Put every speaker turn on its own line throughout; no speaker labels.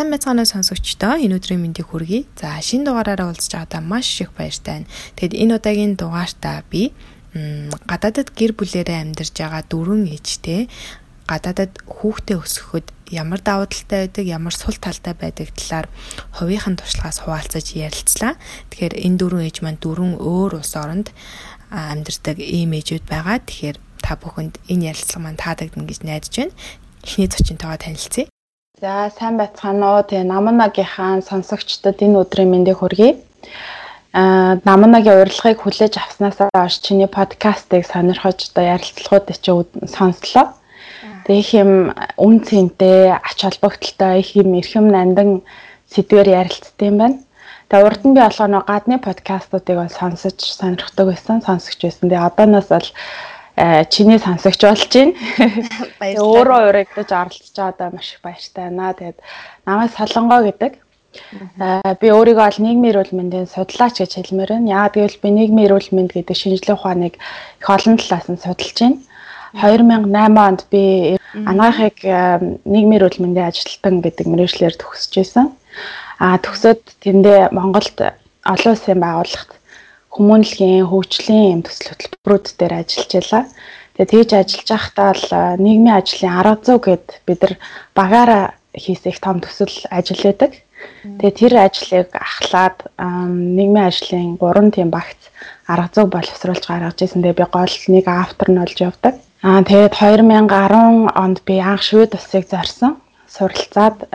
сайн байцгаана сонсогчдоо энэ өдрийн мэндийг хүргэе. За шинэ дугаараараа уулзч байгаадаа маш их баяртай байна. Тэгэд энэ удаагийн дугаартаа би гадаадад гэр бүлээрээ амьдарч байгаа дөрвөн ээжтэй гадаадад хүүхдээ өсгөхөд ямар давуу талтай байдаг, ямар сул талтай байдаг талаар хувийнхан туршлагаас хуваалцаж ярилцлаа. Тэгэхээр энэ дөрвөн ээж маань дөрвөн өөр улс оронд амьдардаг ийм ээжүүд байгаа. Тэгэхээр та бүхэнд энэ ярилцлага маань таадагдана гэж найдаж байна. Эхний зочинтойгоо танилцъя.
За сайн байцгаана уу. Тэгээ Наманагийнхаа сонсогчдод энэ өдрийн мэндийг хүргэе. Аа Наманагийн урилгыг хүлээж авснаас хойш чиний подкастыг сонирхож одоо ярилцлагуудыг чи сонслоо. Тэгээ их юм үн цэнтэй, ач холбогдолтой их юм эрхэм нандан сэдвээр ярилцдаг юм байна. Тэгээ урд нь би болгоно гадны подкастуудыг бол сонсож сонирхдаг байсан, сонсогч байсан. Тэгээ одооноос бол чиний сонсогч болж байна. Баярлалаа. Өөрөө урагдаж оролцож байгаадаа маш их баяртай байна. Тэгээд намайг Солонгоо гэдэг. Э, би өөрийгөө бол нийгмийн эрүүл мэндийн судлаач гэж хэлмээр байна. Яагаад гэвэл би нийгмийн эрүүл мэнд гэдэг шинжилгээ ухааныг их олон талаас нь судалж байна. 2008 онд би анагаахыг э, нийгмийн эрүүл мэндийн ажилтан гэдэг мэргэжлэр төгсөж байсан. А төгсөөд тэндээ Монголд олон улсын байгууллагт хүмүүнлэгийн хөгжлийн төсөл хөтөлбөрүүд дээр ажиллаж байлаа. Тэгээд тэгж ажиллаж байхдаа л нийгмийн ажлын арга зүй гэд бид нар багаараа хийсэх том төсөл ажил байдаг. Тэгээд тэр ажлыг ахлаад нийгмийн ажлын 3 тийм багц арга зүй боловсруулж гаргаж ирсэн. Тэгээд би гол нэг автор нь болж явдаг. Аа тэгээд 2010 онд би анх швед усыг зорьсон. Суралцаад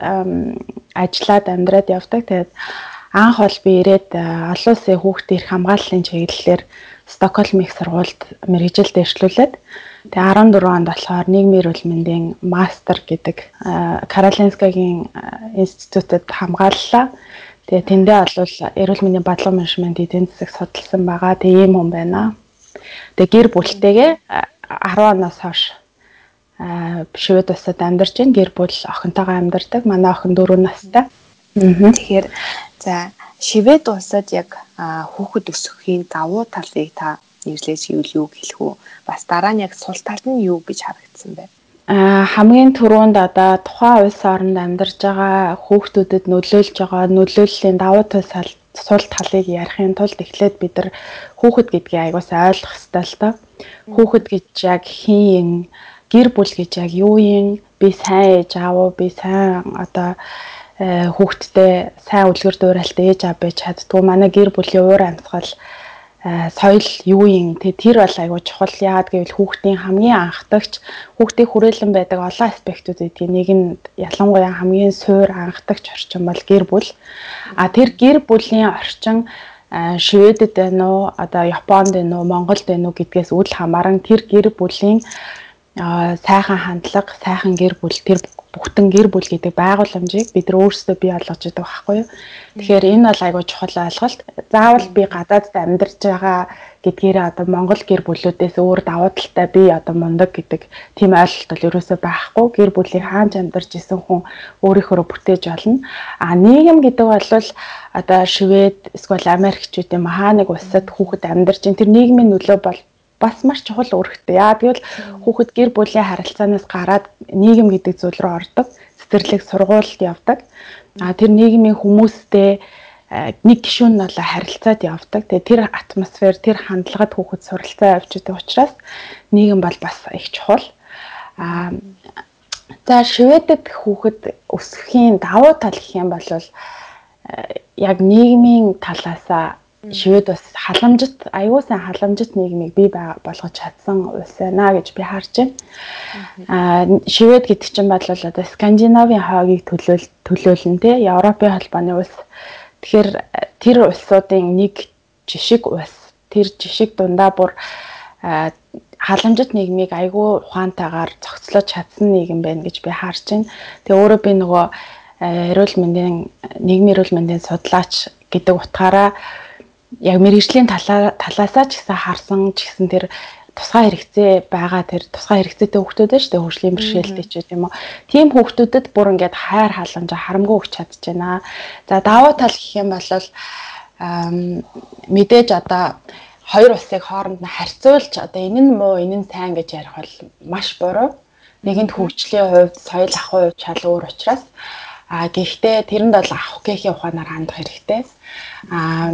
ажиллаад амьдраад явдаг. Тэгээд анх бол би ирээд э, олон улсын хүүхдийн эрх хамгааллын чиглэлээр Стокгольм их сургуульд мэрэгжил дэвшлүүлээд тэгээ 14 онд болохоор нийгмийн эрүүл мэндийн мастер гэдэг э, Каролинскагийн э, институтэд хамгааллаа. Тэгээ тэндээ бол эрүүл мэндийн бодлого менежмент эдийн засаг судалсан байгаа. Тэгээ ийм хүн байна. Тэгээ гэр бүлтэйгээ 10 оноос хойш шивэд усад амьдарч. Гэр бүл охинтойгоо амьдардаг. Манай охин 4 настай. Тэгэхээр
За шивэд улсад яг хүүхэд өсгөхийн давуу талыг та нэрлэж ивэл юу хэлэх үү? Бас дараа нь яг сул тал нь юу гэж харагдсан бэ?
А хамгийн түрүүнд одоо тухайн улс оронд амьдарч байгаа хүүхдүүдэд нөлөөлж байгаа нөлөөллийн давуу тал сул талыг ярихын тулд эхлээд бид нар хүүхэд гэдгийг аягаас ойлгох хэрэгтэй л доо. Хүүхэд гэж яг хин гэр бүл гэж яг юу юм? Би сайн ээж аав уу? Би сайн одоо хүүхдтэй сайн үлгэр дуурайлтаа ээж аав байж чаддгүй. Манай гэр бүлийн уур амьсгал э, соёл юу юм те тэр бол айгуу чухал. Яагаад гэвэл хүүхдийн хамгийн анхдагч хүүхдийн хүрээлэн байдаг олон аспектууд гэдгийг нэг нь ялангуяа хамгийн суур анхдагч орчин бол гэр бүл. А тэр гэр бүлийн орчин э, Шведэд байна уу одоо Японд байна уу Монголд байна уу гэдгээс үл хамааран тэр гэр бүлийн сайхан хандлага, сайхан гэр бүл тэр бүхтэн гэр бүл гэдэг байгууламжийг бид нар өөрсдөө бий болгож байгаа байхгүй юу. Тэгэхээр энэ бол айгүй чухал ойлголт. Заавал би гадаадд амьдарч байгаа гэдгээрээ одоо Монгол гэр бүлүүдээс өөр давуу талтай би одоо мундаг гэдэг тийм ойлголт бол ерөөсөө байхгүй. Гэр бүлийг хаанч амьдарч исэн хүн өөрийнхөө бүтээж болно. А нийгэм гэдэг бол одоо Швед эсвэл Америкчүүдийн махаа нэг улсад хүүхэд амьдарч ин тэр нийгмийн нөлөө бол бас маш чухал үүрэгтэй. Яа тэгвэл хүүхэд гэр бүлийн харилцаанаас гараад нийгэм гэдэг зүйл рүү ордог. Цэцэрлэг сургуульд явдаг. А тэр нийгмийн хүмүүстэй нэг гишүүн нь бол харилцаад явдаг. Тэгээ тэр атмосфер, тэр хандлагад хүүхэд суралцаа авч байгаа учраас нийгэм бол бас их чухал. А за Шведэд хүүхэд өсөхийн давуу тал гэх юм бол яг нийгмийн талаасаа шивэд бас халамжит аюул сан халамжит нийгмийг бий болгож чадсан улс байна гэж би харж байна. Аа шивэд гэдэг чинь бол одоо Скандинавын хойгийг төлөөл төлөөлн тэ Европын холбооны улс. Тэгэхээр тэр улсуудын нэг жишг улс. Тэр жишг дундаа бүр халамжит нийгмийг айгүй ухаантайгаар зохицлож чадсан нийгэм байна гэж би харж байна. Тэгээ өөрөө би нөгөө эрүүл мэндийн нийгмийн эрүүл мэндийн судлаач гэдэг утгаараа яг мэрэгжлийн талаасаа ч гэсэн харсан ч гэсэн тэр тусгай хэрэгцээ байгаа тэр тусгай хэрэгцээтэй хүүхдүүд нь шүү дээ хөгжлийн бэрхшээлтэй ч юм уу. Тийм хүүхдүүдэд бүр ингээд хайр халамж харамгүй өгч чадчихна. За давуу тал гэх юм бол мэдээж одоо хоёр улсыг хооронд нь харьцуулж одоо энэ нь муу энэ нь сайн гэж ярих бол маш буруу. Нэгэнт хөгжлийн хувьд соёл ахуй хувьд шал өөр учраас А гэхдээ тэрэнд бол авах гэхийн ухаанаар хандах хэрэгтэй. А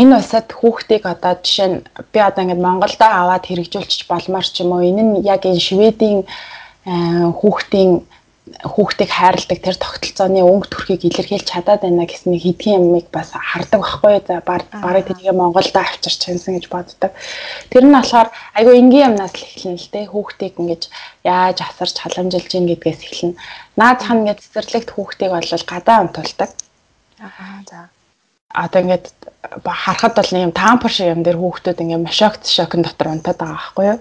энэ усад хүүхдийг одоо жишээ нь би одоо ингээд Монголдо аваад хэрэгжүүлчих болмоор ч юм уу энэ нь яг энэ Шведийн хүүхдийн хүүхдийг хайрладаг тэр тогтолцооны өнгө төрхийг илэрхийлж чадаад байна гэсэн нэг хэдхэн юмыг бас хардаг байхгүй за барыг тэнийг Монголдо авчирч чадсан гэж боддог. Тэр нь болохоор айгүй энгийн юмнаас л эхэлнэ л дээ. Хүүхдийг ингэж яаж асарч халамжилж ийн гэдгээс эхэлнэ. Наад хан ингэ цэцэрлэгт хүүхдийг бол гадаа амтуулдаг. Аа за одоо ингээд харахад бол юм таампар шиг юм дээр хүүхдүүд ингээд машогт шокн дотор унтаад байгаа байхгүй юу.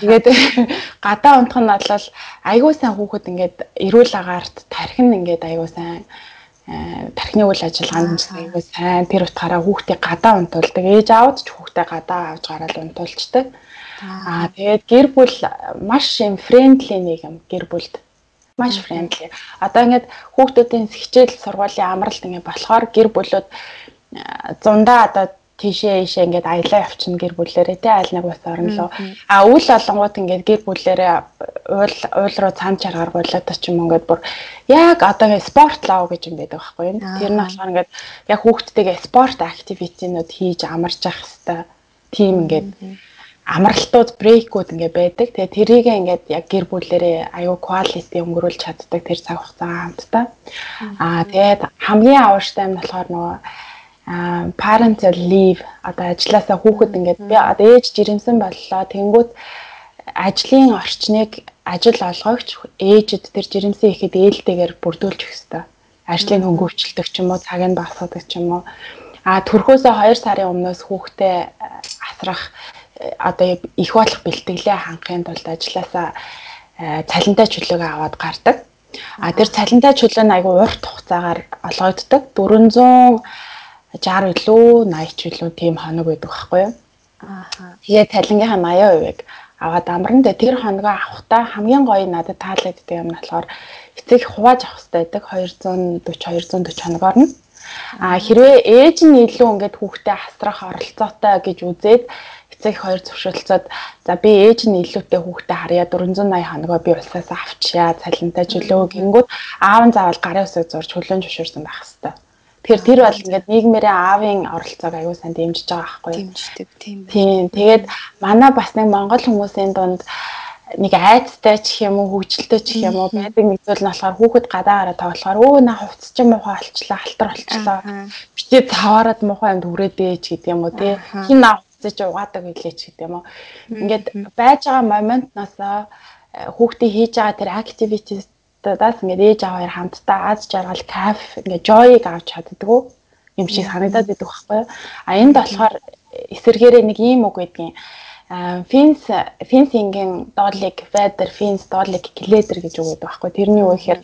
Тэгээд гадаа унтах нь бол айгүй сайн хүүхэд ингээд эрүүл агаарт тархин ингээд айгүй сайн э, тархины үйл ажиллагаанд айгүй сайн тэр утгаараа хүүхдийг гадаа унтуулдаг. Ээж аавд ч хүүхдээ гадаа авч гараад унтуулцдаг. Аа тэгээд гэр бүл маш юм фрэндли нэг юм гэр бүлд маш friendly. Одоо ингээд хүүхдүүдийн хичээл сургуулийн амралт ингээд болохоор гэр бүлүүд зундаа одоо тийшээ ийшээ ингээд аялаа явчихна гэр бүлээрээ тий айл нэг бас орнолоо. А үл олонгууд ингээд гэр бүлээрээ уул уул руу цаан чаргаар болоод ч юм ингээд бүр яг одоо спорт лав гэж юм байдаг байхгүй юу. Тэр нь болохоор ингээд яг хүүхдтэйгээ спорт активитинууд хийж амарч явах хэвээр тийм ингээд амралтууд брейкүүд ингээ байдаг. Тэгээ тэрийг ингээд яг гэр бүлэрээ аюу quality өнгөрүүлж чаддаг тэр цаг хугацаа хамтдаа. Аа тэгээд хамгийн аварштай нь болохоор нөгөө parental leave одоо ажилласаа хүүхэд ингээд би одоо ээж жирэмсэн боллоо. Тэнгүүт ажлын орчныг ажил олгогч ээжэд тэр жирэмсэн ихэд ээлтэйгээр бүрдүүлж өгөх хэрэгтэй. Ажлын хөнгөвчлөлтөг ч юм уу, цаг нь багасгадаг ч юм уу. А төрхөөсөө 2 сарын өмнөөс хүүхдээ асрах одоо их болох бэлтгэлээ хангахын тулд ажилласаа э, цалинтай чөлөөгөө аваад гардаг. А тэр цалинтай чөлөө нь айгүй урт хугацаагаар олгогддог. 460 илүү 80 ч илүү тийм хоног байдаг байхгүй юу? Аа. Тэгээ цалингийнхаа 80%-ыг аваад амран дээр тэр хоногоо авахтаа хамгийн гоё надад таалагддаг юм болохоор эцэг хувааж авах хэрэгтэй байдаг 240 240 хоногоор нь. А хэрвээ ээж нь илүү ингээд хүүхдээ хасрах оролцоотой гэж үзээд эцэг хоёр зөвшөөрлцөөд за би ээж нь илүүтэй хүүхдээ харьяа 480 хоногоо би улсаас авчиа цалинтай чөлөө гингүүд аав нь заавал гарын усыг зурж хөлөө зөвшөөрсөн байх хэвээр. Тэгэхээр тэр бол ингээд нийгмээрээ аавын оролцоог аюул сан дэмжиж байгаа байхгүй юу?
Дэмждэг тийм
байна. Тийм. Тэгээд манай бас нэг монгол хүмүүсийн дунд нэг айцтай ч юм уу хөвгөлтэй ч юм уу байдаг нэг зүйл нь болохоор хүүхэд гадаа гараад тоглохоор өө на хувцс ч муухай алчлаа халтар болчлоо битээ цаваарад муухай юмд хүрээдээ ч гэдэг юм уу тий хин на хувцс ч угаадаг билээ ч гэдэг юм уу ингээд байж байгаа моментноос э, хүүхдээ хийж байгаа тэр activities даас ингээд ээж аваа хоёр хамтдаа аз жаргал кайф ингээд joy-г авч чаддггүй юм шиг санагдаад байдаг байхгүй юу? А энд болохоор эсэргээрээ нэг ийм үг байдгийн. Финс финсингийн доотлыг Федер Финс доотлыг Кледер гэж үг гэдэг байхгүй. Тэрний үг ихээр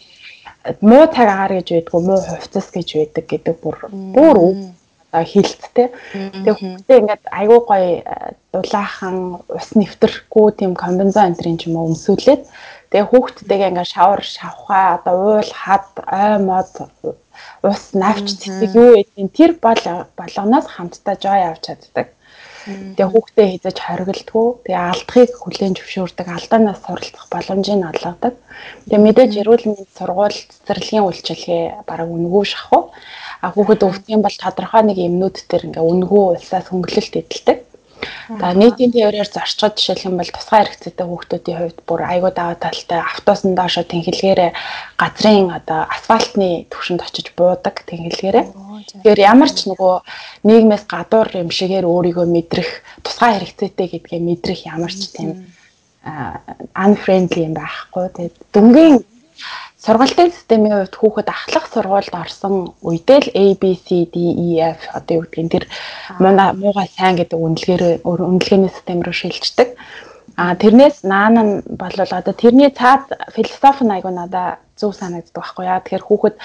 муу цаг агаар гэж байдгүй муу хувцас гэж байдаг гэдэг бүр бүр үг. Хилцтэй. Тэгээ хүүхдээ ингээд айгүй гоё дулаахан ус нэвтрэхгүй тийм комбинзон ч юм уу өмсүүлээд тэгээ хүүхдтэйгээ ингээд шавар шавхаа одоо уул хад ой мод ус навч цэцэг юу гэдгийг тэр бол болгоноос хамтдаа жой авч чаддаг. Тэгээ хүүхдээ хязгаарч хориглдгоо. Тэгээ алдахыг хүлээн зөвшөөрдөг, алдаанаас суралцах боломжийг олгодог. Тэгээ мэдээж эрүүл мэндийн сургууль цэцэрлэгийн үйлчилгээ бараг үнгүй шахав. А хүүхэд юм бол тодорхой нэг эмнүүд төр ингээ үнгүй улсаас хөнгөлөлт эдэлдэг. За нийтийн теориор зарчгад жишээлх юм бол тусгай хэрэгцээтэй хүүхдүүдийн хувьд бүр айгуу даваа талтай автобусын доошо тэнхилгээрээ газрын одоо асфальтны түвшинд очиж буудаг тэнхилгээрээ. Тэгэхээр ямар ч нөгөө нийгмээс гадуур юм шигээр өөрийгөө мэдрэх тусгай хэрэгцээтэй гэдгээ мэдрэх ямар ч тийм unfriendly юм байхгүй. Тэгээд дүнгийн сургалтын системийн хувьд хүүхэд ахлах сургуульд орсон үедээ л A B C D E F одоо юу гэдгийг тэр муугаа сайн гэдэг үнэлгээр үнэлгээний систем рүү шилждэг. А тэрнээс наана нь бол одоо тэрний цаад философи айгу надаа зөв санагддаг байхгүй яа. Тэгэхээр хүүхэд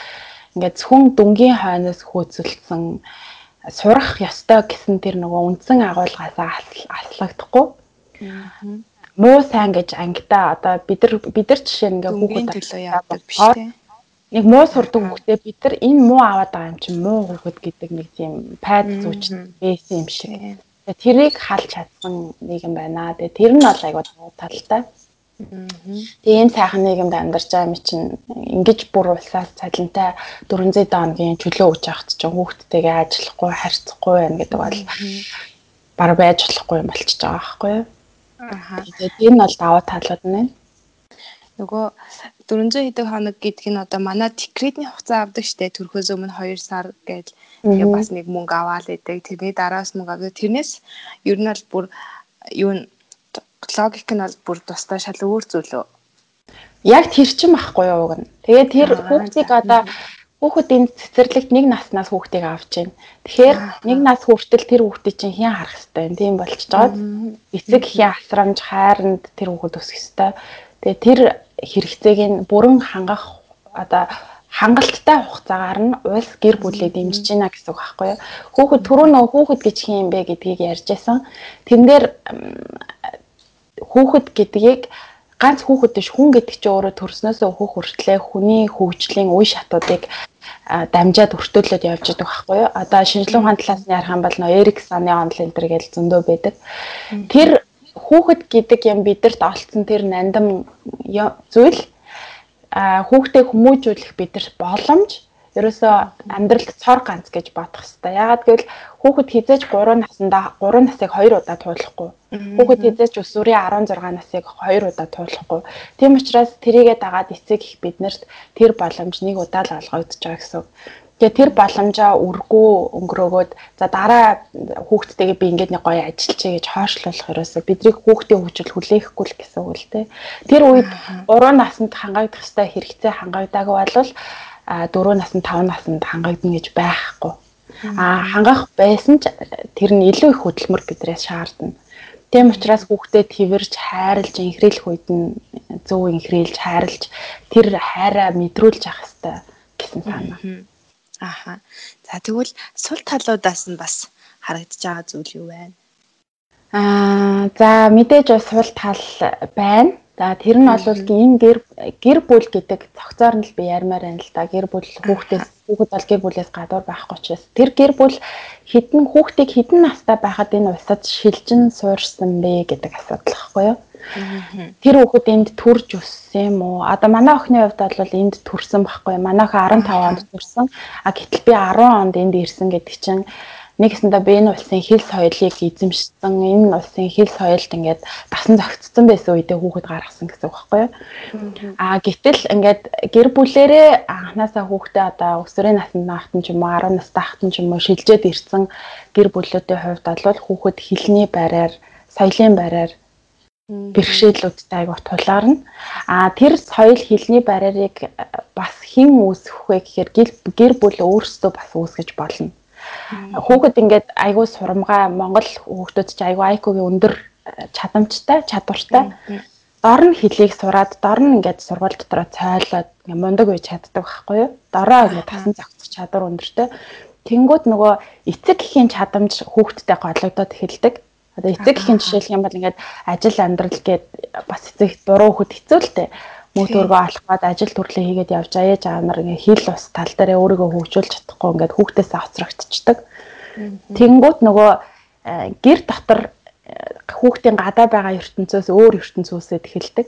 ингээд зөвхөн дүнгийн хойноос хөөцөлдсөн сурах ёстой гэсэн тэр нөгөө үндсэн агуулгаас аслагдахгүй. Муу сайн гэж ангидаа одоо бид нар бид нар жишээ ингээ
хүүхэд төлөө яадаг биш тийм
нэг муу сурдаг хүүхдээ бид нар энэ муу аваад байгаа юм чинь муу хүүхэд гэдэг нэг тийм пайд зүүч байсан юм шиг. Тэгээ тэрийг халж чадсан нэг юм байна. Тэгээ тэр нь бол айгуу талтай. Тэгээ энэ сайхан нийгэмд амьдарч байгаа юм чинь ингэж бүр улсаас цалинтай 400 дооногийн чөлөө өгч явахт чинь хүүхдтэйгээ ажиллахгүй харьцахгүй байна гэдэг бол баг байж болохгүй юм болчихж байгаа байхгүй юу. Аа. Тэгээд энэ бол даваа талууд нь байна.
Нөгөө 400 хэдэн хоног гэдэг нь одоо манай декретний хугацаа авдаг штэ төрхөөс өмнө 2 сар гэж тэгээ бас нэг мөнгө аваал идэг. Тэрний дараас мөнгө авдаг. Тэрнээс ер нь бол бүр юу логик нь бол бүр тусдаа шал өөр зүйлөө.
Яг тэр чин байхгүй юу нь. Тэгээ тэр хүүхдийг одоо хүүхэд энэ цэцэрлэгт нэг наснаас хүүхдийг авч байна. Тэгэхээр нэг нас хүртэл тэр хүүхдийг чинь хэн харах хэвтэй юм. Тийм болчихж байгаад эцэг эхийн асрамж хайранд тэр хүүхэд өсөх хэвтэй. Тэгээ тэр хэрэгцээг нь бүрэн хангах одоо хангалттай хугацаагаар нь улс гэр бүлээ дэмжиж байна гэсэн үг байхгүй юу. Хүүхэд түрүү нөө хүүхэд гэж хин юм бэ гэдгийг ярьж байсан. Тэн дээр хүүхэд гэдгийг ганц хүүхэд биш хүн гэдэг чинь өөрөө төрснөөс өөхөх хүртлээр хүний хөгжлийн үе шатуудыг дамжаад өртөөлөд явж байгаа байхгүй юу. Одоо шинжилгээ ухааны талаас нь ярих юм бол нөө Эриксоны онлайн энэ гэж зөндөө байдаг. Тэр хүүхэд гэдэг юм бидэрт олцсон тэр нандам зүйл хүүхдээ хүмүүжүүлэх бидэрт боломж ерөөсөө амьдралд цор ганц гэж бодох хэрэгтэй. Ягаад гэвэл хүүхэд хизээж 3 наснда 3 насыг 2 удаа туулахгүй. Хүүхэд хизээж өсвөрийн 16 насыг 2 удаа туулахгүй. Тийм учраас тэрийгэ дагаад эцэг их биднэрт тэр боломж нэг удаа л олгогдож байгаа гэсэн. Тэгээ тэр боломжоо үргүү өнгөрөөгөөд за дараа хүүхдтэйгээ би ингээд нэг гоё ажиллачээ гэж хойшлуулах ерөөсөө бидний хүүхдийн хөгжил хүлээхгүй л гэсэн үг л дээ. Тэр үед 3 наснд хангаагдах хэвээр хэрэгцээ хангагдаагүй болвол а 4 наснд 5 наснд хангагдана гэж байхгүй. А хангах байсан ч тэр нь илүү их хөдөлмөр бидрээс шаардна. Тийм учраас хүүхдэд твэрж хайрлж инхрийлэх үед нь зөв инхрийлж хайрлж тэр хайраа мэдрүүлж авах хэрэгтэй гэсэн санаа.
Ааха. За тэгвэл сул талуудаас нь бас харагдаж байгаа зүйл юу байна?
Аа за мэдээж бас сул тал байна. За тэр нь бол энэ гэр гэр бүл гэдэг цогцоор нь л би ярмаар байна л да. Гэр бүл хүүхдээс хүүхэд бол гэр бүлээс гадуур байхгүй ч бас тэр гэр бүл хідэн хүүхдийг хідэн настай байхад энэ усад шилжин суурсан бэ гэдэг асуудал байхгүй юу? Тэр хүүхэд энд төрж өссөн юм уу? Одоо манай охины хувьд бол энд төрсэн байхгүй юу? Манай охин 15 онд төрсэн. А гэтэл би 10 онд энд ирсэн гэдэг чинь нэгэсэндээ би энэ улсын хэл соёлыг эзэмшсэн энэ улсын хэл соёлд ингээд дасан зохицсон байсан үедээ хүүхэд гаргасан гэсэн үг байхгүй юу. Аа гэтэл ингээд гэр бүлэрээ анханасаа хүүхдээ одоо өсвөрийн наснд наахтан ч юм уу 10 настай ахтан ч юм уу шилжээд ирсэн гэр бүлүүдийн хувьд бол хүүхэд хэлний байраар соёлын байраар бэрхшээлүүдтэй айгуу тулаарна. А тэр соёл хэлний барьерыг бас хэн үүсгэх вэ гэхээр гэр бүл өөрсдөө бас үүсгэж болно. Хүүхэд ингээд айгүй сурамгаа Монгол хүүхдүүд чи айгүй IQ-гийн өндөр э, чадамжтай, чадвартай. Дор нь хэлийг сураад, дор нь ингээд сургууль дотроо цойлоод мундаг үе чаддаг байхгүй юу? Дороо ингээд тасан зохицох чадвар өндөртэй. Тэнгүүд нөгөө эцэг эхийн чадамж хүүхдтэй голлогдоод эхэлдэг. Одоо эцэг эхийн жишээлх юм бол ингээд ажил амьдрал гээд бас эцэг дуруу хүүхэд хэцүү л дээ мөнгө төгрөгөө олох гээд ажил төрлөө хийгээд явж аяж аав нар ингээ хил ус тал дээрээ өөрийгөө хөгжүүлж чадахгүй ингээд хүүхдээсээ хоцрогдчихдаг. Тэнгүүт нөгөө э, гэр дотор э, хүүхдийн гадаа байгаа ертөнцөөс өөр ертөнцөөсөд эхэлдэг.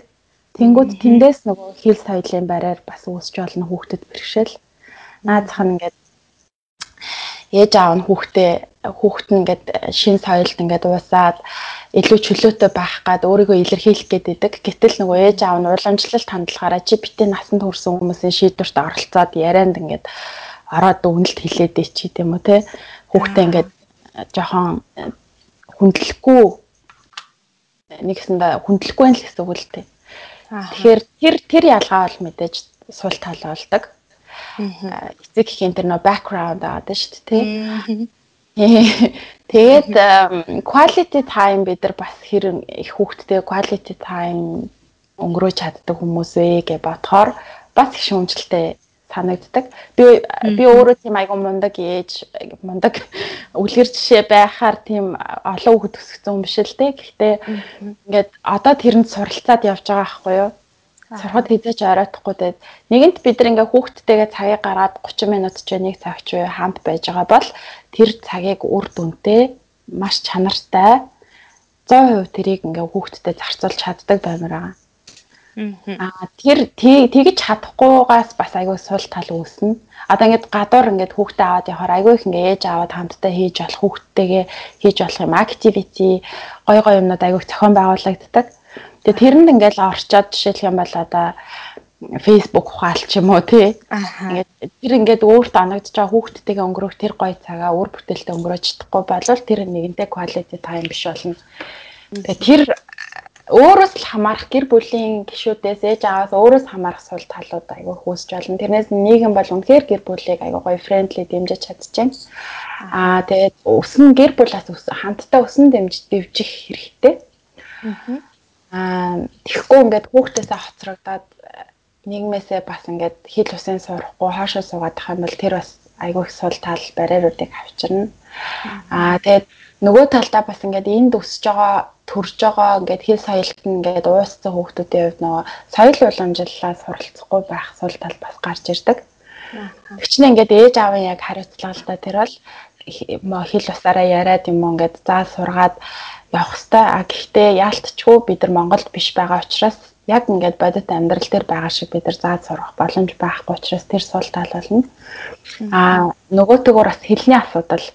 Тэнгүүд тэндээс нөгөө хил соёлын бариар бас үүсч болно хүүхдэд бэрхшээл. Наазах нь ингээд ээж аав нь хүүхдээ хүүхэд нь ингээд шин соёлд ингээд уусаад илүү чөлөөтэй байх гад өөрийгөө илэрхийлэх гээд идэг. Гэтэл нөгөө ээж аав нь уламжлалт хандлагаараа чи битээ насанд хүрсэн хүмүүсийн шийдвэрт оролцоод ярианд ингээд ороод үнэлт хилээд ичи тийм үү те. Хүүхдээ ингээд жоохон хүндлэхгүй нэгсэндээ хүндлэхгүй байх гэсэн үг л те. Тэгэхээр тэр тэр ялгаа бол мэдээж сул тал болдог. Эцэг ихийн тэр нөө background аваад шүү дээ тий. Тэгээд quality time бид нар бас хэрэг их хүүхдтэй quality time өнгөрөөж чаддаг хүмүүс вэ гэж бодохоор бас их шүүмжлэлтэй санагддаг. Би би өөрөө тийм айгу мундаг ээж мундаг үлгэр жишээ байхаар тийм олон хүүхэд өсгсөн юм биш л дээ. Гэхдээ ингээд одоо тэрэнд суралцаад явж байгаа байхгүй юу? Сургад хизээч оройтхгүй тэгээд нэгэнт бид нар ингээ хүүхдтэйгээ цагийг гаргаад 30 минут ч нэг цаг ч хамт байж байгаа бол тэр цагийг үр дүнтэй маш чанартай 100% тэрийг ингээ хүүхдтэд зарцуулж чаддаг баймаар байгаа. Аа тэр тэгж чадахгүйгаас бас айгүй сул тал үүснэ. Одоо ингээд гадуур ингээд хүүхдээ аваад явахаар айгүй их ингээд ээж аваад хамтдаа хийж болох хүүхдтэйгээ хийж болох юм activity гой гой юмнууд айгүй зохион байгуулагддаг. Тэгээ тэрэнд ингээд орчоод жишээлх юм бол одоо Facebook ухаалч юм уу тий. Ингээд тэр ингээд өөртөө оногдож байгаа хүүхдтэйгээ өнгөрөх тэр гоё цагаа өөр бүтээлтэй өнгөрөөж чадахгүй болвол тэр нэгэнтэй quality time биш болно. Тэгээ тэр өөрөөс л хамаарах гэр бүлийн гишүүдээс ээж аваас өөрөөс хамаарах сул талууд айгүй хөөсч болно. Тэрнээс нийгэм бол үнэхээр гэр бүлийг айгүй гоё фрэндли дэмжиж чадчихээн. Аа тэгээд өснө гэр бүлээс хамтдаа өснө дэмжиж дэвжих хэрэгтэй. Аа тэгэхгүй ингээд хүүхдээсээ хоцрогдоод нийгмээсээ бас ингээд хил усын сурахгүй хаашаа суугаад тах юм бол тэр бас айгүй их сул тал барьеруудыг авчирна. Аа тэгээд нөгөө талдаа бас ингээд энд өсөж байгаа төрж байгаа ингээд хэл соёлт нь ингээд уусцсан хүүхдүүдийн хувьд нөгөө соёл уламжлалаа суралцахгүй байх сул тал бас гарч ирдэг. Тэгчнээ ингээд ээж аавын яг хариуцлагатай тэр бол хэл усаараа яриад юм ингээд заа сургаад явах хэвээр а гэхдээ яалтчгүй бид нар Монголд биш байгаа учраас яг ингээд бодит амьдрал дээр байгаа шиг бид нар заад сурах боломж байхгүй учраас тэр сул тал болно. Аа нөгөө төгөр бас хэлний асуудал.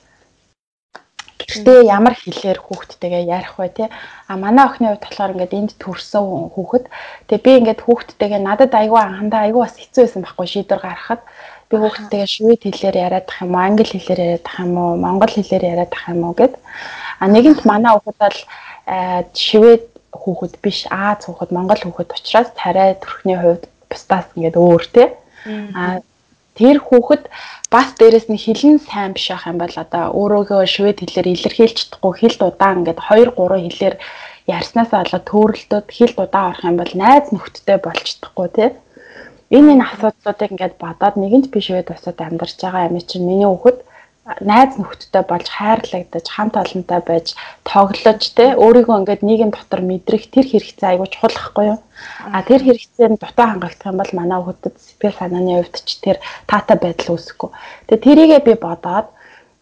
Гэхдээ ямар хэлээр хүүхдтэйгээ ярих вэ те? А манай охины хувьд болохоор ингээд энд төрсэн хүүхэд. Тэгээ би ингээд хүүхдтэйгээ надад айгүй анхандаа айгүй бас хэцүү байсан байхгүй шийдвэр гаргахад би хүүхдтэйгээ швед хэлээр яриад ах юм уу, англи хэлээр яриад ах юм уу, монгол хэлээр яриад ах юм уу гэд. А нэгэнт манай хүүхэд бол швед хүүхэд биш Аз хүүхэд Монгол хүүхэд учраас тариа төрхний хувьд бусдаас ингээд өөр те. А тэр хүүхэд бас дээрэс нь хэлэн сайн биш ах юм бол одоо өөрөөгөө швед хэлээр илэрхийлж чадахгүй хэл дудаа ингээд 2 3 хэлээр ярьснаас болоод төөрөлтөд хэл дудаа орох юм бол найз нөхдөдтэй болж чадахгүй те. Энэ энэ асуудлуудыг ингээд бодоод нэгэнт биш швед усад амьдарч байгаа юм чинь миний хүүхэд найз нөхдөдтэй болж хайрлагдаж хамт олонтой байж тоглож те өөрийгөө ингээд нийгэм дотор мэдрэх тэр хэрэгцээ айгүй чухал байхгүй юу а тэр хэрэгцээнд дутуу хангагдах юм бол манай хүүхдэд сэтгэл санааны хувьд ч тэр таатай байдал үүсэхгүй тэгээ тэрийгээ би бодоод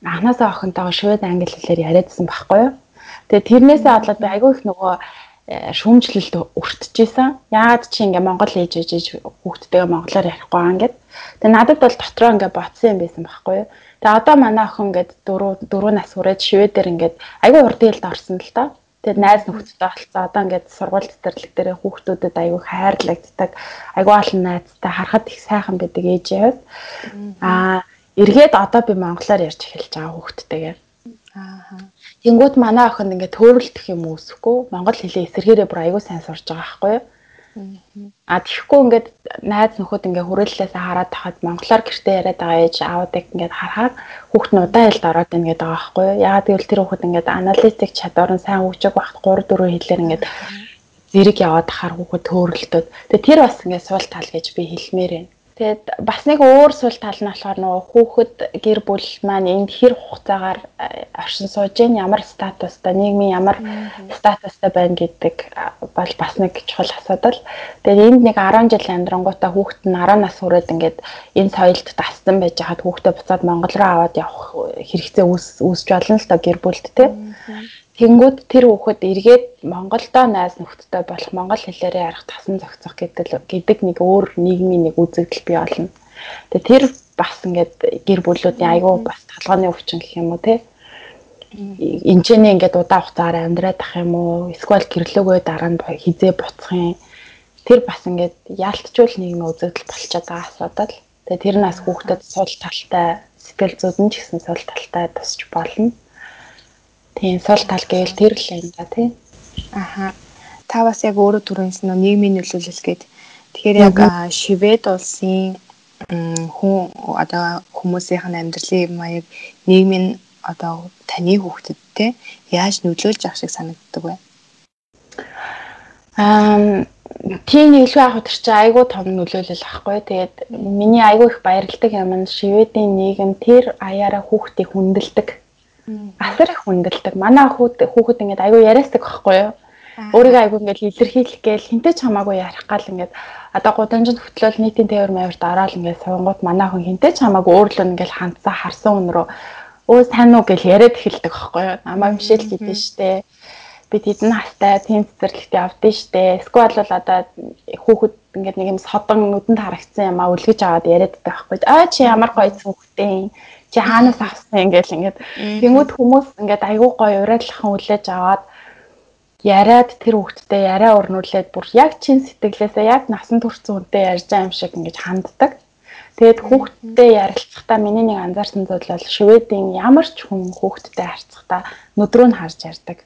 анхнаасаа охинтойгоо швед англи хэлээр яриадсан байхгүй юу тэгээ тэрнээсээ болоод би айгүй их нөгөө э, шүүмжлэлд өртөжсэн. Яагаад чи ингээ монгол хийж ээж хүүхдтэйгээ монголоор ярихгүй аа гэд. Тэгээ надад бол дотроо ингээ ботсон юм байсан байхгүй юу. Тэгээ одоо манай охин ингээд дөрөв дөрөв нас хүрээд шведээр ингээд айгүй урд хэлд орсон л доо. Тэгээд найз нөхдөдтэй болцоо одоо ингээд сургууль цэцэрлэг дээр хүүхдүүдэд айгүй хайрлагддаг. Айгүй олон найзтай харахад их сайхан байдаг ээжээ. Аа эргээд одоо би монголоор ярьж эхэлж байгаа хүүхдтэйгээ. Аа. Тэнгүүт манай охин ингээд төөрөлдөх юм үүсэхгүй. Монгол хэлээ эсэргээрээ бүр айгүй сайн сурж байгаа байхгүй юу? А тэгэхгүй ингээд найз нөхөд ингээ хүрээллээсээ хараад тахад монголоор гэртээ яриад байгаа ээж аавдыг ингээд харахаар хүүхд нь удаан хэлд ороод ийн гэдэг байгаа байхгүй юу. Яагаад гэвэл тэр хүүхд ингээд аналитик чадвар нь сайн хөгжөөг багт 3 4 хэлээр ингээд зэрэг яваад тахаар хүүхд төөрөлтөд. Тэгээ тэр бас ингээд суул тал гэж би хэлмээр байна. Тэгээд бас нэг өөр сул тал нь болохоор нөгөө хүүхэд гэр бүл маань энд хэр хугацаагаар оршин сууж гин ямар статустай нийгмийн ямар статустай байна гэдэг бол бас нэг чухал асуудал. Тэгээд энд нэг 10 жил амьдрангуудаа хүүхэд нь 10 нас хүрээд ингээд энэ соёлд тассан байж хаад хүүхдээ буцаад Монгол руу аваад явах хэрэгцээ үүсч болно л та гэр бүлд те. Тэнгүүд тэр хүүхэд эргээд Монголдоо найз нөхдөдтэй болох монгол хэлээрээ ярих тасан зохицох гэдэг гэдэг нэг өөр нийгмийн нэг үзэгдэл бий болно. Тэгээ тэр бас ингээд гэр бүлүүдийн айгүй бас талгааны өвчин гэх юм уу те. Энчэний ингээд удаан хугацаар амьдраад ах юм уу? Эсвэл гэрлөөгөө дараа нь хизээ буцах юм. Тэр бас ингээд яалтчул нийгмийн үзэгдэл болчиход байгаа асуудал. Тэгээ тэр нас хүүхдэд сул талтай сэтгэл зүйн ч гэсэн сул талтай тусч болно. Тийм сул тал гээл тэр л юм да тий.
Аха. Та бас яг өөрөө түрүүнс нөө нийгмийн нөлөөлөл гээд тэгэхээр яг Швед улсын хүн одоо хүмүүсийн амьдралын маяг нийгмийн одоо таны хүүхдэд те яаж нөлөөлж авах шиг санагддаг вэ?
Аа тийм илүү яг тэр чинь айгүй том нөлөөлөл ахгүй. Тэгээд миний айгүй их баярладаг юм нь Шведийн нийгэм тэр аяараа хүүхдийг хүндэлдэг асар их хүндэлдэг. Манай хүүхэд хүүхэд ингээд аюу яриасдаг байхгүй юу? Өөрийгөө аюу ингээд илэрхийлэх гээл хинтээ ч хамаагүй ярих гал ингээд одоо гудамжинд хөтлөл нийтийн тээвэр мааварт ороод ингээд суунгууд манай хүн хинтээ ч хамаагүй өөрлөө ингээд хандсаа харсан рүү өө сайн уу гэж яриад эхэлдэг байхгүй юу? Намаа мишэл гэдэг штэ. бид эдэн настай тийм цэцэрлэгт явдсан штэ. Эсвэл бол одоо хүүхэд ингээд нэг юм содон нүдэнд харагдсан юм а үлгэж аваад яриад байгаа байхгүй. Аа чи ямар гоё хүүхдээ чи хаанаас авсан ингээл ингээд тэнгууд хүмүүс ингээд айгүй гоё урайлахын үлээж аваад яриад тэр хүүхдтэй яриа өрнүүлээд бүр яг чин сэтгэлээсээ яг насан турш хүнтэй ярьж байгаа юм шиг ингэж ханддаг. Тэгээд хүүхдтэй ярилцахдаа миний нэг анзаарсан зүйл бол Шведийн ямар ч хүн хүүхдтэй харьцахдаа нүдрөө нь харж ярьдаг.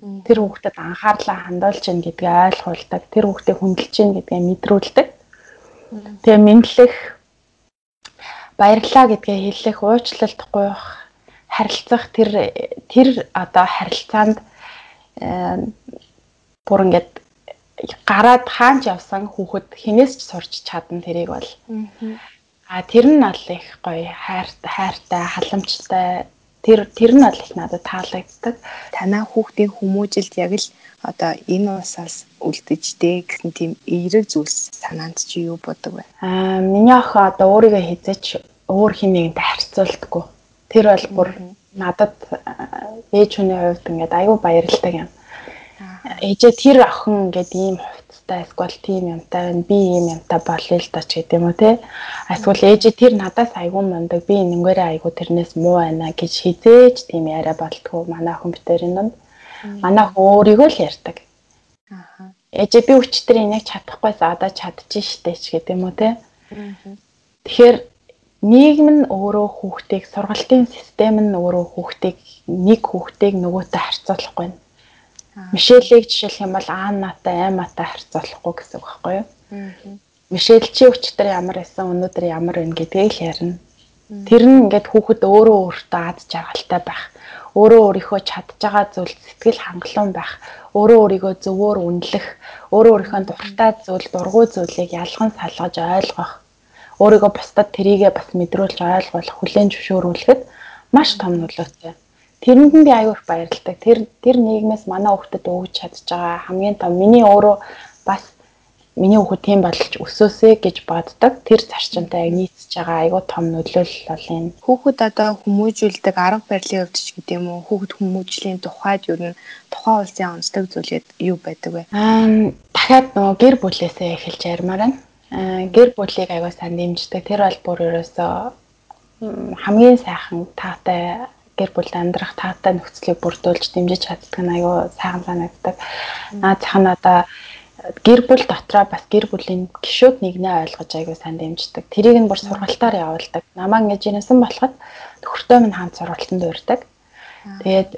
Тэр хүүхдэд анхаарлаа хандуулж гин гэдгээ ойлгуулдаг. Тэр хүүхдээ хүндэлж гин гэдгээ мэдрүүлдэг. Тэгээ мэдлэх баярлаа гэдгээ хэлэх, уучлалт гуйх, харилцах тэр тэр одоо харилцаанд бүр ингээд гараад хаанч явсан хүүхэд хинээс ч сурч чадна тэрийг бол. А тэр нь бол их гоё хайртай хайртай халамжтай тэр тэр нь бол их надад таалагддаг.
Танаа хүүхдийн хүмүүжилд яг л одоо энэ усаас үлдээжтэй гэсэн тийм эерэг зүйлс санаанд чи юу бодог вэ?
Аа миний ах одоо өөрийгөө хизээч өөр хин нэгэнтэй харьцуулдаггүй. Тэр бол бүр надад ээж хүний хувьд ингээд аюу баярлалтай юм. Ээжээ тэр охин ингээд ийм юмтай эсвэл тийм юмтай байна би ийм юмтай болъё л доо ч гэдэг юм уу те. Эсвэл ээж тэр надаас айгүй мундаг би нэнгээрээ айгүй тэрнээс муу байна гэж хизээж тийм яриа болтгоо манай охин битэрийн донд манай өөрийгөө л ярьдаг. Аа ээж би өчтөр энийг чадахгүй за одоо чадчих штэ ч гэдэг юм уу те тэгэхээр нийгэм нь өөрөө хүүхдийг сургалтын систем нь өөрөө хүүхдийг нэг хүүхдийг нөгөөтэй харьцуулахгүй байна Мишелийг жишээлх юм бол Аннатай, Айматай харьцуулахгүй гэсэн үг байхгүй юу? Мишель чи өчтөр ямар байсан, өнөөдөр ямар байна гэдгийг л ярина. Тэр нь ингээд хүүхэд өөрөө өөртөө аз жаргалтай байх, өөрөө өөрийнхөө чадж байгаа зүйл сэтгэл хангалуун байх, өөрөө өөрийгөө зөвөр үнэлэх, өөрөө өөрийнхөө дуртай зүйл, дургүй зүйлийг ялган салгаж ойлгох, өөрийгөө бусдад тэрийгэ бас мэдрүүлж ойлгох, хүлээн зөвшөөрүүлэхэд маш том нөлөөтэй. Тэрэнд нь би их баярлалтай. Тэр тэр нийгмээс манай хүүхдэд өгч чадж байгаа хамгийн том миний өөрөө бас миний хүүхэд тийм болж өсөөсэй гэж боддог. Тэр зарчимтай яг нийцж байгаа аягүй том нөлөөлөл бол энэ.
Хүүхэд одоо хүмүүжүүлдэг арга барилын хувьд ч гэдэг юм уу? Хүүхэд хүмүүжлийн тухайд юу н тухайн улсын онцлог зүйлээд юу байдаг вэ?
Аа дахиад нөгөө гэр бүлээсээ эхэлж ярмаар байна. Аа гэр бүлийг аягүй сайн дэмждэг. Тэр бол бүр ерөөсөө хамгийн сайхан таатай гэр бүл амьдрах таатай нөхцөлийг бүрдүүлж дэмжиж чаддаг нь аюу сайхан санагддаг. Наад зах нь одоо гэр бүл дотроо бас гэр бүлийн гишүүд нэгнээ ойлгож аягүй сайн дэмждэг. Тэрийг нь бүр сургалтаар явуулдаг. Намаа ингэж ирсэн болоход нөхөртөө минь хаант сургалтанд урьдаг. Тэгээд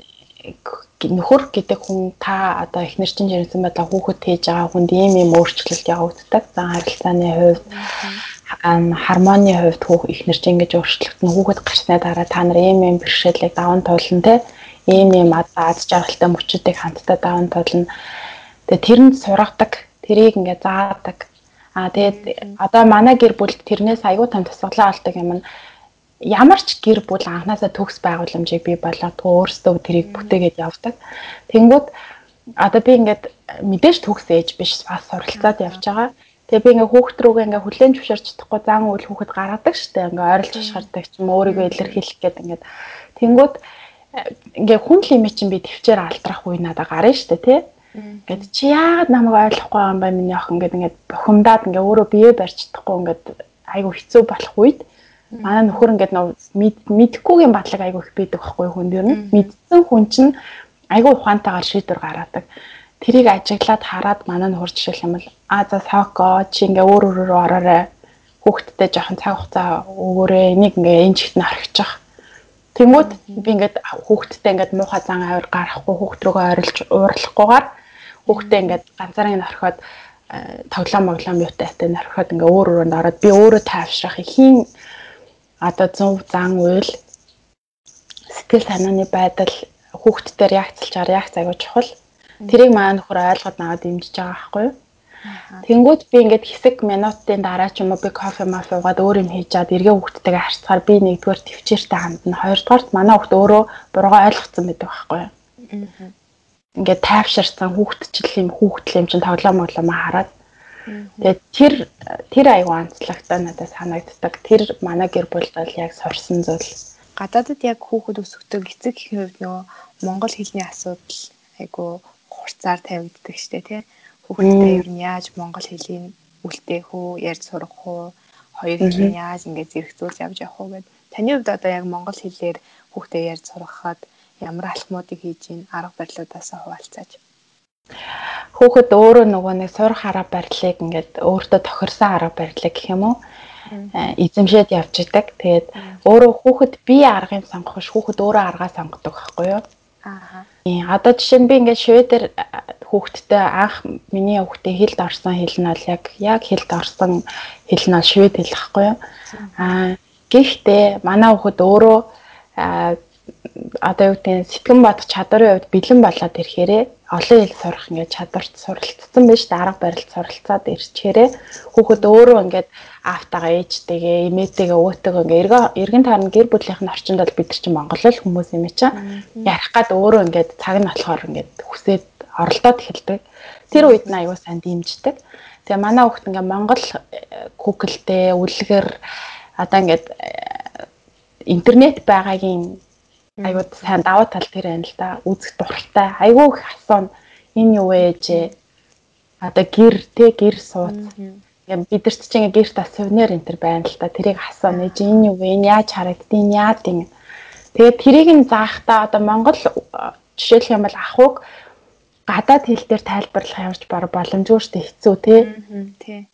нөхөр гэдэг хүн та одоо эхнэр чинь ирсэн байдлаа хүүхэд тээж байгаа хүнд ийм ийм өөрчлөлт явагддаг. Зан харилцааны хувьд хармоны хувьд хүүх ихнэр чинь ингэж өөрчлөгдөн хүүхэд гарсны дараа та нар ийм ийм бэрхшээлийг даван туулна те ийм ийм аз жаргалтай мөчүүдийг хамтдаа даван туулна. Тэгээ тэрэнд сургадаг, тэрийг ингээ заадаг. Аа тэгээд одоо манай гэр бүлд тэрнээс аягүй том тусгалаа олдог юм нь ямар ч гэр бүл анханасаа төгс байгууламжийг бий болгоодгүй өөрсдөө тэрийг бүтээгээд явдаг. Тэнгүүд одоо би ингээд мэдээж төгс ээж биш бас суралцаад явж байгаа. Тэгээ би ингээ хүүхд рүүгээ ингээ хүлэн зөвшөөрч чадахгүй зан үйл хүүхэд гаргадаг штэ. Ингээ ойрлж шашгардаг ч юм өөрийгөө илэрхийлэх гээд ингээд. Тэнгууд ингээ хүн лимит чинь би төвчээр алдрах үе надаа гарна штэ тий. Ингээд чи яагаад намайг ойлгохгүй юм бэ миний охин ингээд ингээд бухимдаад ингээ өөрөө бие барьж чадахгүй ингээд айгу хэцүү болох үед манай нөхөр ингээд мэдхгүйгийн батлаг айгу их бийдэг байхгүй хүн дэр нь. Мэдсэн хүн чинь айгу ухаантайгаар шийдвэр гаргадаг тэрийг ажиглаад хараад манай нөхөр жишээлх юм бол а за сако чи ингээ өөр өөрөөрөө ороорой хүүхдтэй жоохон цаг хугацаа өгөөрэй. Энийг ингээ энэ чигт нь орхичих. Тэнгүүд би ингээд хүүхдтэй ингээд муухай зан авир гарахгүй хүүхд рүүгээ ойрлж уурлахгүйгээр хүүхдтэй ингээд ганцаараа ин орхиод э, тоглоом моглоом юутай хатаа орхиод ингээ өөр өөрөнд ороод би өөрөө тайвшрах ихийн одоо зөв зан уйл сэтгэл санааны байдал хүүхдтээр реакцлж байгаа реакц аягүй чухал. Тэрийг маань нөхөр ойлгоод наваад дэмжиж байгаа байхгүй юу? Тэнгүүд би ингээд хэсэг минутын дараа ч юм уу би кофе маф уугаад өөр юм хийж чад эргээ хүүхдтэйгээ харьцахаар би нэгдүгээр төвчээртэй хандна. Хоёрдугаарт манай хүүхд өөрөө буруугаа ойлгоцсон байдаг байхгүй юу? Ингээд тайвширсан хүүхдчил юм хүүхдл юм чин тоглоом моглоомоо хараад Тэгээд тэр тэр аюу анцлагтай надад санагддаг. Тэр манай гэр бүлд бол яг сорсон зүйл.
Гадаадд яг хүүхэд өсгдөг эцэг гэхийн хувьд нөгөө монгол хэлний асуудал айгу хурцаар тавигддаг штэ тий. Хүүхдтэй ер нь яаж монгол хэлийг үлдээх үү, ярьж сурах уу, хоёр хэлийг яаж ингэж зэрэгцүүлж явж явах уу гэд. Таны хувьд одоо яг монгол хэлээр хүүхдээ ярьж сургахад ямар алхмуудыг хийж ийн арга барилуудаас хуваалцаач.
Хүүхэд өөрөө нөгөө нэг сурах арга барилыг ингээд өөртөө тохирсон арга барилыг гэх юм уу? эзэмшээд явж идэг. Тэгээд өөрөө хүүхэд би аргыг сонгох ш хүүхэд өөрөө аргаа сонгодог байхгүй юу? Аа. Одоо жишээ нь би ингээд шведээр хүүхдтэй анх миний хүүхдээ хэлд орсон хэл нь бол яг яг хэлд орсон хэл нь швед хэл гэхгүй юу? Аа гэхдээ манай хүүхэд өөрөө одоо юу гэдэг сэтгэн бодох чадварын хувьд бэлэн болоод ирэхээрээ олон хэл сурах ингээд чадварт суралцсан байж та арга барилд суралцаад ирчихээрээ хүүхэд өөрөө ингээд аавтайгаа ээжтэйгээ эмээтэйгээ өвөөтэйгээ ингээд эргэн тойрон гэр бүлийнх нь орчинд бол бид нар чинь Монгол л хүмүүс юм чинь ярих гад өөрөө ингээд цаг нь болохоор ингээд хүсээд оролдоод эхэлдэг. Тэр үед нь аюу сайн дэмждэг. Тэгээ манай хүүхд ингээд Монгол Google-тэй үлгэр одоо ингээд интернет байгаагийн айгуу сайн даваа тал тэр байна л да. Үзэх дуртай. Айгуу их асууна. Энэ юу вэ жээ. Одоо гэр те гэр сууц. Ингээм бид нар чинь ингээ гэрт бас сувнер энэ төр байна л да. Тэрийг асууна. Ээж энэ юу вэ? Яаж харагддیں۔ Яад юм. Тэгээд тэрийг нь заахтаа одоо Монгол жишээлх юм бол ахуйг гадаад хэл дээр тайлбарлах ямарч баг боломжгүй шүү дээ хэцүү тий.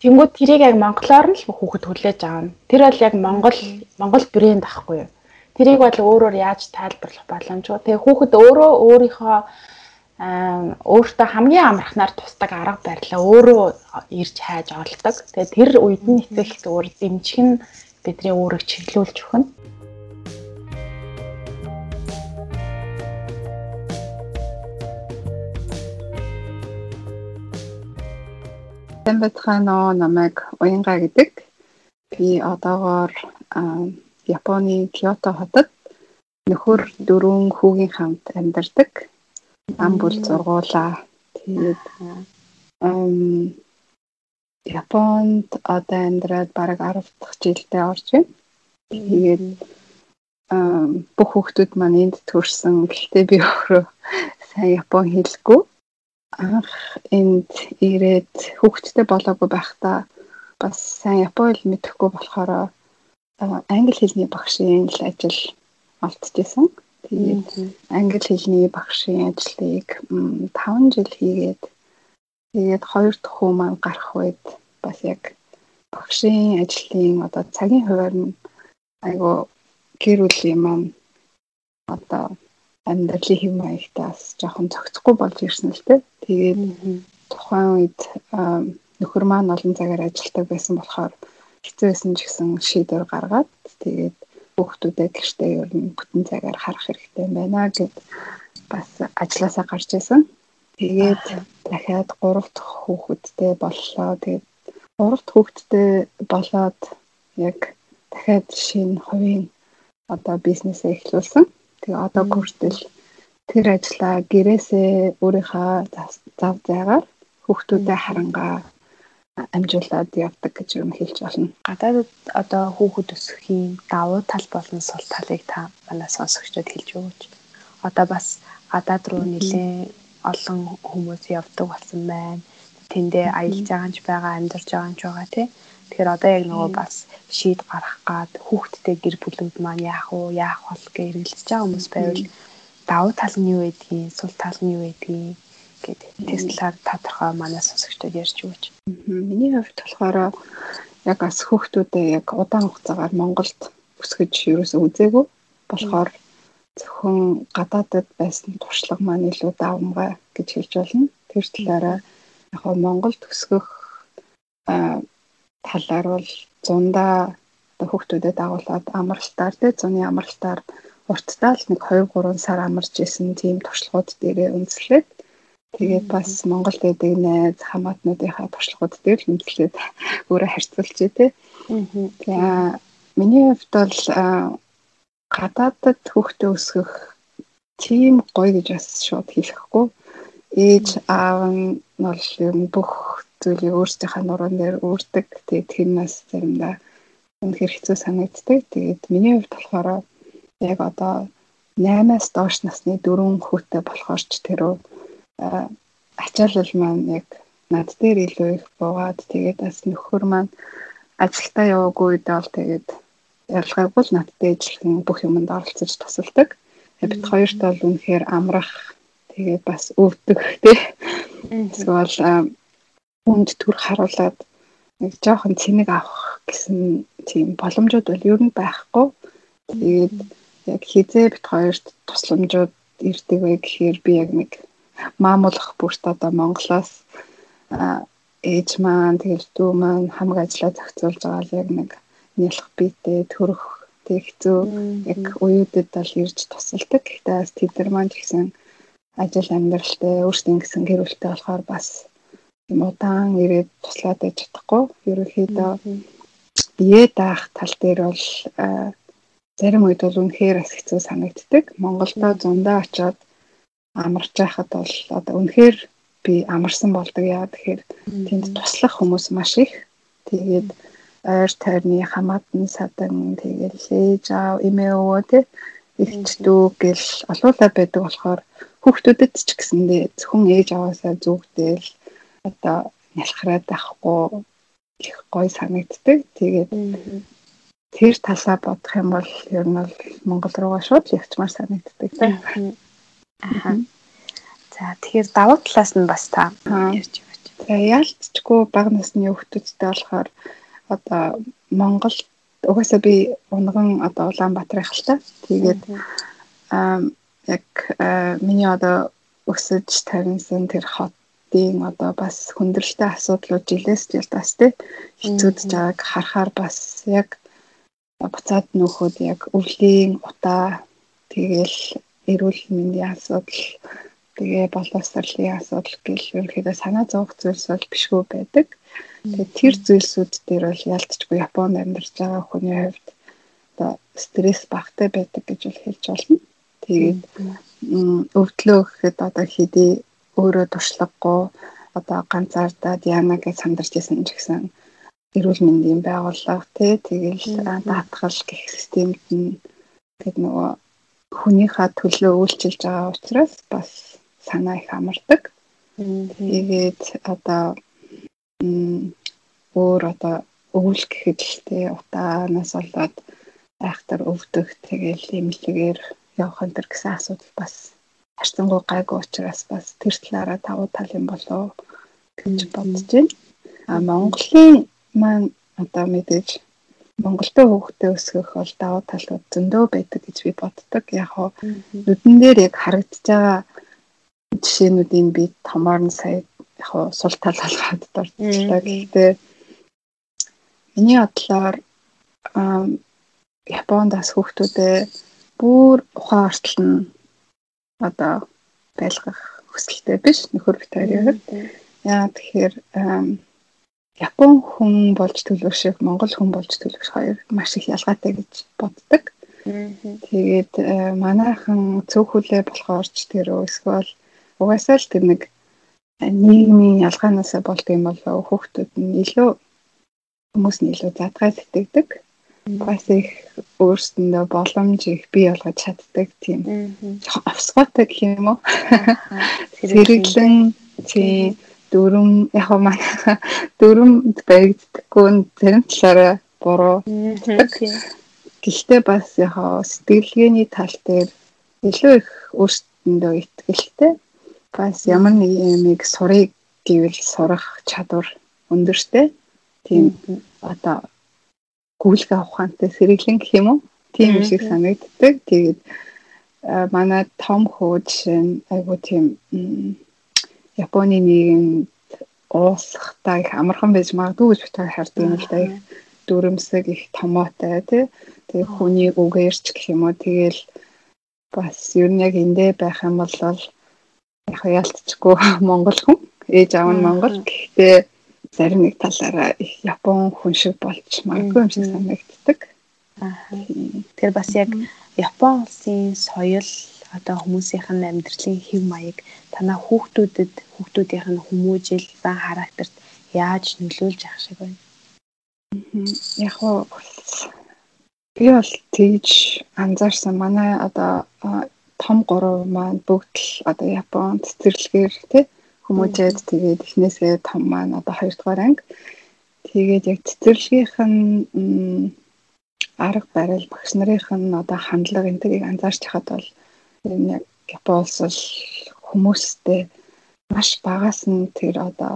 Тэнгүүд тэрийг яг монголоор нь л хүүхэд хүлээж авна. Тэр бол яг монгол монгол брэнд ахгүй юу? Тэрийг бол өөрөөр яаж тайлбарлах боломжгүй. Тэгээ хүүхэд өөрөө өөрийнхөө өөртөө хамгийн амархнаар тусдаг арга барилаа өөрөө ирж хайж олдог. Тэгээ тэр үед нь эцэг зүгээр дэмжих нь бидний өөрийг чиглүүлж өгнө.
Уу намайг Уянга гэдэг. Би одоогоор Японы Киото хотод нөхөр дөрвөн хүүгийн хамт амьдардаг. Ам бүл зургуулаа. Тэгээд ам Японд одоо амьдраад бараг 10 дахь жилдээ орж байна. Тэгээд бүх хүүхдүүд маань энд төрсэн. Гэхдээ би өөрөө сайн япон хэлгүй. Анх энд ирээд хүүхдтэй болоогүй байхдаа бас сайн япон хэл мэдэхгүй болохоор англи хэлний багшийн л ажил олдчихсэн. Тэгээд англи хэлний багшийн ажлыг 5 жил хийгээд тэгээд хоёр дахь хүү маань гарах үед бас яг багшийн ажлын одоо цагийн хуваар нь айгу гэр бүлийн маань одоо амьдралын хэм маягтаас жоохон цогцохгүй болж ирсэн л дээ. Тэгээд тухайн үед нөхөр маань олон цагаар ажилладаг байсан болохоор хэцүү байсан ч гэсэн шийдвэр гаргаад тэгээд хүүхдүүдэд гэртээ ер нь бүтэн цагаар харах хэрэгтэй байна гэд бас ажилласаа гарч исэн. Тэгээд дахиад 3 дахь хүүхэдтэй боллоо. Тэгээд 3 дахь хүүхэдтэй болоод яг дахиад шинэ хувийн одоо бизнесээ эхлүүлсэн. Тэгээ одоо хүртэл тэр ажлаа гэрээсээ өөрийнхөө зав зайгаар хүүхдүүдэд харангаа амжуулаад явдаг гэж юм хэлж болно.
Гадаадд одоо хүүхэд өсөхийн давуу тал болон сул талыг та манай сонсогчдод хэлж өгөөч. Одоо бас гадаад руу нэлээд олон хүмүүс явдаг болсон байна. Тэндээ аялж байгаа ч байгаа, амьдарч байгаа ч байгаа тий. Тэгэхээр одоо яг нөгөө бас шийд гарах гад хүүхдтэй гэр бүлүүд маань яах вэ, яах бол гэж эргэлзэж байгаа хүмүүс байвал давуу тал нь юу байдгийг, сул тал нь юу байдгийг гэдэг теслаар тодорхой манай сонсогчдод ярьж өгөөч.
Миний хувьд болохоор яг бас хүүхдүүдээ яг удаан хугацаагаар Монголд өсгөж ерөөсөө үзээгүй болохоор зөвхөн гадаадд байсан туршлага маань илүү давмгай гэж хэлж болно. Тэр талаараа яг Монголд өсгөх талаар бол зундаа хүүхдүүдэд дагуулад амралтаар тий зуны амралтаар урттаа л нэг 2 3 сар амарч исэн тийм туршлагууд дээрээ үндэслээд Тэгээд бас Монголд байдаг найз хамаатнуудынхаа туршлагууд дээр л үнэлээд өөрөө харьцуулж тий. За миний хувьд бол гадаадд хүүхдээ өсгөх тийм гоё гэж бас шууд хэлэхгүй. Ээж аав нь бол ер нь бүх зүйлийг өөрсдийнхээ нуруунд дээр өөрдөг. Тэгээд тэрнээс заримдаа үнэхээр хэцүү санагддаг. Тэгээд миний хувьд болохоор яг одоо 8-аас доош насны дөрвөн хүүтэй болохоор ч тэрөө ачаалал маань яг над дээр илүү их буугаад тэгээд бас нөхөр маань ажилдаа яваагүй үедээ бол тэгээд ялгаагүй л надтай ижилхэн бүх юмд оролцож тусалдаг. Бид хоёрт бол үнэхээр амрах тэгээд бас өвдөх тий. Эсвэл үнд төр харуулад нэг жоохон цэник авах гэсэн тийм боломжууд бол ер нь байхгүй. Тэгээд яг хизээ бит хоёрт тусламжууд ирдэг вэ гэхээр би яг нэг маамуулах бүрт одоо Монголоос ээж маань тэгэл дүү маань хамаг ажиллаа зохицуулж байгаа л яг нэг нялх биетэй төрөх тэг хэцүү яг уюудад бол ирж тусалдаг. Гэхдээ бас тэд нар маань гэсэн ажил амьдралтай өөрсдийн гэсэн гэр бүлтэй болохоор бас юм удаан ирээд туслаад байж чадахгүй. Ерөнхийдөө бие даах тал дээр бол зарим үед бол үнэхээр бас хэцүү санагддаг. Монголдо зундаа очиод амарч байхад бол одоо үнэхээр би амарсан болдог яа тэгэхээр тэнд туслах хүмүүс маш их. Тэгээд ойр тойрны хамаатан садан тэгээд ээж аав эмээ өвөө те ихч дүү гэл олуулаа байдаг болохоор хүүхдүүдэд ч гэсэндээ зөвхөн ээж аваасаа зүгдэл одоо нялхраад байхгүй их гой санагддаг. Тэгээд тэр талаа бодох юм бол ер нь бол Монгол руугаа шууд явчмаар санагддаг.
Аа. За тэгэхээр давуу талаас нь бас та ярьж
өгөөч. За яалтчгүй бага насны хүүхдүүдтэй болохоор одоо Монгол угаасаа би унган одоо Улаанбаатар та. Тэгээд аа яг миний одоо өсөж тавьсан тэр хотын одоо бас хүндрэлтэй асуудлууд жилээс жил бас тий хэцүүдж байгааг харахаар бас яг буцаад нөхөд яг өвлийн утаа тэгэл эрүүл мэндийн асуудал тэгээ боловсролын асуудал гэл ерөнхийдөө санаа зовох зүйлс бол бишгүй байдаг. Тэгээ тэр зүйлсүүд дээр бол ялцчгүй Японд амьдарч байгаа хүний хувьд одоо стресс багтай байдаг гэж бол хэлж болно. Тэгээд өвдлөө гэхэд одоо хэдий өөрөө туршлагагүй одоо ганцаардаад яана гэж сандарч исэн ч гэсэн эрүүл мэндийн байгууллага тий тэгэл даатгал гэх системд нь тэгээд нөгөө хүнийхээ төлөө үйлчилж байгаа учраас бас санаа их амардаг. Тэгээд одоо өөр одоо өвөл гэхэд л тий утаанаас болоод айхтар өвдөх тэгэл имлэгээр явах энэ гэсэн асуудал бас харьцангуй гайгүй учраас бас тэр талаараа давуу тал юм болов гэж бодож байна. А Монголын маань одоо мэдээж Монголтой хүүхдээ өсгөх бол давуу талууд зөндөө байдаг гэж би боддог. Яг хоо нүдэн дээр яг харагдаж байгаа жишээнүүдийн би томоор нь сая яг хоо сул тал алгаад дурдчихлаа. Гэхдээ миний бодлоор Японд бас хүүхдүүдээ бүр ухаан ортол нь одоо байлгах хүсэлтэй биш нөхөр бит хоёрын. Яа тэгэхээр Япон хүн болж төлөвшөх, Монгол хүн болж төлөвшөх хоёр маш их ялгаатай гэж боддог. Тэгээд э, манайхан цөөхөлөө болохоор ч тэр эсвэл угаасаа л тэр нэг э, нийгмийн ялгаанаас болдог юм болоо хүүхдүүд нь илүү хүмүүс нь илүү задгай сэтгэдэг. Бас их өөрсөндөө боломж их бий болгож чаддаг тийм. Авсгаатай гэх юм уу? Зэрэглэн тийм дөрөм яг манай дөрөмд баригддаггүй зарим талаараа буруу. Гэхдээ бас яг сэтгэлгээний тал дээр илүү их өөрсдөндөө ихтэй бас ямар нэг юмыг сурыг гэвэл сурах чадвар өндөртэй. Тийм одоо гүйлгээ ухаантай сэргэлэн гэх юм уу? Тийм шиг санагддаг. Тэгээд манай том хөө жишээ нь айгуу тийм Японы нийгэмд уусахтаа их амархан байж магадгүй гэж битээ хардаг юм л да. Их дүрмсэг их томоотой тий. Тэгээ хүний үгээрч гэх юм уу? Тэгэл бас ер нь яг эндээ байх юм бол яг ялтчгүй монгол хүн ээж аав нь монгол. Гэхдээ зарим нэг талаараа их япон хүн шиг болж магадгүй юм шиг санагддаг.
Тэгэхээр бас яг Япон улсын соёл одоо хүмүүсийнх нь амьдралын хэв маяг танаа хүүхдүүдэд хүүхдүүдийнх нь хүмүүжил ба характерт яаж нөлөөлж ах шиг байна.
Яг уу би бол тэгж анзаарсан манай одоо том гурав маань бүгд л одоо Японд цэцэрлэгээр тий Хүмүүжээд тэгээд эхнээсээ том маань одоо 2 дугаар анги. Тэгээд яг цэцэрлэгийнх нь арга барил багш нарын нь одоо хандлага энтэйг анзаарч хахад бол яг Японоос л хүмүүстэй маш багаас нь тэр одоо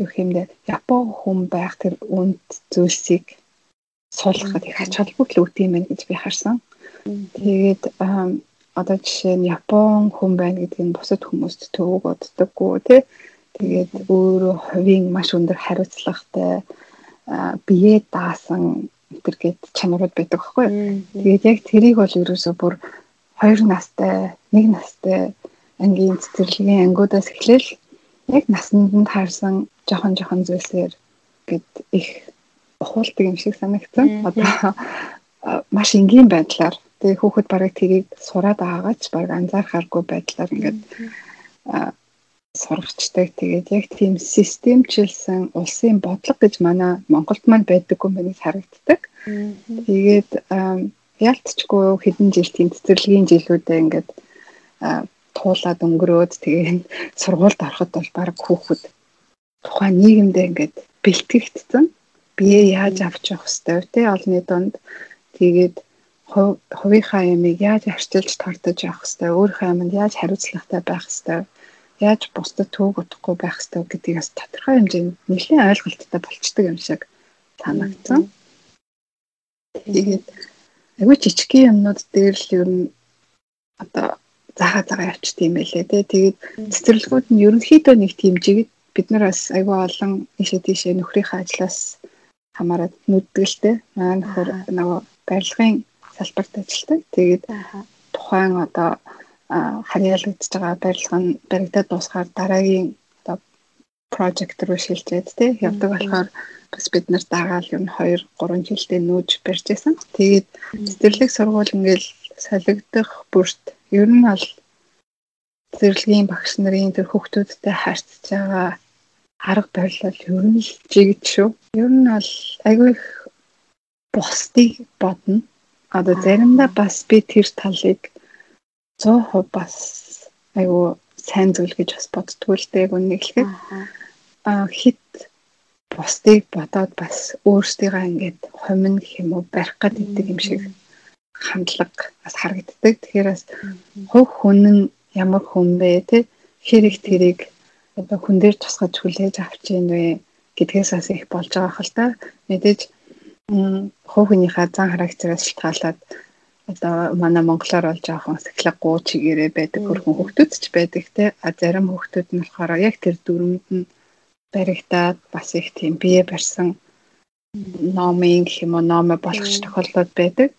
юу хэмдэ Япон хүн байх тэр үнд зүйлсийг суулгахад их ач холбогдол үүдэх юм байна гэж би харсан. Тэгээд одоо жишээ нь Япон хүн байна гэдэг нь бусад хүмүүст төвөг боддоггүй тий. Тэгээд өөрөө хувийн маш өндөр хариуцлагатай бие даасан гэтэргээд чанарууд байдаг хгүй. Тэгээд яг тэрийг бол ерөөсөө бүр хоёр настай, нэг настай ангийн цэцэрлэгийн ангиудаас эхлээл яг насанд нь таарсан жохон жохон зүйлсээр гэд их ухуулдаг юм шиг санагдсан. Одоо маш энгийн байдлаар тэгээ хүүхэд барыг тэрийг сураад байгаач баг анзаархааргүй байдлаар ингээд сургачдаг. Тэгээд яг тийм системчилсэн улсын бодлого гэж манай Монголд маань байдаггүй юм байна харагддаг. Тэгээд ялцчгүй хэдэн жил тийм цэцэрлэгийн жилүүдэд ингээд туулаад өнгөрөөд тэгээ сургуульд ороход бол баг хүүхэд тухайн нийгэмдээ ингээд бэлтгэгдсэн. Бие яаж авч явах хэвтэй те олны донд тэгээд хувийнхаа ямиг яаж арчилж тортож явах хэвтэй, өөрийнхөө аминд яаж хариуцлагатай байх хэвтэй, яаж бусдад төвөг утахгүй байх хэвтэй гэдгийг бас тодорхой хэмжээнд нэлээд ойлголттой болчдөг юм шиг санагдсан. Тэгээд агүй жижигхэн юмнууд дээр л ер нь одоо заахаа загаа явчихд юм байлээ тий. Тэгээд цэцэрлэгүүд нь ерөнхийдөө нэг тийм жигэд бид нар бас айгүй олон ийшээ тийшээ нөхрийнхээ ажлаас хамаарат нүдгэлтэй. Манай нөхөр нөгөө барилгын салбарт ажилладаг. Тэгээд тухайн одоо харьяалагдж байгаа барилга нь баригдаад дуусгаар дараагийн одоо project руу шилжээд тий явдаг болохоор бас бид нар дагаал юм 2 3 жилдээ нүүж барьж байсан. Тэгээд цэцэрлэг сургууль ингээл солигдох бүрт ер нь бол зэрлэгийн багш нарын тэр хүүхдүүдтэй харьцаж байгаа арга барил ер нь л жигд шүү. Ер нь бол айгүй их бусдыг бодно. Одоо заримдаа бас би тэр талыг 100% бас айгүй сайн зүйл гэж бас боддгоо л дээ үнэхээр. Аа хит бусдыг бодоод бас өөрсдийгаа ингээд хомин гэх юм уу барих гэдэг юм шиг хандлага бас харагддаг. Тэгэхээр бас хувь хүн нь ямар хүн бэ те хэрэг тэрийг одоо хүн дээр тусгаж хүлээж авч ийн вэ гэдгээс бас их болж байгаа хэл та. Мэдээж хувь хүнийхээ зан характераас шалтгаалаад одоо манай монголоор бол жоохон сахилга гуу чигээрээ байдаг хөрхөн хөвгтүүд ч байдаг те. А зарим хөвгтүүд нь болохоор яг тэр дүрмэнд нь баригдаад бас их тийм бие барьсан номын гэх юм уу номо болгоч тохиолдод байдаг.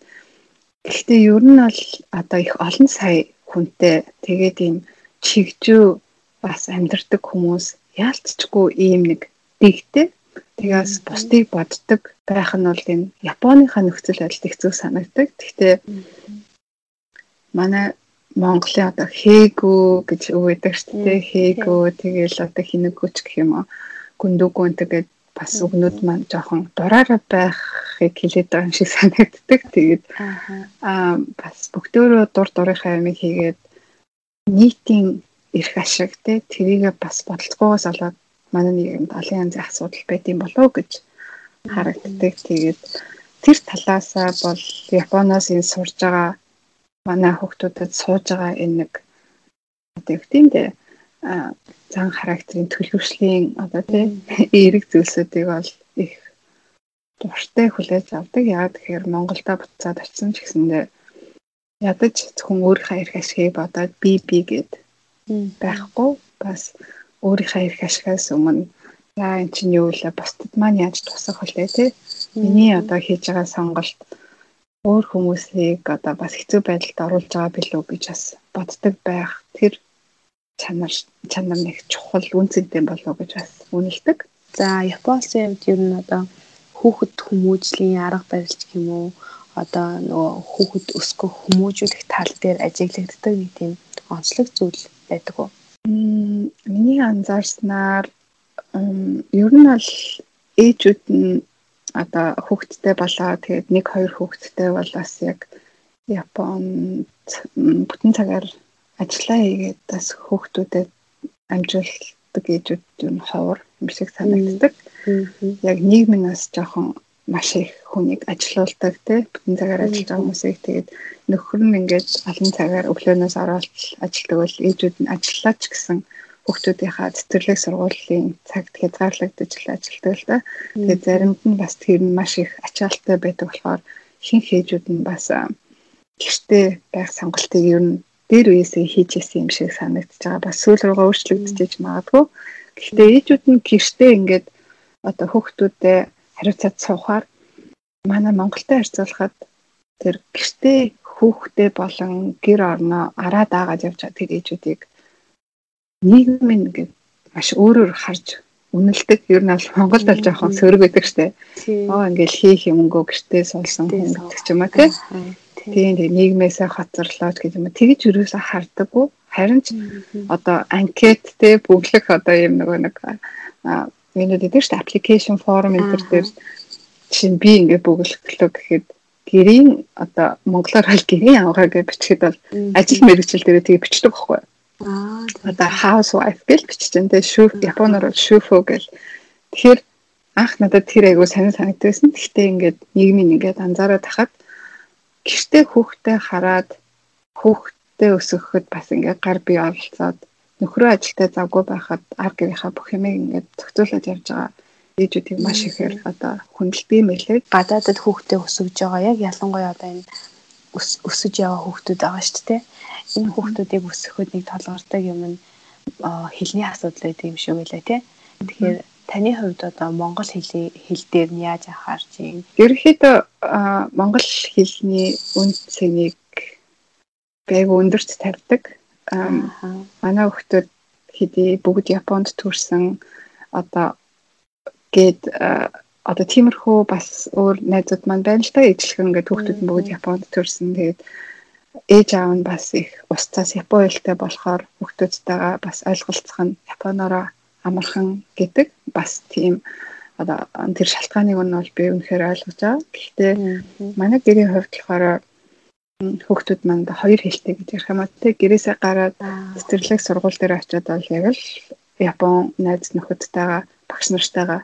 Гэхдээ ер нь бол одоо их олон сая хүнтэй тэгээд ийм чигжүү бас амьдрдаг хүмүүс яалтчгүй ийм нэг дэгтэй тэгээс бусдыг боддог байх нь бол энэ Японыхаа нөхцөл байдалд хэцүү санагдаг. Гэхдээ манай Монголын одоо хээгүү гэж үг гэдэг шүү дээ. Хээгүү тэгээл одоо хинэгүүч гэх юм уу. Гүндүгүүн тэгээд бас өгнүүд маань жоохон дураараа байхыг хэлээд байгаа юм шиг санагддаг. Тэгээд аа бас бүгдөө дур дурынхаа ямиг хийгээд нийтийн эрх ашиг те тэрийг бас бодолцоогоос олоод манай нийгэмд олон янзын асуудал байд юм болов гэж харагддаг. Тэгээд тэр талаасаа бол Японоос энэ сурж байгаа манай хүүхдүүдэд сууж байгаа энэ нэг одоо юу тийм дээ зан характерын төлөвшлийн одоо тийм эерэг зүйлсүүдийг бол их дуртай хүлээж авдаг. Яагаад тэгэхээр Монголда буцаад очсон ч гэсэндээ ядаж зөвхөн өөрийнхөө эрх ашигыг бодоод би би гэд байхгүй бас өөрийнхөө эрх ашигаас өмнө яа эн чинь юу вэ? Бусдад маань яаж тусах вүлээ те? Миний одоо хийж байгаа сонголт өөр хүмүүсийг одоо бас хэцүү байдалд оруулж байгаа билүү гэж бас боддог байх. Тэр чанар чанар нэг чухал үнцэнтэй болов гэж бас үнэлдэг.
За Японы хувьд ер нь одоо хүүхэд хүмүүжлийн арга барил гэх юм уу одоо нөгөө хүүхэд өсгөх хүмүүжүүлэх тал дээр ажиглагддаг нэг тийм онцлог зүйл байдаг уу?
Миний анзаарснаар ер нь бол ээжүүд нь одоо хүүхэдтэй болоо тэгээд нэг хоёр хүүхэдтэй бол бас яг Японд бүтэн цагаар ажиллаа хийгээд бас хүүхдүүдэд амжилтдаг ээжүүд юм ховор юм шиг санагддаг. Яг нийгмийн нас жоохон маш их хүнийг ажилуулдаг те бүтэн цагаар ажиллаж байгаа хүмүүсийг тэгээд нөхөр нь ингээд олон цагаар өглөөнөөс ороод ажилладаг бол ээжүүд нь ажиллаач гэсэн хүүхдүүдийнхаа цэцэрлэг сургуулийн цагт хязгаарлагдаж ажилладаг л да. Тэгээд заримд нь бас тэр нь маш их ачаалттай байдаг болохоор шинэ хээжүүд нь бас гэртээ байх сонголтыг ер нь дээр үеэсээ хийж исэн юм шиг санагдаж байгаа. Бас сүүл рүүгээ өөрчлөгдөж магадгүй. Гэхдээ ээжүүд нь гэртээ ингээд одоо хүүхдүүдэд хариуцаад суухаар манай Монголтой харьцуулахад тэр гэртээ хүүхдээ болон гэр орноо араа даагаад явж байгаа тэр ээжүүдийг нийгэм ингээд маш өөрөөр харж үнэлдэг. Ер нь бол Монголд бол жоохон сөрөг байдаг штэ. Оо ингээл хийх юмгүй гэртээ суулсан хүн гэдэг ч юм аа тий. Тийм тийм нийгмээсээ хоцорлооч гэж юм. Тэгэж юусаа хардаггүй. Харин ч одоо анкет те бүглэх одоо юм нөгөө нэг минут гэдэг чинь application form энэ төр чинь би ингээд бүглэхлөө гэхэд гэрийн одоо монголоор хэл гэрийн авгаа гэж бичгээд бол ажил мэргэжил дээр тэгээ бичдэг байхгүй юу? Аа одоо housewife гэж бичсэн тэгээ шүүх японоор шүүфөө гэл. Тэгэхээр анх надад тэр айгу санаа санагдсан. Гэхдээ ингээд нийгмийн ингээд анзаараад тахад гэртээ хүүхдээ хараад хүүхдээ өсгөхөд бас ингээд гар бие оролцоод нөхрөө ажилдаа завгүй байхад ар гэрийнхаа бүх юмыг ингээд зохицуулаад явж байгаа ээжүүдийг маш ихээр одоо хүндэлдэг юм байлээ.
Гадаадд хүүхдээ өсгөж байгаа яг ялангуяа одоо энэ өсөж яваа хүүхдүүд байгаа шүү дээ. Энэ хүүхдүүдийг өсгөхөд нэг толгортой юм нь хэлний асуудал байдаг юм шиг байлаа тий. Тэгэхээр таны хувьд одоо монгол хэлний хэл дээр нь яаж анхаарч юм?
Ерөнхийдөө монгол хэлний үнд цэнийг байг өндөрт тавьдаг. Манай хүүхдүүд хэдий бүгд Японд төрсэн. Одоо гээд одоо тиймэрхүү бас өөр найзууд маань байна л та. Ижлэхэн ингээд хүүхдүүд нь бүгд Японд төрсэн. Тэгээд ээж аав нь бас их устцаас Япон хэлтэй болохоор хүүхдүүдтэйгээ бас ойлголцох нь Японоороо амархан гэдэг. Бас тийм одоо тэр шалтгааныг нь бол би үнэхээр ойлгож байгаа. Гэхдээ манай гэрийн хувьд болохоор хүүхдүүд манд хоёр хэлтэй гэж ярих юм аа те гэрээсээ гараад цэцэрлэг сургууль дээр очиод бол яг л Япон найз нөхөдтэйгээ багш нартайгаа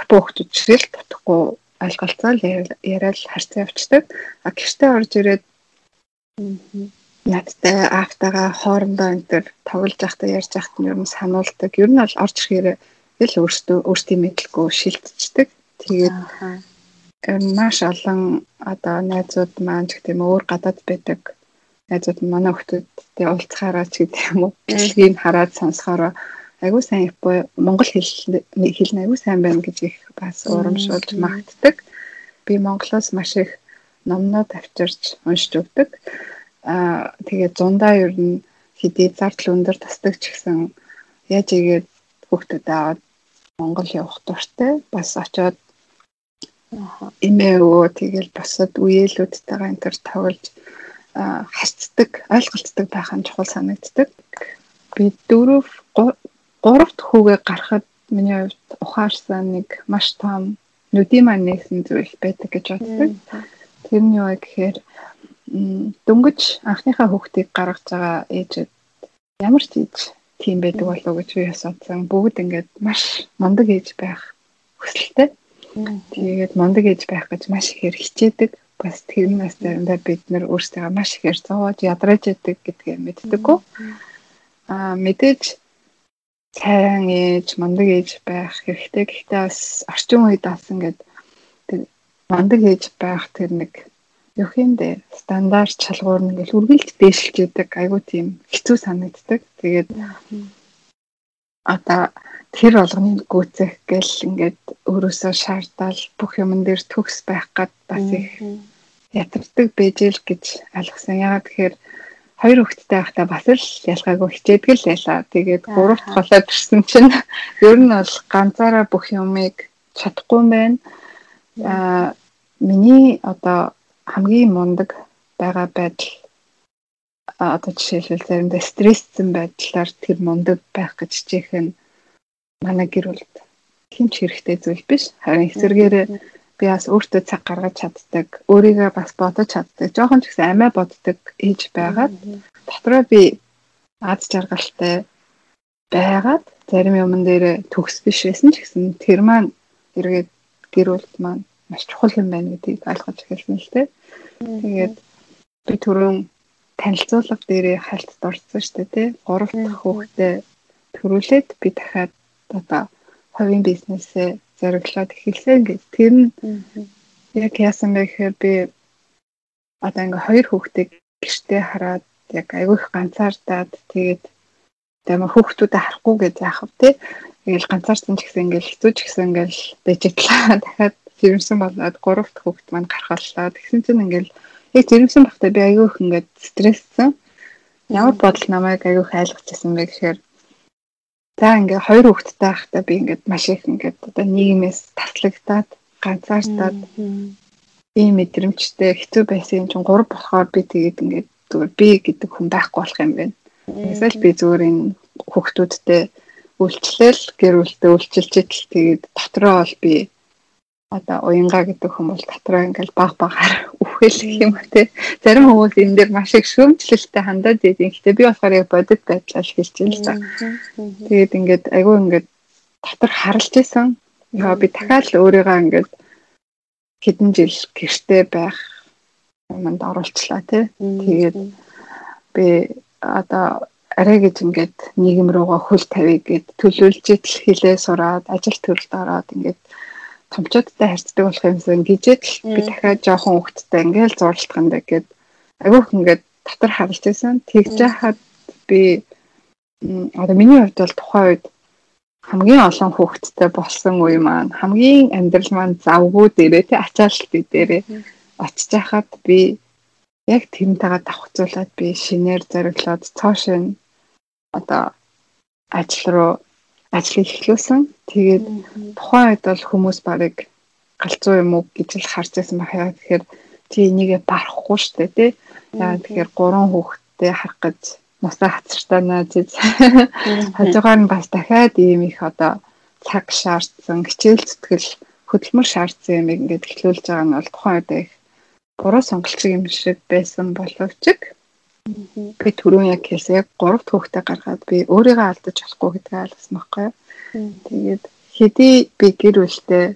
Япон хүүхдүүд жишээл тутахгүй ойлголцоол яриад харьцаа явцдаг. А гэртээ орж ирээд надтай аавтайгаа хоорондоо энэ төр тоглож байхдаа ярьж байхад нь ер нь сануулдаг. Ер нь бол орж ирэхээр л өөртөө өөртөө мэдлгүй шилтждэг. Тэгээд маш олон одоо найзууд маань ч гэдэм өөр гадаад байдаг найзууд манай хүмүүстэй уулзахаараа ч гэдэм юм уу бичлэгийг хараад сонсохороо айгүй сайн Монгол хэл хэл нь айгүй сайн байна гэж их бас урамшуулж магтдаг. Би Монголоос маш их номнууд авчирч уншиж өгдөг. Аа тэгээд зундаа ер нь хэдий зардал өндөр тасдаг ч гэсэн яаж игээд хүүхдэд аваад Монгол явах дуртай бас очоод эмээөө тэгэл босод үеэлүүдтэйгээ энэ төр тоглож харцдаг, ойлголцдог байх нь чухал санагддаг. Би дөрөв гуравт хүүгээ гарахад миний хувьд ухаарсан нэг маш том нүдийн маань нэгсэн зүйл байдаг гэж боддог. Тэр нь юу гэхээр дөнгөж анхныхаа хүүхдийг гаргаж байгаа ээжэд ямар ч ийж тийм байдаг болов уу гэж би асуусан. Бүгд ингээд маш мундаг ээж байх хүсэлтэй. Тэгээд мундаг ээж байх гэж маш ихээр хичээдэг. Бас тэр нас заримдаа бид нэр өөрсдөө маш ихээр зовоож ядраж яадаг гэдгээ мэддэггүй. Аа мэдээж цайран ээж, мундаг ээж байх хэрэгтэй. Гэхдээ бас орчин үед бас ингээд тэр мундаг ээж байх тэр нэг юу юм бэ? Стандарт чалгуур нь ингээл үргэлж дээшилж идэг. Айгуу тийм хэцүү санагддаг. Тэгээд одоо тэр болгоныг гүйцэх гэл ингээд өөрөөсөө шаардал бүх юмн дээр төгс байх гад бас их ятардаг бэжэл гэж ойлгосон. Ягаад тэгэхээр хоёр хүүхэдтэй байхдаа бас л ялгаагүй хичээдэг л байлаа. Тэгээд гуравт голоод ирсэн чинь ер нь бол ганцаараа бүх юмыг чадахгүй юм байна. Аа миний одоо хамгийн мундаг байгаа байдал одоо жишээлбэл заримдаа стрессцэн байдлаар тэр мундаг байх гэж чих нь манай гэр бүлд хэмч хэрэгтэй зүйл биш. Харин эсвэргээрээ би бас өөртөө цаг гаргаж чаддаг, өөрийгөө бас бодож чаддаг, жоохон ч гэсэн амиа боддог ээж байгаад дотроо би аз жаргалтай байгаад зарим юмн дээр төгс биш байсан ч гэсэн тэр маань эргээд гэр бүл маань маш чухал юм байна гэдгийг ойлгож эхэлсэн л дээ. Тэгээд би түрүүн танилцуулга дээрээ хальтд орсон шүү дээ тий. Гурав дахь хүүхдээ төрүүлээд би дахиад одоо хувийн бизнесээ зориглоод эхэлсэн гэж тэр нь яг яасан бэ гэхээр би одоо ингээ хоёр хүүхдийг гэртээ хараад яг айгүйх ганцаардаад тэгээд тэгээ хүүхдүүдэд харахгүй гэж яах вэ тий. Ингээл ганцаарсан ч гэсэн ингээл хэцүү ч гэсэн ингээл бэжэтлээ дахиад жирэмсэн болоод гурав дахь хүүхд маань гарахлаа. Тэгсэн чинь ингээл яг жирэмсэн багтаа би айгүйх ингээд стресссэн. Ямар бодол намайг айгүйх айлгажсэн бэ гэхээр за ингээ хоёр хүүхэдтэй байхдаа би ингээд маш их ингээд одоо нийгэмээс таслагдаад ганцаардаад ийм мэдрэмжтэй хэцүү байсан юм чинь гурав болохоор би тэгээд ингээд зүгээр би гэдэг хүн байхгүй болох юм байна. Эсвэл би зүгээр энэ хүүхдүүдтэй үйлчлэл гэр бүлтэй үйлчилж идэл тэгээд дотроо бол би одоо уянга гэдэг хүмүүс дотроо ингээл баг багаар үхэлэх юм те. Зарим хүмүүс энэ дээр маш их шүүмжлэлтэй хандаад идэв. Гэхдээ би болохоор яг бодит байдлаар хэлж хэлж байгаа. Тэгээд ингээд айгүй ингээд дотор харалж исэн. Яа би дахиад л өөрийгөө ингээд хэдэн жил гэртээ байх юмд оруулчлаа тий. Тэгээд би одоо арай гэж ингээд нийгэм руугаа хөл тавья гэд төлөөлж идэл хилээ сураад ажил төрөлд ороод ингээд томчуудтай харьцдаг болох юмсан гिजэд л би дахиад жоохон хөвгттэй ингээд зурлахтанда гэд. Агиох ингээд татар харж байсан. Тэгж яхад би одоо миний хувьд бол тухайн үед хамгийн олон хүүхэдтэй болсон үе маань хамгийн амьдрал маань завгүй дээрээ тий ачаалттай дээрээ очиж хахад би яг тэрнтэйгээ давхцуулаад би шинээр зориглоод цааш нь одоо ажил руу ажлыг эхлүүлсэн. Тэгээд тухайн үед бол хүмүүс барыг галзуу юм уу гэж л харж байсан бахаа. Тэгэхээр чи энийгээ барахгүй штэ тий. Яа тэгэхээр гурван хүүхэдтэй харах гэж нусаа хацартана зү. Хажуугаар нь бас дахиад ийм их одоо цаг шаардсан, хичээл зүтгэл хөдөлмөр шаардсан юм ингээд эхлүүлж байгаа нь бол тухайн үед их буруу сонголт юм шиг байсан боловч би түрүүн яг хэлсэн яг гурав хүүхдээ гаргаад би өөрийгөө алдаж болохгүй гэдгийг ойлгосон байхгүй юу. Тэгээд хэдий би гэр бүлтэй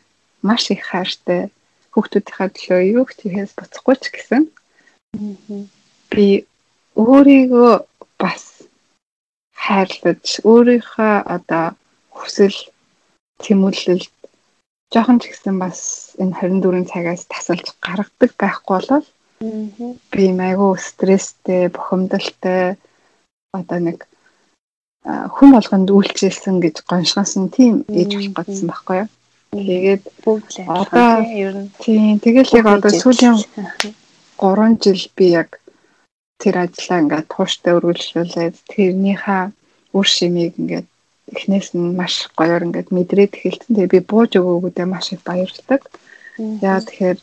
маш их хайртай хүүхдүүдийнхээ төлөө юу ч хийхээс буцахгүй ч гэсэн би өөрийгөө бас хайрлаж өөрийнхөө одоо хүсэл тэмүүлэлд жоохон ч гэсэн бас энэ 24 цагаас тасалж гаргадаг байхгүй болол би майгуу стресстэй, бухимдалтай одоо нэг хүн болгонд үйлчилсэн гэж гоншгосон тийм ээж болох гэсэн байхгүй юу. Тэгээд одоо ер нь тийм тэгэл яг одоо сүүлийн 3 жил би яг тэр ажлаа ингээд тууштай өргөлжлүүлээд тэрнийхээ үр шимийг ингээд эхнээс нь маш гоёор ингээд мэдрээд эхэлсэн. Тэгээ би бууж өгөөгүүдээ маш их баярлагдав. Яа тэгэхээр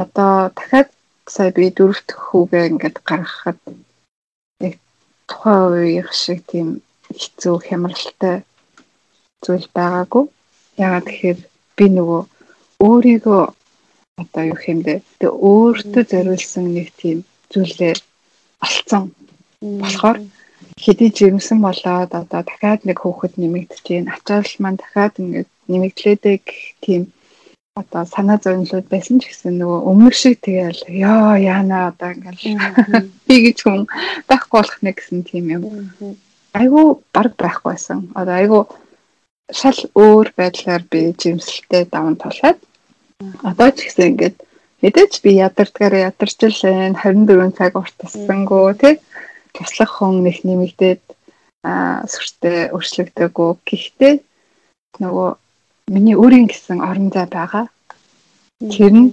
одоо дахиад сая би дөрөвт хүүгээ ингээд гаргахад яг тухайн үеийн шиг тийм хэцүү хямралтай зүйл байгаагүй. Яагаад тэгэхээр би нөгөө өөрийгөө одоо юу хэмдэ тэгээ өөртөө зориулсан нэг тийм зүйлээ олцсон болохоор хэдий жирэмсэн болоод одоо дахиад нэг хөөхөд нэмэгдэж байна. Ачаал маань дахиад ингээд нэмэгдлээдэг тийм одоо санаа зовнилууд байсан ч гэсэн нөгөө өмнөх шиг тэгэл ёо яана одоо ингээл би гэж хүн байхгүй болох нэ гэсэн тийм юм. Айгу баг байхгүй байсан. Одоо айгу шал өөр байдлаар би жимсэлтэй даван тулаад одоо ч гэсэн ингээд мэдээч би ядардгаар ядарч л 24 цаг уртсангөө тий туслах хүн нэг нэмэгдээд сүртэй өршлөгдөөгүй. Гэхдээ нөгөө миний өөрийн гэсэн орон зай байгаа. Тэр нь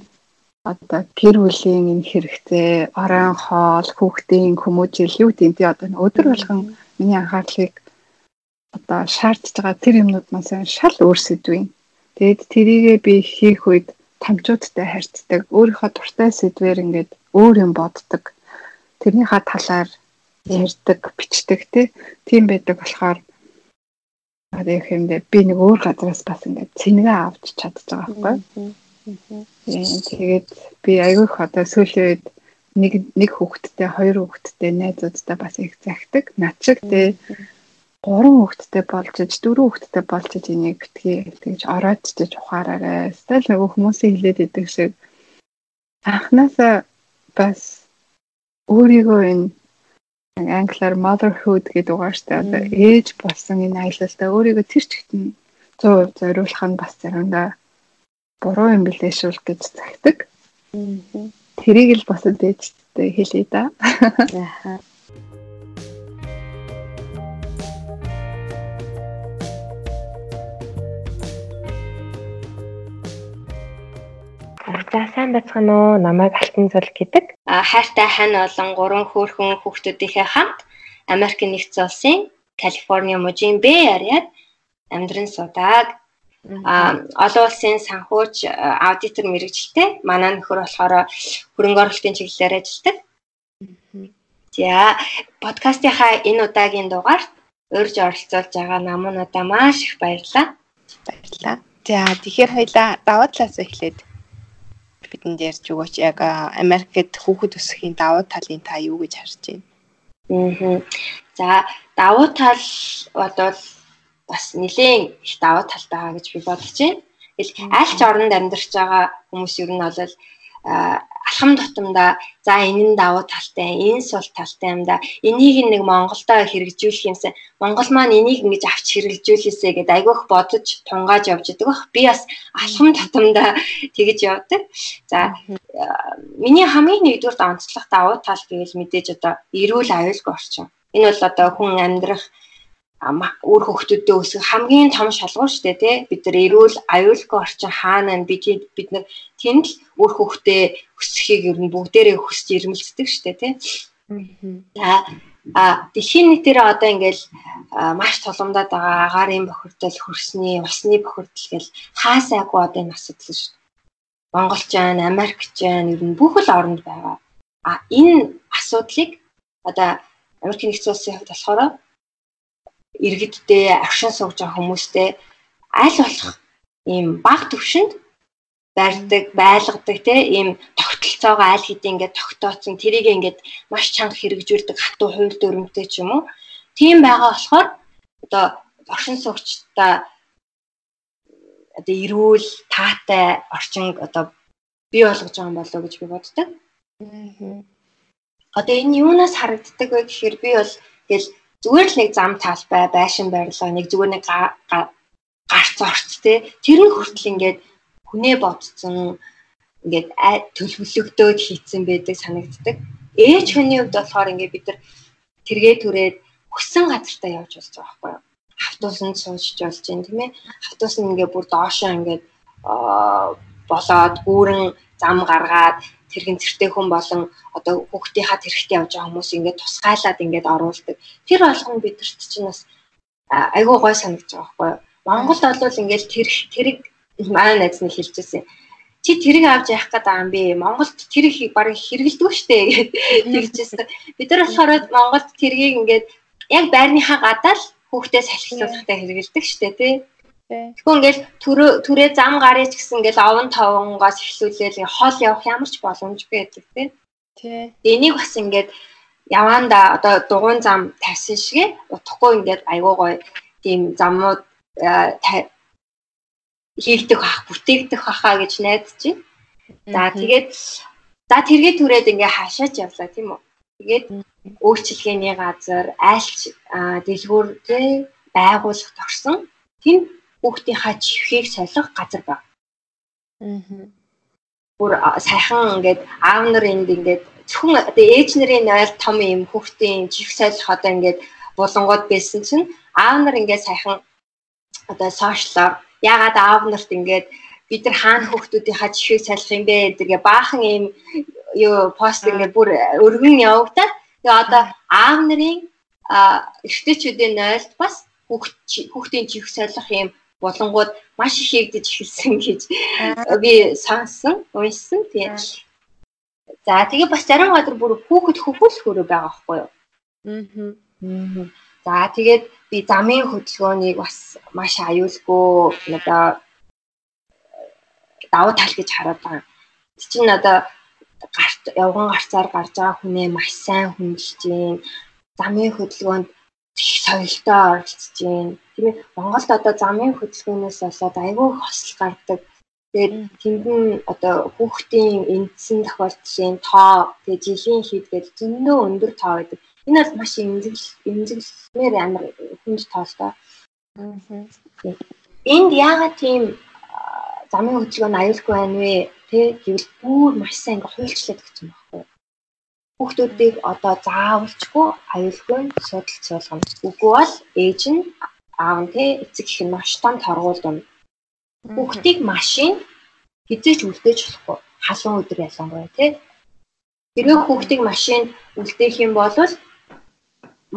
одоо гэр бүлийн энэ хэрэгтэй орон хоол, хүүхдийн хүмүүжил юу гэдэг нь одоо өдөр болгон миний анхаарлыг одоо шаардж байгаа тэр юмнууд маань шал өөр сэдвийн. Тэгэд тэрийгээ би хийх үед тамчуудтай харьцдаг, өөрийнхөө дуртай сэдвэр ингээд өөр юм боддог. Тэрнийхээ талаар ярьдаг, бичдэг тийм байдаг болохоор одоо яг юмдээ би нэг өөр газараас бас ингээд цэнгээ авч чадчих байгаа байхгүй. Тэгээд би аягүй их одоо сүүлийн үед нэг нэг хүүхэдтэй, хоёр хүүхэдтэй найзуудтай бас их захидаг. Над шиг тэ гурван хүүхэдтэй болж иж дөрөв хүүхэдтэй болж иж энийг битгий тэгж ороодчиж ухаараарай. Стил нөгөө хүмүүсийн хилээд идэг шиг анхнаасаа бас өөрийгөө энэ англиар motherhood гэдэг угааштай одоо ээж болсон энэ аялалдаа өөрийгөө тэр чигтэн 100% зориулах нь бас заримдаа буруу юм билээ шүүл гэж загтаг. Тэрийг л бас ээжтэй хэлье да. Аа.
За сайн байцгаана уу? Намайг Алтан цул гэдэг.
А хайртай хань болон гурван хөөрхөн хүүхдүүдийнхээ хамт Америк нэгдсэн улсын Калифорни мужийн Б ариад амьдран судаг. А олон улсын санхүүч аудитор мэрэгчлээ. Манай нөхөр болохоор хөрөнгө оруулалтын чиглэлээр ажилладаг. За подкастынхаа энэ удаагийн дугаарт урьж оролцуулж байгаа намуунуудаа маш их баярлалаа.
Баярлалаа. За тэгэхээр хоёлаа даваа талаас эхлээд бидэнд ярьж өгөөч яг Америкт хүүхэд өсөхийн давуу талын та юу гэж харж байна?
Аа. За давуу тал бодвол бас нэлээд их давуу талтай байгаа гэж би бодож байна. Тэгэл аль ч оронд амьдарч байгаа хүмүүс ер нь бол алхам тутамдаа за энэ нь давуу талтай, энэ сул талтай юм да. Энийг нэг Монголдо хэрэгжүүлэх юмсан. Монгол маань энийг ингэж авч хэрэгжүүлээсэ гэдээ айгүйх бодож тунгааж явж идэг бах. Би бас алхам тутамдаа тэгэж явдаг. За миний хамгийн нэгдүгээр онцлог давуу тал гэвэл мэдээж одоо эрүүл аюулгүй орчин. Энэ бол одоо хүн амьдрах үр хөвгтөдөө өсөх хамгийн том шалгуур шүү дээ тий. Бид нар эрүүл аюулгүй орчин хаана бид бид нар тэнд л үр хөвгтөө өсөхийг ер нь бүгдээрээ хүсч ирмэлцдэг шүү дээ тий. За а дэлхийн нийтээр одоо ингээл маш тулгамдаад байгаа агаарын бохирдол хөрсний усны бохирдол гэл хаасайгүй одоо энэ асуудал шүү. Монголчан Америкчан ер нь бүх л оронд байгаа. А энэ асуудлыг одоо Америк нэгдсэн улсын хувьд болохоор иргэдтэй агшин сууж байгаа хүмүүстэй аль болох ийм баг төвшөнд барьдаг, байлгадаг те ийм тогтолцоогоо аль хэдийн ингээд тогтооцсон тэрийг ингээд маш чанга хэрэгжүүлдэг хатуу хууль дүрмтэй ч юм уу. Тийм байгаа болохоор одоо оршин суугчдаа одоо эрүүл таатай орчин одоо бий болгож байгаа юм болоо гэж би боддог. Одоо энэ юунаас харагддаг вэ гэхээр би бол тэгэл зүгээр л нэг зам талбай байшин байрлаа нэг зүгээр нэг гарц орц те тэр нь хүртэл ингээд хүнээ бодцсон ингээд төлөвлөгдөөд хийцэн байдаг санагддаг. Ээж хүний хувьд болохоор ингээд бид нар тэргээ түрээд хүссэн газартаа явж болж байгаа байхгүй юу? Автобусанд суужж болж байна тийм ээ. Автобус нь ингээд бүр доошоо ингээд болоод гүүрэн зам гаргаад тэрхэн цэртэй хүн болон одоо хүүхдийнхаа тэрхтээ явж байгаа хүмүүс ингээд тусгайлаад ингээд оруулдаг. Тэр болгоно бидэрт чинь бас айгүй гой санагдаж байгаа байхгүй юу? Монголд бол ингээд тэр тэрэг манай найз нь хэлжсэн. Чи тэрэг авч явах байгаа юм би. Монголд тэр их баг хэрэгэлдэг штэ тэгжсэн. Бид нар болохоор Монголд тэргийг ингээд яг байрныхаа гадаа л хүүхдээ салхилуулахтай хэрэгэлдэг штэ тий. Тэгэхгүй ингээл төрөө зам гарыг ч гэсэн ингээл овон товонгоос эхлүүлээл хол явах ямар ч боломжгүй байдаг тий. Тий. Энийг бас ингээд яванда одоо дугуун зам тавьсан шигэ утахгүй ингээд айгуу гоё тийм замууд хийгдэх бах бүтээгдэх бахаа гэж найдаж байна. За тэгээд за тэргээ түрээд ингээ хашаач явлаа тийм үү. Тэгээд өөрчлөлгээний газар айлч дэлгүүр тий байгууллагт орсон. Тэнд хүүхдийнхаа чихийг солих газар баг. Аа. Бүр сайхан ингээд аав нар энд ингээд зөвхөн одоо ээж нарын найл том юм хүүхдийн чих солих одоо ингээд булангууд байсан чинь аав нар ингээд сайхан одоо сошиалор ягаад аав нарт ингээд бид нар хаана хүүхдүүдийнхаа чихийг салих юм бэ гэдгээ баахан юм юу пост ингээд бүр өргөн явагдаад тэгээ одоо аав нарын эртээчүүдийн нойлд бас хүүхдийн чих солих юм болонгууд маш их хийгдэж эхэлсэн гэж би сонссон, уншсан. Тэгээ. За тэгээ бас зарим газар бүр хүүхэд хөвгөл хөрөө байгаа байхгүй юу? Аа. За тэгээд би замын хөдөлгөөнийг бас маш аюулгүй одоо давуу тал гэж хараад байгаа. Чинь одоо гарт явган гарцаар гарч байгаа хүнээ маш сайн хүндэлж гин замын хөдөлгөөнд соёлтой оролцож байна. Тийм ээ Монголд одоо замын хөдөлгөөнөөс болоод айгүй их хосол гардаг. Тэгээд тэнд нь одоо хүүхдийн эндсэн тохиолдлын тоо тэгээд жилийн хэд гэдэг зөндөө өндөр тоо байдаг. Энэ бол маш эмзэгл эмзэглэмээр амар хүнд тоолтой. Энд яагаад тийм замын хөдөлгөөн аюулгүй байна вэ? Тэ гэвэл бүр маш сайн ингээ хуульчлаад өгсөн байхгүй юу? Хүүхдүүдийг одоо заавалчгүй аюулгүй судалж суулгана. Үгүй бол ээж нь аав нь тэ эцэг их нь маш том торгуул дун. Хүүхдийг машин хизээч үлдээж болохгүй. Халуун өдөр ялангуяа тэ. Хэрвээ хүүхдийг машин үлдээх юм бол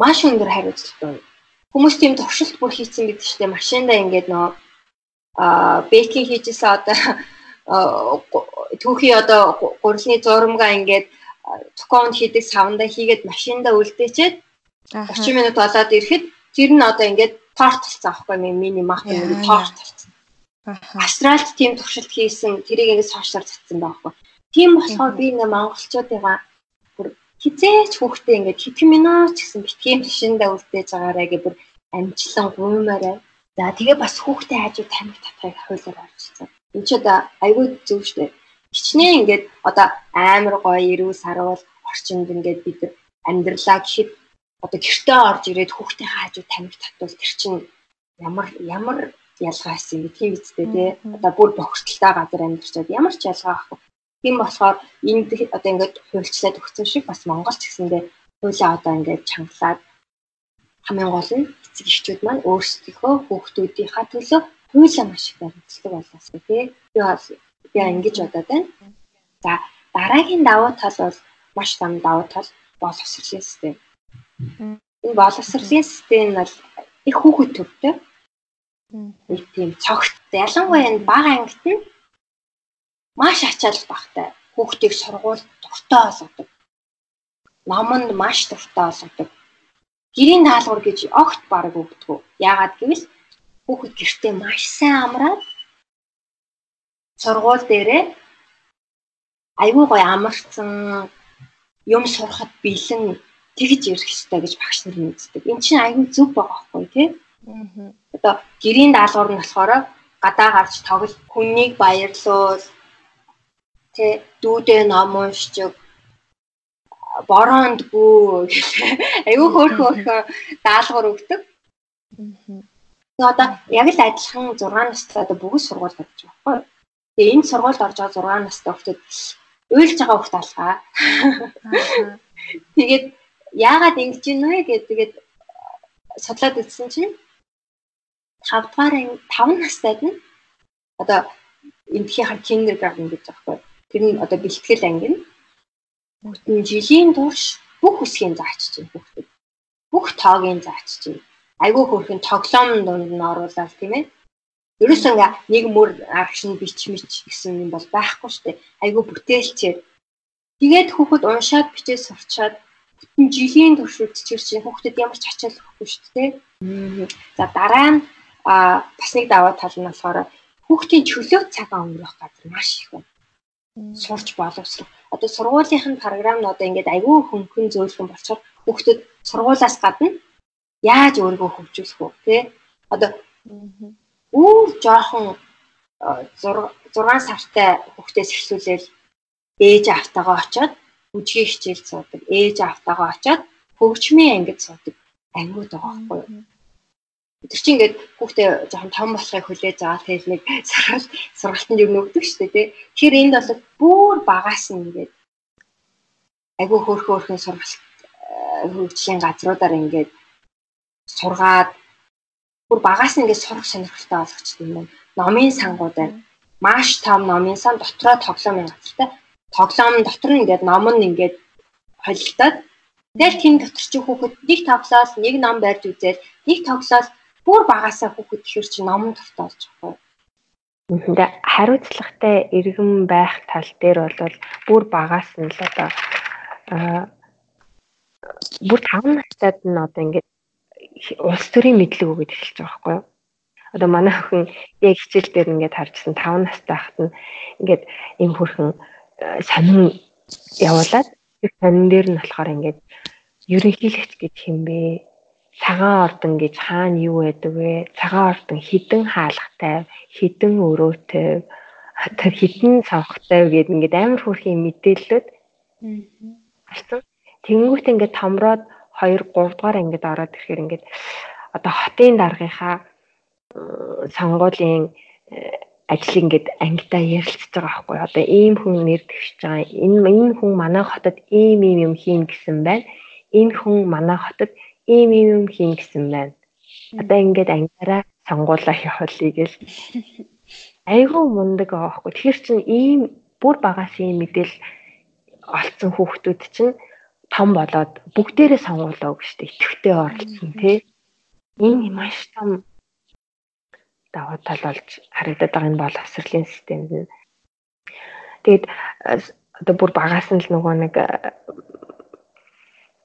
маш өндөр хариуцлагатай. Хүмүүс тийм туршилт бүр хийцэн гэдэг чинь машиндаа ингээд нөө а бэкинг хийжсэн одоо түүхий одоо гурилны зурмгаа ингээд токонд хийдэг савнда хийгээд машинда үлдээчээд 30 минут болоод ирэхэд тэр нь одоо ингээд торт болсон аахгүй миний мах нэг торт болсон. Австралид тийм туршилт хийсэн тэрийг ингээд сошиалар цацсан байхгүй. Тийм болохоор би нэг монголчуудыгаа бүр хизээч хүүхдээ ингээд хэдхэн минут ч гэсэн битгий машинда үлдээж байгаарэ гэж бүр амжилан гуймаарай. За тэгээ бас хүүхдээ хажуу тамиг татахыг хуулиар орчсон. Энд ч одоо айгүй зөв штэ хичнээн ингээд одоо амар гоё эрүү саруул орчинд ингээд бид амьдралаа гэхэд одоо гэртээ орж ирээд хүүхдээ хаажуу тамиг татвал тэр чинь ямар ямар ялгаа хийсэн тийм үстэй тий одоо бүр бохирдолтой газар амьдарчаад ямар ч ялгаа ахгүй тийм болохоор энд одоо ингээд хуульчлаад өгсөн шиг бас Монгол ч гэсэндээ хуулиа одоо ингээд чангалаад хамгийн гол нь эцэг эхчүүд маань өөрсдийнхөө хүүхдүүдийнхаа төлөө хуулиа маш их баримтлагдаг болоосгүй тий би бас би ингэж бодоод байна. За дараагийн давуу тал бол маш том давуу тал боловсролын систем. Энэ боловсролын систем нь бол их хүүхэд төвтэй. Нэг тийм цогт ялангуяа энэ бага ангит нь маш ачаалал багтай. Хүүхдийг сургууль дуртай болгодог. Номонд маш дуртай болгодог. Гэрийн даалгавар гэж огт бараг өгдөг. Яагаад гэвэл хүүхэд гэртээ маш сайн амраад сургууль дээрээ айгүй гоё амарсан юм сурахад бэлэн тэгж ярих хэрэгтэй гэж багш нар мэддэг. Энд чинь айгүй зөв байгаа байхгүй тий? Аа. Одоо гэрийн даалгавар нь болохоор гадаа гарч тоглол хүнийг баярлуул тий дүүдээ ном уншчих бороонд бүү айгүй хөөх даалгавар өгдөг. Аа. Одоо яг л адилхан 6 настай одоо бүгд сургууль тавьж байгаа байхгүй? Тэгээ энэ сургуульд орж байгаа 6 настай хүүхдүүд уйлж байгаа хүүхд алгаа. Тэгээд яагаад ингэж юм бэ гэдэг тэгээд судлаад үзсэн чинь 5 дугаар анги 5 настайд нь одоо эндхийн киндергартен гэж байгаа байхгүй. Тэр нь одоо бэлтгэл анги нь бүтэн жилийн турш бүх үсгийн заачиж байна хүүхдүүд. Бүх тоогийн заачиж байна. Айгүй хөрхэн тоглоом дунд нь оруулаад тийм ээ Ерөөсөө ингээ нэг мөр агшин бич мич гэсэн юм бол байхгүй шүү дээ. Айгу бүтээлчээр. Тэгээд хүүхэд уншаад бичээд сурчаад бүтэн жилийн турш үдчир чинь хүүхдэд ямар ч ачаал өгөхгүй шүү дээ. За дараа нь бас нэг даваа тал нь болохоор хүүхдийн чөлөө цагаа өнгөрөх газар маш их байна. Сурч боловсрох. Одоо сургуулийнх нь програм нь одоо ингээд айгүй хөнгөн зөөлхөн болчоор хүүхдэд сургуулаас гадна яаж өөрийгөө хөгжүүлэх вэ? Тэ? Одоо Үүр жоохон 6 сартай хүүхдээс эхлүүлээл ээж автагаа очоод үжгийн хичээл суудаг. Ээж автагаа очоод хөгжмийн ангид суудаг. Ангиуд байгаа байхгүй юу? Тэр чинь ингээд хүүхдээ жоохон том болохыг хүлээж байгаа. Тэгэл нэг сургалт сургалтанд юм өгдөг шүү дээ, тий. Тэгэхээр энд бол бүр багаас нь ингээд айгүй хөөрхөн хөөрхөн сургалт хөгжлийн газруудаар ингээд сургаад бүр багаас нь ингээд сурах сонирхолтой болгочтой юм. Номын сангууд байна. Маш том номын сан дотроо тоглоомын газартай. Тоглоом дотор нь ингээд ном нь ингээд холилдоод тэгэл тийм дотор чи хүүхэд нэг тоглоос нэг ном барьж үзээд нэг тоглоос бүр багасаа хүүхэд ихэр чи ном дуртай болж байгаа юм.
Тэгээ хариуцлагатай иргэн байх тал дээр бол бүр багаас нь л одоо бүр 5 настайд нь одоо ингээд улс төрийн мэдлэг өгöd эхэлж байгаа байхгүй юу? Одоо манай охин яг хичээл дээр ингээд харжсан 5 настай хахад нь ингээд юм хөрхөн э, сонин явуулаад тэр сонин дээр нь болохоор ингээд ерөнхийлөгч гэж хэмбэ цагаан ордон гэж хаана юу байдаг вэ? Цагаан ордон хідэн хаалгатай, хідэн өрөөтэй, тэр хідэн цавхтай гэдэг ингээд амар хөөрхийн мэдээлэлүүд. Тэнгүүт ингээд томроод 2 3 дугаар ангид ороод ирэхээр ингээд одоо хотын даргынхаа сонгуулийн э, ажил ингээд ангидаа ярилцж байгаа байхгүй одоо ийм хүн нэр дэвшиж байгаа. Энэ энэ хүн манай хотод ийм ийм юм хийн гэсэн байна. Энэ хүн манай хотод ийм ийм юм хийн гэсэн байна. Одоо ингээд ангиараа сонгуулаа явуулъя гэл. Айгүй мундаг байгаа байхгүй тэгэхээр чин ийм бүр багаас ийм мэдээл олцсон хүүхдүүд чинь том болоод бүгдээрээ сонгуулаа гэж штэ итгэвтэй оролцсон тий энэ маш том даваа тал болж харагдаад байгаа энэ боловсролын системд нь. Тэгээд одоо бүр багаас нь л нөгөө нэг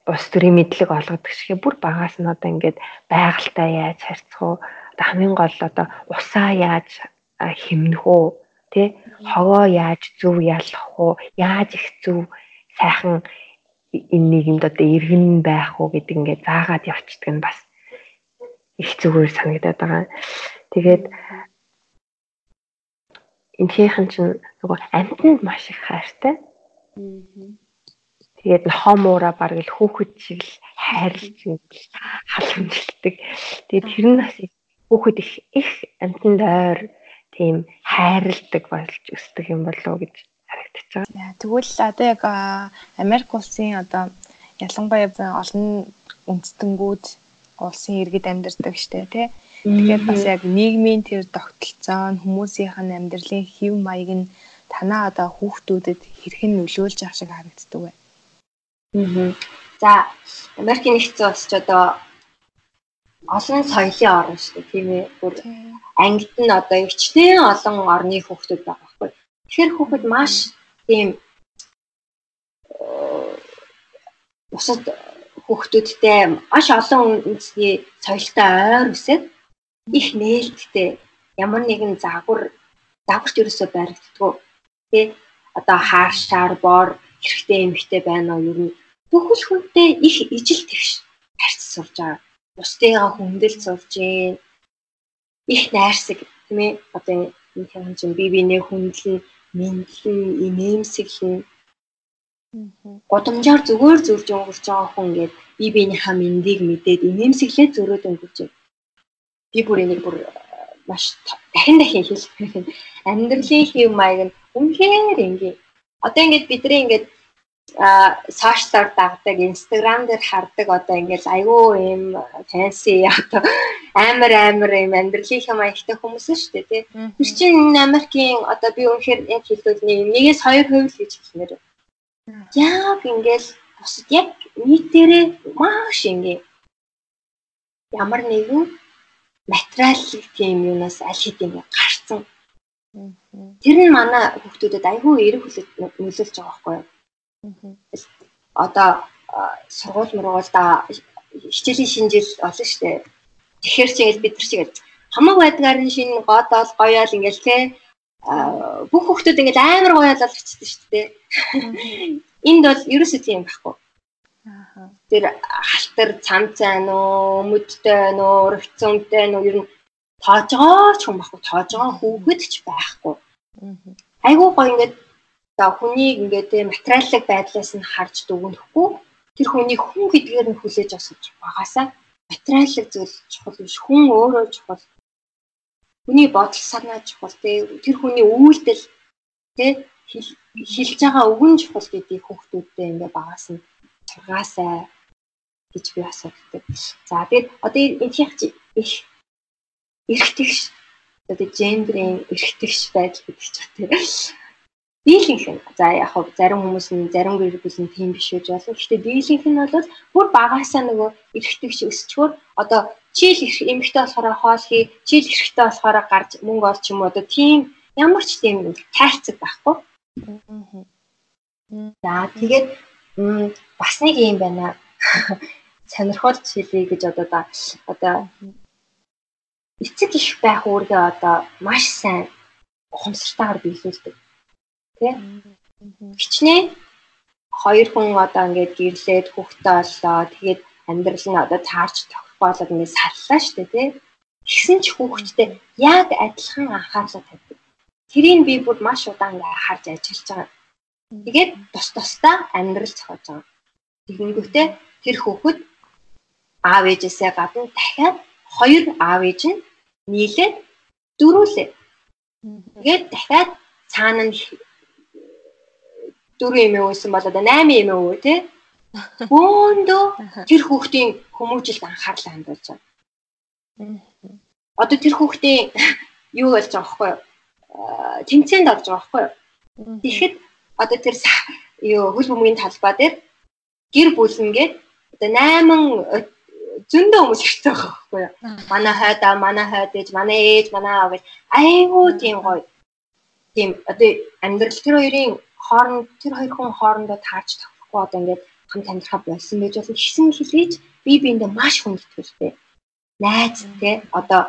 ус төрийн мэдлэг олгодог шиг бүр багаас нь одоо ингээд байгальтай яаж харьцах уу? Одоо хамгийн гол одоо усаа яаж хэмнэх үү? Тий хогоо яаж зөв ялах уу? Яаж их зөв сайхан энэ нийгэмд одоо иргэн байх уу гэдэг ингээд заагаад явцдаг нь бас их зүгээр санагдаад байгаа. Тэгээд энэхийнхэн чинь нөгөө амьтанд маш их хайртай. Тэгээд хомуура бараг л хүүхэд шиг л хайрлж халамжилдаг. Тэгээд тэр нь бас хүүхэд их их амьтанд ойр тийм хайрладаг болж өсдөг юм болов уу гэж харагдаж байгаа.
Тэгвэл одоо яг Америк улсын одоо ялангуяа олон үндэстэнгүүд улсын иргэд амьдардаг штэ тий. Тэгээд бас яг нийгмийн тэр тогтолцоо хүмүүсийнх нь амьдралын хэв маяг нь танаа одоо хүүхдүүдэд хэрхэн нөлөөлж байгаа шиг харагддаг бай.
Аа. За Америкийн нэгдсэн улс ч одоо олон соёлын орн шүү дээ тийм ээ. Бүр Англид нь одоо өвчтөн олон орны хүүхдүүд байгаа. Тэгэхээр хүүхэд маш тийм бусад хүүхдүүдтэй маш олон үндэсний соёлтой ойр үсээд их нээлттэй ямар нэгэн загвар загварт ерөөсөй баригддггүй. Тэ одоо хаашаар бор хэрэгтэй эмхтэй байна уу ер нь бүхэл хүнтэй их ижил тэгш харьц сурж байгаа. Бусдыгаа хүндэл сурж гин их найрсаг тийм ээ одоо энэ чинь бие биенээ хүндлэн мэдлэн инээмсэглэн Гудамжаар зүгээр зурж өнгөрч байгаа хүн ингээд би биенийхээ мэндийг мэдээд инээмсэглээд зөрөөд өнгөрч. Би бүр энийг бүр э, маш дахин дахин хэлэх юм. Амьдралын хэв маяг нь үнэхээр ингийн. Одоо ингээд бидний ингээд а сошиалар дагдаг, инстаграм дээр хардаг одоо ингээд айгүй юм фэнси одоо амар амар юм амьдралын хэм маягтай хүмүүс шүү дээ тий. Тэр чинь Америкийн одоо би үнэхээр яг хэлбэл нэгээс хоёр хувь л гэж хэлмээр Яг ингээл бусад яг нийтээрээ маш ингээ ямар нэгэн материалын тийм юунаас аль хэдийн гарцсан. Тэр нь манай хүүхдүүдэд айгүй эрэг нөлөөлж байгаа байхгүй юу? Одоо сургууль мургуулда хичээлийн шинжил олон штэ. Тэгэхээр чи бид нар шиг хамаг байдгаар нь шинэ годоол гоёол ингээл те бүх хүмүүс ингээд амар гоё олгочтой шүү дээ. Энд бол ерөөсөө тийм байхгүй. Тэр халтар цамц байна уу, өмдтэй байна уу, рөвцөмтэй байна уу ер нь тоож байгаа ч юм байхгүй, тоож байгаа хүүхэд ч байхгүй. Айгуу гоё ингээд за хүнийг ингээд материаллык байдлаас нь харж дүгнэхгүй. Тэр хүний хүн гэдгээр нь хүлээж авах багасаа материаллык зүйл чухал биш. Хүн өөрөө чухал. Хүний бодол санаа чухал тэр хүний үйлдэл те хэлж байгаа үгэн чухал гэдгийг хүүхдүүдтэй ингээ багаас нь сургаасай гэж би асуудаг. За тэгээд одоо энэхийг их эргэтгэж одоо гендрийн эргэтгэж байдал гэдэг ч тийм дийлэнх нь за яг хав зарим хүмүүс нь зарим гэр бүл нь тийм биш үж болно. Гэхдээ дийлэнх нь бол бүр багаасаа нөгөө эргэтгэж өсчгөр одоо чийл эмхтэй болохоор хоол хий, чийл эрэхтэй болохоор гарч мөнгө олч юм уу одоо тийм ямар ч тийм тайрцаг байхгүй. За тэгээд бас нэг юм байна. Сонирхолтой хэлье гэж одоо да одоо эцэг их байх үүргээ одоо маш сайн ухамсартайгаар биелүүлдэг тий. Хичнээн хоёр хүн одоо ингээд гэрлээд хүүхдээ оллоо. Тэгээд амьдрал нь одоо таарч болоод ингээд саллаа штэ тий. Тэгсэн ч хүүхдтэй яг адилхан анхаарлаа тавьдаг. Тэрийг би бүр маш удаан ингээд харж ажиллаж байгаа. Тэгээд тус тусдаа амьдрал зохиож байгаа. Тэгэнгүүтээ тэр хүүхэд аав ээжээсээ гадна дахиад хоёр аав ээж нь нийлээд дөрүүлээ. Тэгээд дахиад цаана нь дөрөв эмээ үйсэн бол одоо 8 эмээ өвөө тий. Бөөндөө тэр хүүхдийн хүмүүжилд анхаарлаа хандуулж байгаа. Одоо тэр хүүхдийн юу болж байгаа байхгүй юу? Тэмцээнд орж байгаа байхгүй юу? Тэгэхэд одоо тэр юу хөл бөмбөгийн талбай дээр гэр бүлнгээд одоо 8 зөндөө хүмүүс ирсэн байгаа байхгүй юу? Манай хайдаа, манай хайд ээж, манай ээж, манай аав гэж айгүй тийм гоё. Тийм одоо амьдрал тэр хоёрын хооронд тэр хоёр хүн хоорондоо таарч тавхгүй одоо ингээд хамт амьдрахаа болсон гэж бол хийсэн хэлээж би биэндээ маш хүндэтгэлтэй. Найз те одоо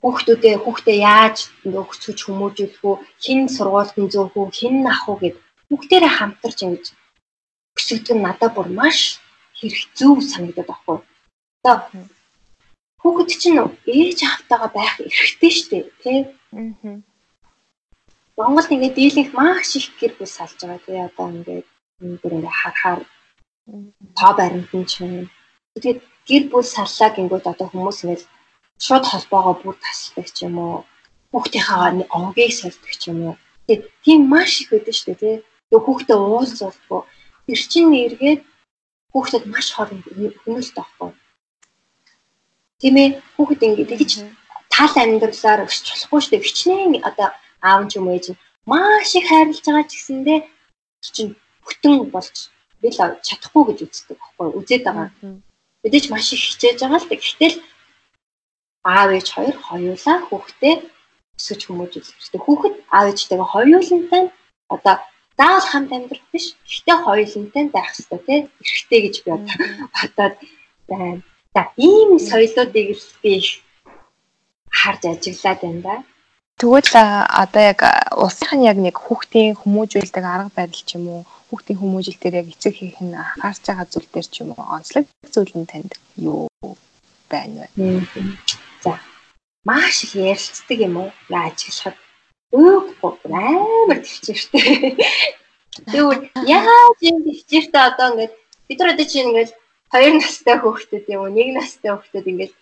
хүүхдүүдээ хүүхдээ яаж өсгөж хүмүүжүүлэх үү, хин сургуульд нь зөөх үү, хин ах уу гэд бүгдээрээ хамтарч ингэж өсгөдөг нь надад бүр маш хэрэгцүү санагдаад баггүй. Одоо хүүхэд чинь ээж автагаа байх эрхтэй шүү дээ, тий? Аа. Монголд ингээд дийлэнх маш их гэр бүл салж байгаа тий. Одоо ингээд энэ дөрөөр харахаар тоо баримт нь чинь тэгээд гэр бүл саллаа гингүүд одоо хүмүүс ингээд шууд холбоогоо бүр тасалдаг ч юм уу. Хүүхдийнхээ онгийг сольдог ч юм уу. Тэгээд тийм маш их байдаг шүү дээ тий. Тэг хүүхдээ уулзуулдаг тэр чинь эргээд хүүхдэд маш хорон хөнөөлт авахгүй. Тийм ээ хүүхэд ингээд тэгж тал амьдралаар өсч болохгүй шүү дээ. Хичнээн одоо аав ч юм уу ээж маш их хайрлаж байгаа ч гэсэндээ чинь бүтэн болж бил чадахгүй гэж үздэг байхгүй үзээд байгаа. Мэдээж маш их хичээж байгаа л гэхдээ аав ээж хоёр хоёулаа хүүхдээ өсөж хүмүүжүүлэх хэрэгтэй. Хүүхэд аав ээжтэйгээ хоёулантай одоо заавал хамт амьдрах биш. Гэхдээ хоёулантай байх хэрэгтэй тий. Эрхтэй гэж би одоо бодоод байна. За ийм соёлоодыг л би их харж ажиглаад байна да.
Тэгвэл одоо яг улсын яг нэг хүүхдийн хүмүүжүүлдэг арга барил ч юм уу хүүхдийн хүмүүжил дээр яг эцэг хийх нь анхаарч байгаа зүйл дээр ч юм уу онцлог зүйл нь танд юу байна вэ?
За маш их ярилцдаг юм уу? Ажиглахад өөхгүй амар төвчээртэй. Тэгвэл яаж юм төвчээртэй одоо ингээд бид нар одоо чинь ингээд хоёр настай хүүхдүүд юм уу нэг настай хүүхдүүд ингээд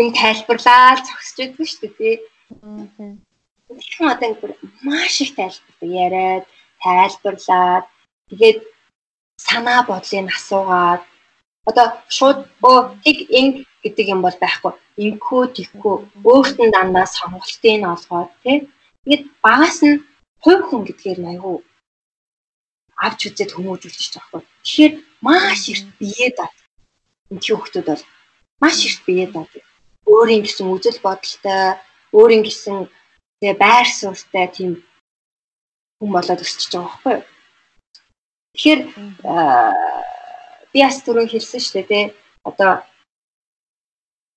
юм тайлбарлаад зогсож байдаг шүү дээ. Тэгэхээр одоо ингэ маш их тайлбардаг яриад, тайлбарлаад тэгээд санаа бодлыг асуугаад одоо шууд өө тийг ин гэдэг юм бол байхгүй. Инкүү тэгкүү өөрт нь дандаа сонголтыг нь олгоод тий. Тэгээд багаас нь хувь хүн гэдгээр айгүй авч үзээд хүмүүжүүлчих жоохгүй. Тэгэхээр маш их бие даа. Энд хүүхдүүд бол маш их бие даа. Өөрийн гэсэн үзэл бодолтой өөрийн гэсэн тэгээ байр суурьтай тийм хүн болоод өсчихөж байгаа байхгүй юу. Тэгэхээр би бас түрүү хэлсэн шүү дээ тий. Одоо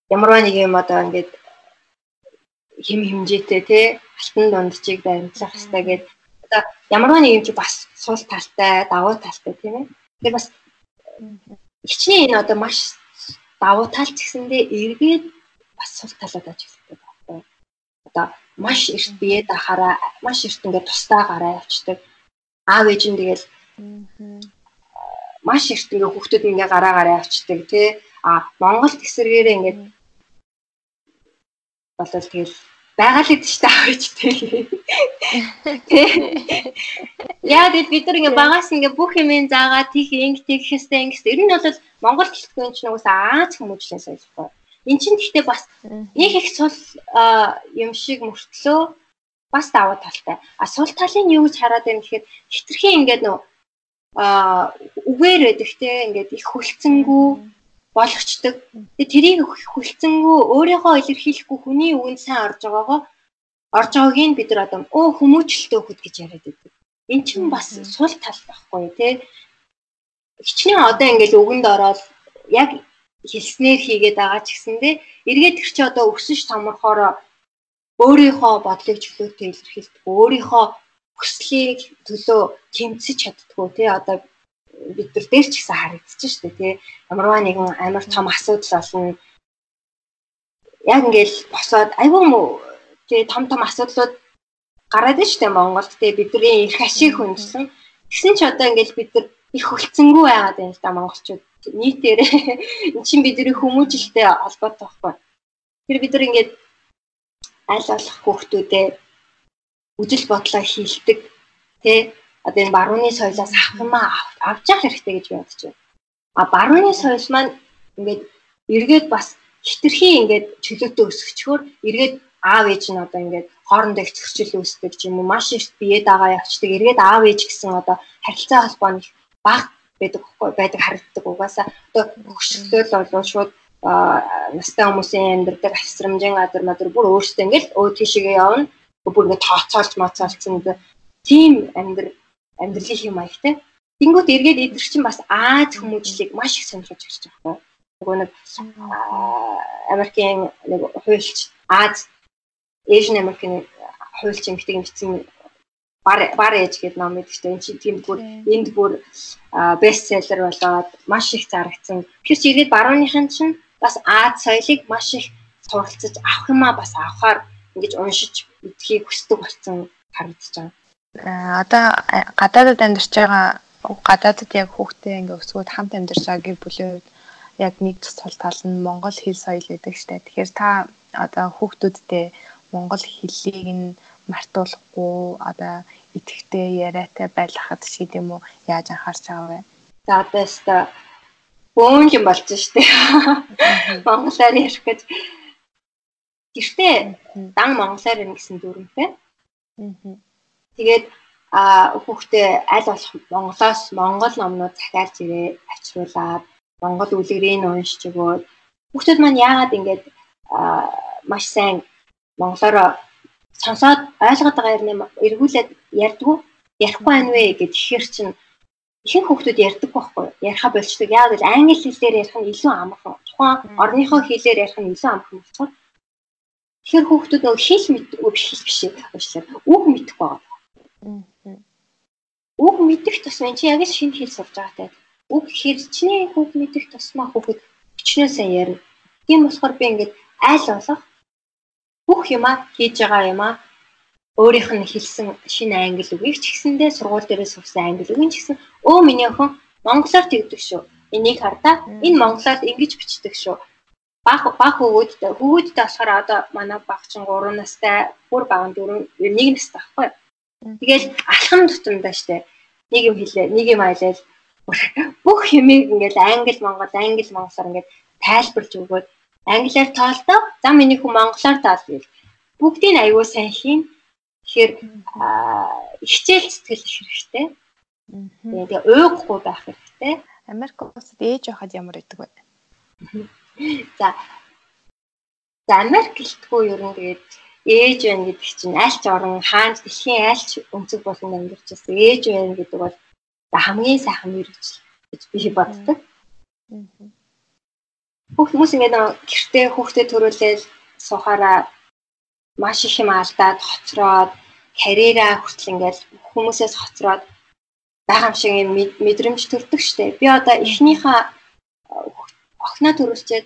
ямарваа нэг юм одоо ингээд хэм хэмжээтэй тий алтан дундчийг баримтлах хэрэгтэй гэдэг одоо ямарваа нэг юм чи бас сул талтай давуу талтай тийм ээ. Тэгэхээр бас хичнээн энэ одоо маш давуу тал ч гэсэндээ эргээд бас сул талаад аж одоо маш эрт бие дахаараа маш эрт ингээд тусдаа гараа явцдаг. Аав ээж нь тэгэл маш эрт ингээ хүүхдүүд ингээ гараа гараа явцдаг тий. А Монгол тесвэргээрээ ингээд болол тэгэл байгаа л гэдэг чинь аав ээжтэй. Яа гэвэл бид нар ингээ багаас ингээ бүх юм заагаад тийх инг тийх хэстэй ингс. Ер нь бол Монгол хэлтгүүн чинь угсаа Аз хүмүүжлээс ойлгохгүй Эн чинь гэхдээ бас нэг их сул юм шиг мөртлөө бас даваа талтай. А сул талын юу гэж хараад байна гэхээр хитрхийн ингээд нөө а үгээр байдаг те ингээд их хүлцэнгүү болгочдөг. Тэгээ тэрийг хүлцэнгүү өөрийнхөө илэрхийлэхгүй хүний үгэнд сайн орж байгаагаа орж байгааг нь бид нар одоо өө хүмүүжлэлтэй хөхд гэж яриад байдаг. Эн чинь бас сул тал байхгүй те. Хичнээн одоо ингээд үгэнд ороод яг хэлснээр хийгээд байгаа ч гэсэндээ эргээд тэр чи одоо өсөж томорхоор өөрийнхөө бодлыг чөлөөтэй илэрхийлдэг өөрийнхөө хүслийг төлөө тэмцэж чаддгүй тий одоо бид нар дээр ч ихсэн харагдчих шүү дээ тий. Ямарваа нэгэн амар том асуудал болно. Яг ингээл босоод айгүй мүү тий том том асуудлууд гараад шүү дээ Монголд тий бидний их ашиг хүндлэн. Тэгсэн ч одоо ингээл бид нар их хөлцөнгөө байгаад байна л да монголчууд нийтээр эн чинь бидний хүмүүжлэлтэй холбоотой байхгүй. Тэр бид нар ингээд аль болох хүүхдүүдээ үжил бодлоо хийлдэг тий одоо энэ барууны соёлоос авах юм авч явах хэрэгтэй гэж бодож байна. А барууны соёл маань ингээд эргээд бас хитрхи ингээд чөлөөтэй өсгчхөөр эргээд аав ээж нь одоо ингээд хоорондоо их зөрчил үүсдэг юм уу маш их бие дагаа явцдаг эргээд аав ээж гэсэн одоо харилцаа холбоо нь баг байдаг байдаг харагддаг угаасаа одоо хөвшөлтөл бол шууд настай хүмүүсийн амьдардаг асрамжийн газар мадар бүр өөртөө ингээл өө тийшээ явна бүр ингээд тооцоолж моцоолцсон тийм амьдр амьдралын хэм маягтай. Тэнгүүд эргээд эдгэр чинь бас Аз хүмүүжлийг маш их сонирхож ирж байгаа юм. Нөгөө нэг Америкийн нэг хуульч Аз Asian American хуульч эмэгтэйг бичсэн бар бар ээж гэдэг ном дээ. Энд чинь тийм бүр энд бүр бестселлер болоод маш их зарагдсан. Тэр чи ирээд барууныхан чинь бас Аз соёлыг маш их суралцаж авах юмаа бас авахаар ингэж уншиж мэдхийг хүсдэг болсон харагдаж байгаа.
А одоо гадаадд амьдарч байгаа гадаадд яг хүүхдээ ингээ өсгөөд хамт амьдарч байгаа гэр бүлийн хувьд яг нэг тусгал тал нь монгол хэл соёл гэдэг штэ. Тэгэхээр та одоо хүүхдүүдтэй монгол хэллийг нь мартуулахгүй одоо идэвхтэй яриатай байлгахад ч гэдэм үү яаж анхаарч байгаа вэ?
За одоо өстө бөөнж юм болж штэ. Монголоор ярих гэж гэртээ дан монголоор ярих гэсэн дүрмтэй. Тэгээд а хүүхдээ аль болох Монголоос Монгол номнууд захиалж ирээ авчруулад Монгол үлгэрийн уншиж өгөөд хүүхдүүд маань яагаад ингэж маш сайн монголоор сонсоод ойлгоод байгаа юм эргүүлээд ярьдгүү? Ярихгүй байна вэ гэж ихээр чинь ихэнх хүүхдүүд ярьдаг байхгүй яриха болчдөг яг л англи хэлээр ярих нь илүү амархан. Тухайн орныхоо хэлээр ярих нь илүү амархан болчиход тэгэхээр хүүхдүүд нөгөө хэл мэдгүй биш биш уучлаарай. Үг мэдэхгүй байгаа. Үг мэдэх тусмаа чи яг л шинэ хэл сурж байгаатай. Үг хэрчний үг мэдэх тусмаа хүүхэд өчнөө сайн ярина. Тийм болохоор би ингээд айл болох бүх юма хийж байгаа юма өөрийнх нь хэлсэн шинэ англи үгийг ч гэсэндээ сургууль дээрээ сурсан англи үгийг ч гэсэн өө миний охин монголоор тэгдэг шүү. Энийг хардаа энэ монголоор ингэж бичдэг шүү. Бах бах хөвгүүдтэй хөвгүүдтэй болохоор одоо манай багчин 3 настай бүр бага 4 1 настай байхгүй. Тэгэл алхам тутамдаа штэ. Нэг юм хэлээ, нэг юм аялал бүх юмыг ингээл англи монгол, англи монголоор ингээд тайлбарлаж өгөөд англиар тоолдоо. За миний хүн монголоор тоол. Бүгдийг аягүй сайн хийн. Тэгэхээр хичээл сэтгэл хэрэгтэй. Тэгээ уйгахгүй байх хэрэгтэй.
Америк улсад ээж байхад ямар байдаг вэ?
За. За Америк гэлтгүй ер нь тэгээд ээж байна гэдэг чинь альч орон хаан дэлхийн альч өнцөг болон амьдарч байсан ээж байна гэдэг бол хамгийн сайхан мэрэгжил гэж би боддог. Бүх хүмүүс ингээд гэртээ хүүхдээ төрүүлээл сухаараа маш их юм алдаад хоцроод карьераа хүртэл ингээд хүмүүсээс хоцроод байгаа юм шиг юм мэдрэмж төрдөг штеп. Би одоо эхнийхээ охиноо төрүүлчихэд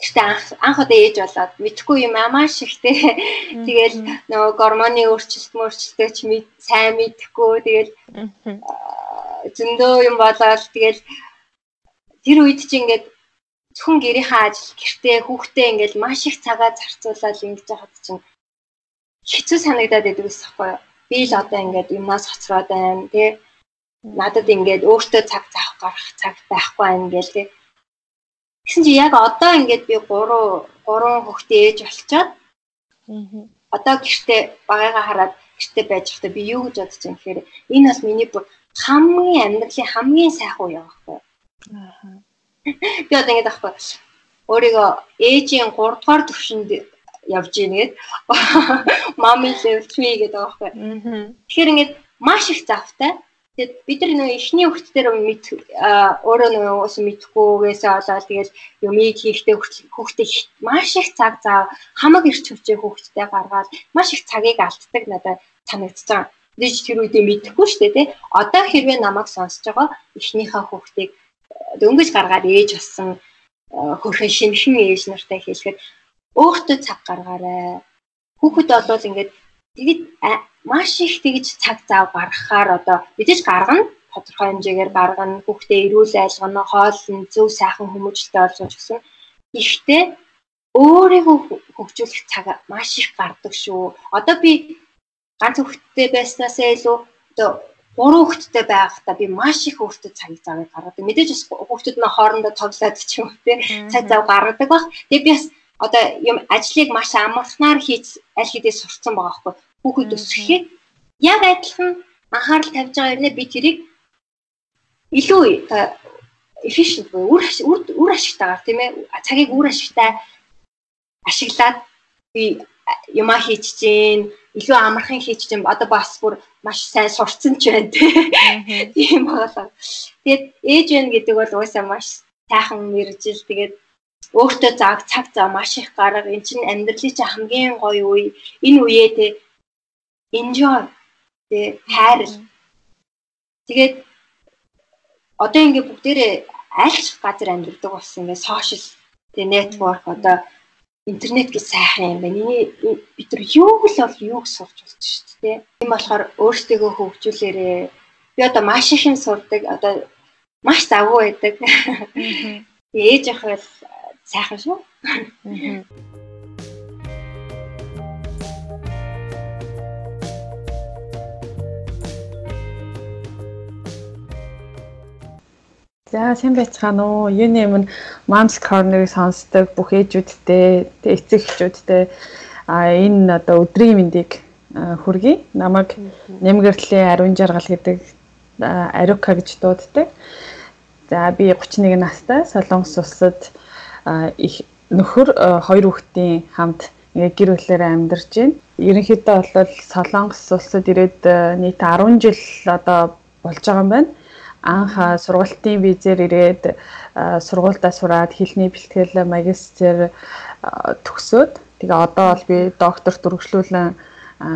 Гэхдээ анх удаа ээж болоод мэдхгүй юм маш ихтэй. Тэгэл нөгөө гормоны өөрчлөлт мөрчлөлтөө ч сайн мэдхгүй. Тэгэл зөндөө юм болоод тэгэл тэр үед чи ингээд зөвхөн гэрийнхаа ажил гэртээ хүүхдээ ингээд маш их цагаа зарцуулаад ингэж яхад чинь хэцүү санагдаад байдаг ус хэвгүй. Би л одоо ингээд юмнаас хоцроод байна тий. Надад ингээд өөртөө цаг заах гарах цаг байхгүй байна гэл тий Тэгсэн чи яг одоо ингээд би 3 3 хүүхдээ ээж болчоод одоо гэртээ багыгаа хараад гэртээ байж байхдаа би юу гэж бодож юм гэхээр энэ бас миний хамгийн амьдралын хамгийн сайхан үе байхгүй. Аа. Би одоо ингэж аахгүй. Өөрийгөө ээжийн 3 дугаар төвшөнд явж ийн гээд mommy level 3 гэдэг байгаа байхгүй. Тэгэхээр ингэж маш их завтай. Тэгээд бид нар нөө эхний хөвгтдөр мэд өөрөө нөө ус мэдхгүйгээсээ болоод тэгэл юмыг хийхдээ хөвгтөө маш их цаг зав хамаг ирч хүчээ хөвгтдээ гаргаад маш их цагийг алддаг надад санагдаж байгаа. Дэж тэр үедээ мэдэхгүй шүү дээ тий. Одоо хэрвээ намайг сонсож байгаа эхнийхээ хүүхдийг дөнгөж гаргаад ээж болсон хөрхөн шинхэн ээж нартай хэлэхэд өөртөө цаг гаргаарай. Хүүхэд болвол ингээд тэгэд маш их тэгж цаг зав гаргахаар одоо мэдээж гаргана тодорхой хэмжээгээр гаргана хүүхдээ эрүүл айлгана хоол нь зөв сайхан хүмүүжлэлтэй олгож гэсэн. Гэхдээ өөрийгөө хөгжүүлэх цаг маш их гардаг шүү. Одоо би ганц хүүхэдтэй байснаасаа илүү одоо гурван хүүхэдтэй байхдаа би маш их өөртөө цаг зав гаргадаг. Мэдээж бас хүүхдүүд нь хоорондоо тоглоод ч юм уу тий цаг зав гаргадаг баг. Тэгээ би бас одоо юм ажлыг маш амархнаар хийж аль хэдийн сурцсан байгаа хгүй. Хүүхэд өсөхийн яг адилхан анхаарал тавьж байгаа юм би тэрийг илүү efficient буюу үр үр ашигтайгаар тийм ээ цагийг үр ашигтай ашиглаад би юма хийж чинь илүү амархан хийж чинь одоо бас бүр маш сайн сурцсан ч байна тийм болоо. Тэгээд ээж байна гэдэг бол уусаа маш сайхан мэржил тэгээд өөртөө зааг цаг зав маш их гарга эн чинь амьдралын чинь хамгийн гоё үе энэ үеэ те. Enjoy тэ хайрл тэгээд одоо ингээ бүгдээрээ альч газар амьдардаг болсон ингээ сошиал тэ network одоо интернет гэж сайхан юм байна. Бид нар юу л бол юуг сурч болж шүү дээ. Тийм болохоор өөрсдөө хөгжүүлээрээ би одоо маш их юм сурдаг. Одоо маш завгүй байдаг. Ээж ах бол сайхан шүү.
За сайн байцгаана уу. Юуны өмнө Moms Corner-ыг сонсдог бүх ээжүүдтэй, тэг эцэг эхчүүдтэй а энэ одоо өдрийн мэндийг хүргэе. Намайг нэмгэртлийн ариун жаргал гэдэг Арука гэж дууддаг. За би 31 настай Солонгос улсад их нөхөр хоёр хүүхдийн хамт ингээ гэр бүлээрээ амьдарч байна. Ерөнхийдөө бол Солонгос улсад ирээд нийт 10 жил одоо болж байгаа юм байна анх сургалтын визээр ирээд сургуультаа сураад хэлний бэлтгэл магистр төгсөөд тэгээ одоо бол би докторт үргэлжлүүлэн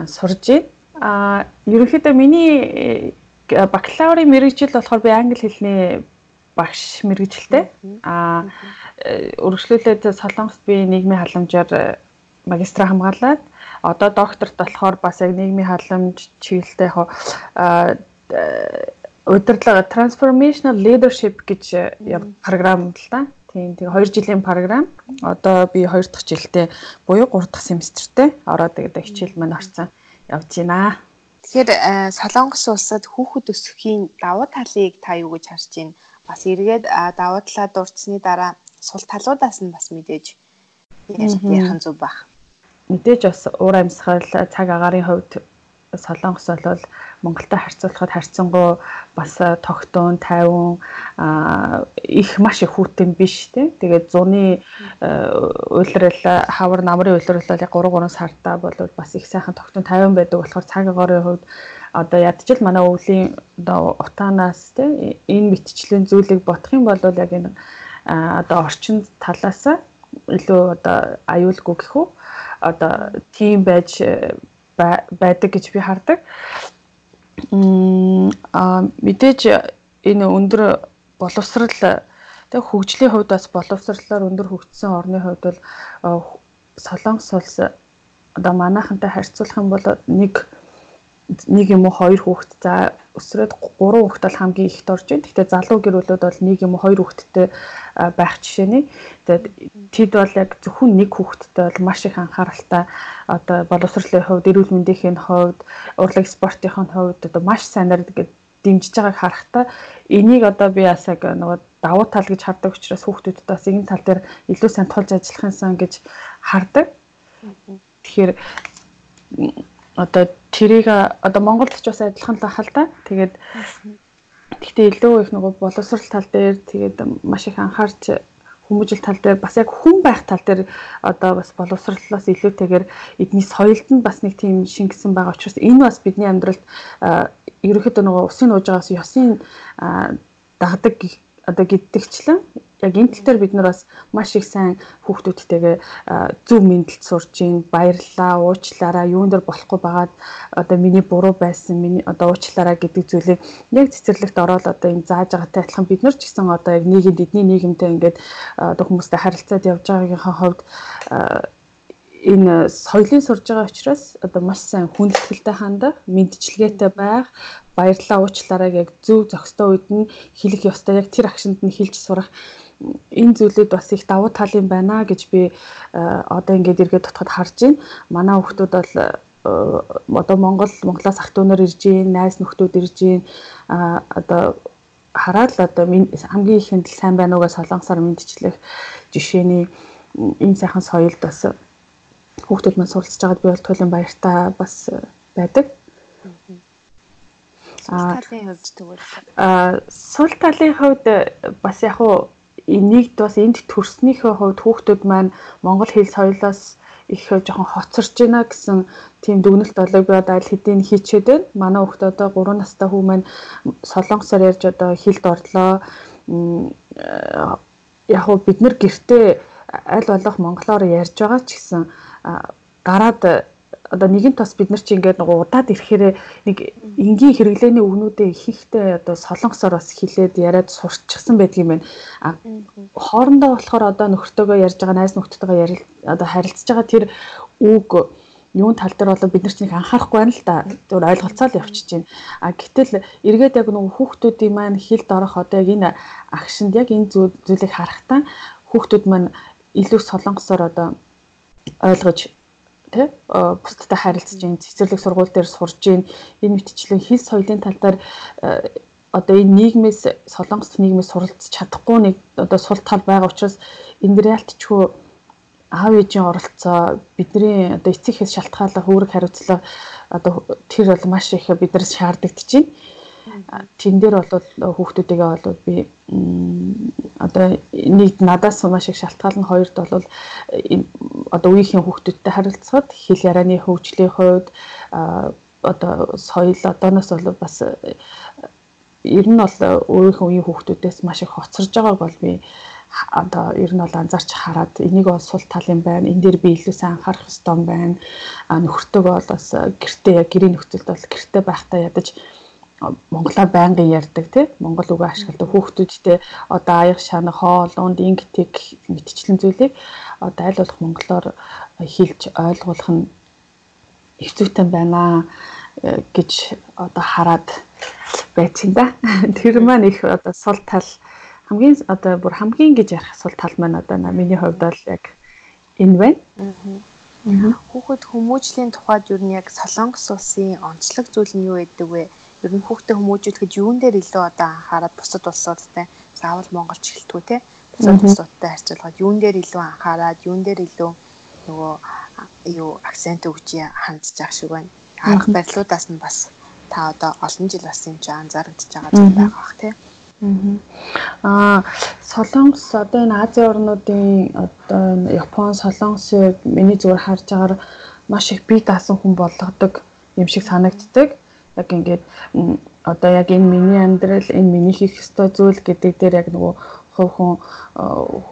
сурж байна. А ерөнхийдөө миний э, бакалаврын мэрэгжил болохоор би англи хэлний багш мэрэгжилтэй. А үргэлжлүүлээд Солонгост би нийгмийн халамжаар э, магистра хамгаалаад одоо докторт болохоор бас яг нийгмийн халамж чиглэлтэй яг удирдлага transformational leadership гэж програм л да. Тийм тэгээ 2 жилийн програм. Одоо би 2 дахь жилдээ буюу 3 дахь семестртээ ороод тэгээд хичээл маань орсон явж байна.
Тэгэхээр э, Солонгос улсад хүүхэд өсөхийн давуу талыг та юу гэж харж байна? Бас эргээд давуу талаа дурдсны дараа сул талуудаас нь бас мэдээж ярих зөв баг.
Мэдээж бас уур амьсгал цаг агаарын хувьд Солонгос бол Монголтой харьцуулахад харьцангуй бас тогтун, тайван их маш их хүүтэн биш тий. Тэгээд зуны уйлрал хавар намрын уйлрал бол яг 3 3 сартаа бол бас их сайхан тогтун тайван байдаг болохоор цаг агаарын хувьд одоо ядчил манай өвлийн одоо утаанаас тий энэ мэтчлийн зүйлийг бодох юм бол яг энэ одоо орчин талаас илүү одоо аюулгүй гэх үү одоо тийм байж байдаг гэж би хардаг. Мм а мэдээж энэ өндөр боловсрал тэг хөгжлийн хувьд бас боловсрлоор өндөр хөгжсөн орны хувьд бол Солонгос улс одоо манайхантай харьцуулах юм бол нэг нэг юм уу хоёр хүүхэд за өсрөөд гурван хүүхэд бол хамгийн ихд орж байна. Гэхдээ залуу гэр бүлүүд бол нэг юм уу хоёр хүүхэдтэй байх жишээний. Тэгээд тэд бол яг зөвхөн нэг хүүхэдтэй бол маш их анхааралтай одоо боловсролын хувьд, эрүүл мэндийн хувьд, урлаг спортын хувьд одоо маш сайнаар гэдэг дэмжиж байгааг харахтаа энийг одоо би бас яг нөгөө давуу тал гэж хардаг учраас хүүхдүүдэд бас энэ тал дээр илүү сайн тулж ажиллах юмсан гэж хардаг. Тэгэхээр одоо тэрийг одоо Монголд ч бас адилхан л ахал та. Тэгээд гэхдээ илүү их нөгөө боловсрал тал дээр тэгээд маш их анхаарч хүмүүжил тал дээр бас яг хүн байх тал дээр одоо бас боловсролоос илүүтэйгээр эдний соёлд нь бас нэг тийм шингэсэн байгаа учраас энэ бас бидний амьдралд ерөөхдөө нөгөө усын нууж байгаас ёсын дагдаг одоо гэдэгчлэн яг энэ тал дээр бид нар бас маш их сайн хүүхдүүдтэйгээ зөв мэдлэлд сурж ийн баярлаа уучлаараа юун дээр болохгүй байгаад одоо миний буруу байсан миний одоо уучлаараа гэдэг зүйлийг яг цэцэрлэгт ороод одоо энэ зааж байгаатай адилхан бид нар ч гэсэн одоо яг нийгэмд эдний нийгэмтэй ингээд одоо хүмүүстэй харилцаад явж байгаагийнхаа хувьд энэ соёлын сурж байгаа учраас одоо маш сайн хүндэтгэлтэй хандах, мэдчилгээтэй байх, баярлалаа уучлаарай яг зөв зохистой үед нь хэлэх ёстой яг тэр агшинд нь хэлж сурах энэ зүйлүүд бас их давуу тал юм байна гэж би одоо ингээд эргээд дотоход харж байна. Манай хүмүүс бол одоо Монгол Монголоос ах トゥ нар ирж гин, найз нөхдүүд ирж гин одоо хараад л одоо хамгийн ихэнд л сайн байна уугаа солонгосоор мэдчлэх жишээний энэ сайхан соёлд бас хүүхдүүд маань суралцж байгаад би бол туйлын баяртай бас байдаг.
Аа талын хувьд тэгвэл
аа сул талын хувьд бас яг уу энийг бас энд төрснийхөө хувьд хүүхдүүд маань монгол хэл соёлоос их жоохон хоцорч байна гэсэн тийм дүгнэлт болоог би одоо аль хэдийн хийчээд байна. Манай хүүхд одоо 3 настай хүү маань солонгосоор ярьж одоо хэлд орлоо. Яг уу бид нар гэртээ аль болох монголоор ярьж байгаа ч гэсэн гараад одоо нэгэн тос бид нар чи ингээд нэг удаад ирэхээр нэг энгийн хэрэглээний үгнүүдээ ихэнхдээ одоо солонгосоор бас хилээд яриад сурчсан байдаг юм байна. А хоорондоо болохоор одоо нөхөртөөгөө ярьж байгаа найз нөхдөдтэйгээ ярил одоо харилцаж байгаа тэр үг юун тал дээр болоо бид нар чинь анхаарахгүй байна л да. Зөв ойлголцоо л явчихж байна. А гэтэл эргээд яг нөгөө хүүхдүүдийн маань хилд орох одоо яг энэ агшинд яг энэ зүйлийг харахтаа хүүхдүүд маань илүү солонгосоор одоо ойлгож тий бусдтай харилцаж ин цэцэрлэг сургууль дээр сурж ин энэ мэтчлэн хэл соёлын тал дээр одоо энэ нийгмээс солонгос нийгмээс суралцж чадахгүй нэг одоо сул тал байгаа учраас энэ дэр ялтчгүй аав ээжийн оролцоо бидний одоо эцэг хэс шалтгаалаа хөрөг хариуцлага одоо тэр бол маш их биднээс шаардлагдж байна Тэн дээр бол хүүхдүүдээгээ бол би одоо нэг надаас маш их шалтгаална хоёрд бол одоо үеийнхэн хүүхдүүдтэй харилцахад хэл ярианы хөгжлийн хувьд одоо соёл одооноос бол бас ер нь бол өөрийнхөө үеийн хүүхдүүдээс маш их хоцорж байгааг бол би одоо ер нь бол анзаарч хараад энийг бол сул тал юм байна. Энэ дээр би илүү сайн анхаарах ёстой юм байна. А нөхөртөөгөө бол бас гэртээ яг гэрийн нөхцөлд бол гэртээ байхдаа ядаж монголоор байнгын ярьдаг тий монгол үгээ ашигладаг хүүхдүүдтэй одоо аяг шана хоол унд ингэтийг мэдчлэн зүйлийг одоо аль болох монголоор хэлж ойлгуулах нь хэцүүтэй байна э, гэж одоо хараад байцیں۔ да. Тэр маань их одоо сул тал хамгийн одоо бүр хамгийн гэж ярих сул тал маань одоо миний хувьд бол яг энэ байна.
Хүүхэд хүмүүжлийн тухайд юу нь яг Солонгос улсын онцлог зүйл нь юу гэдэг вэ? Ер нь хүүхдээ хүмүүжүүлэхэд юун дээр илүү одоо анхаарал бусад улсуудтай заавал монголч хэлтгүү те бусад улсуудтай харьцуулахад юун дээр илүү анхаарал юун дээр илүү нөгөө юу акцент өгч хандж байгаа шиг байна. Арга барилуудаас нь бас та одоо олон жил бас юм чи анзаарэгдэж байгаа зүйл байгаа бах тий.
Аа Солонгос одоо энэ Азийн орнуудын одоо Япон, Солонгосыг миний зүгээр харж агаар маш их бие даасан хүн болгодог юм шиг санагддаг яг ингээд одоо яг энэ миний амьдрал энэ миний хийх ёстой зүйл гэдэг дээр яг нөгөө хувь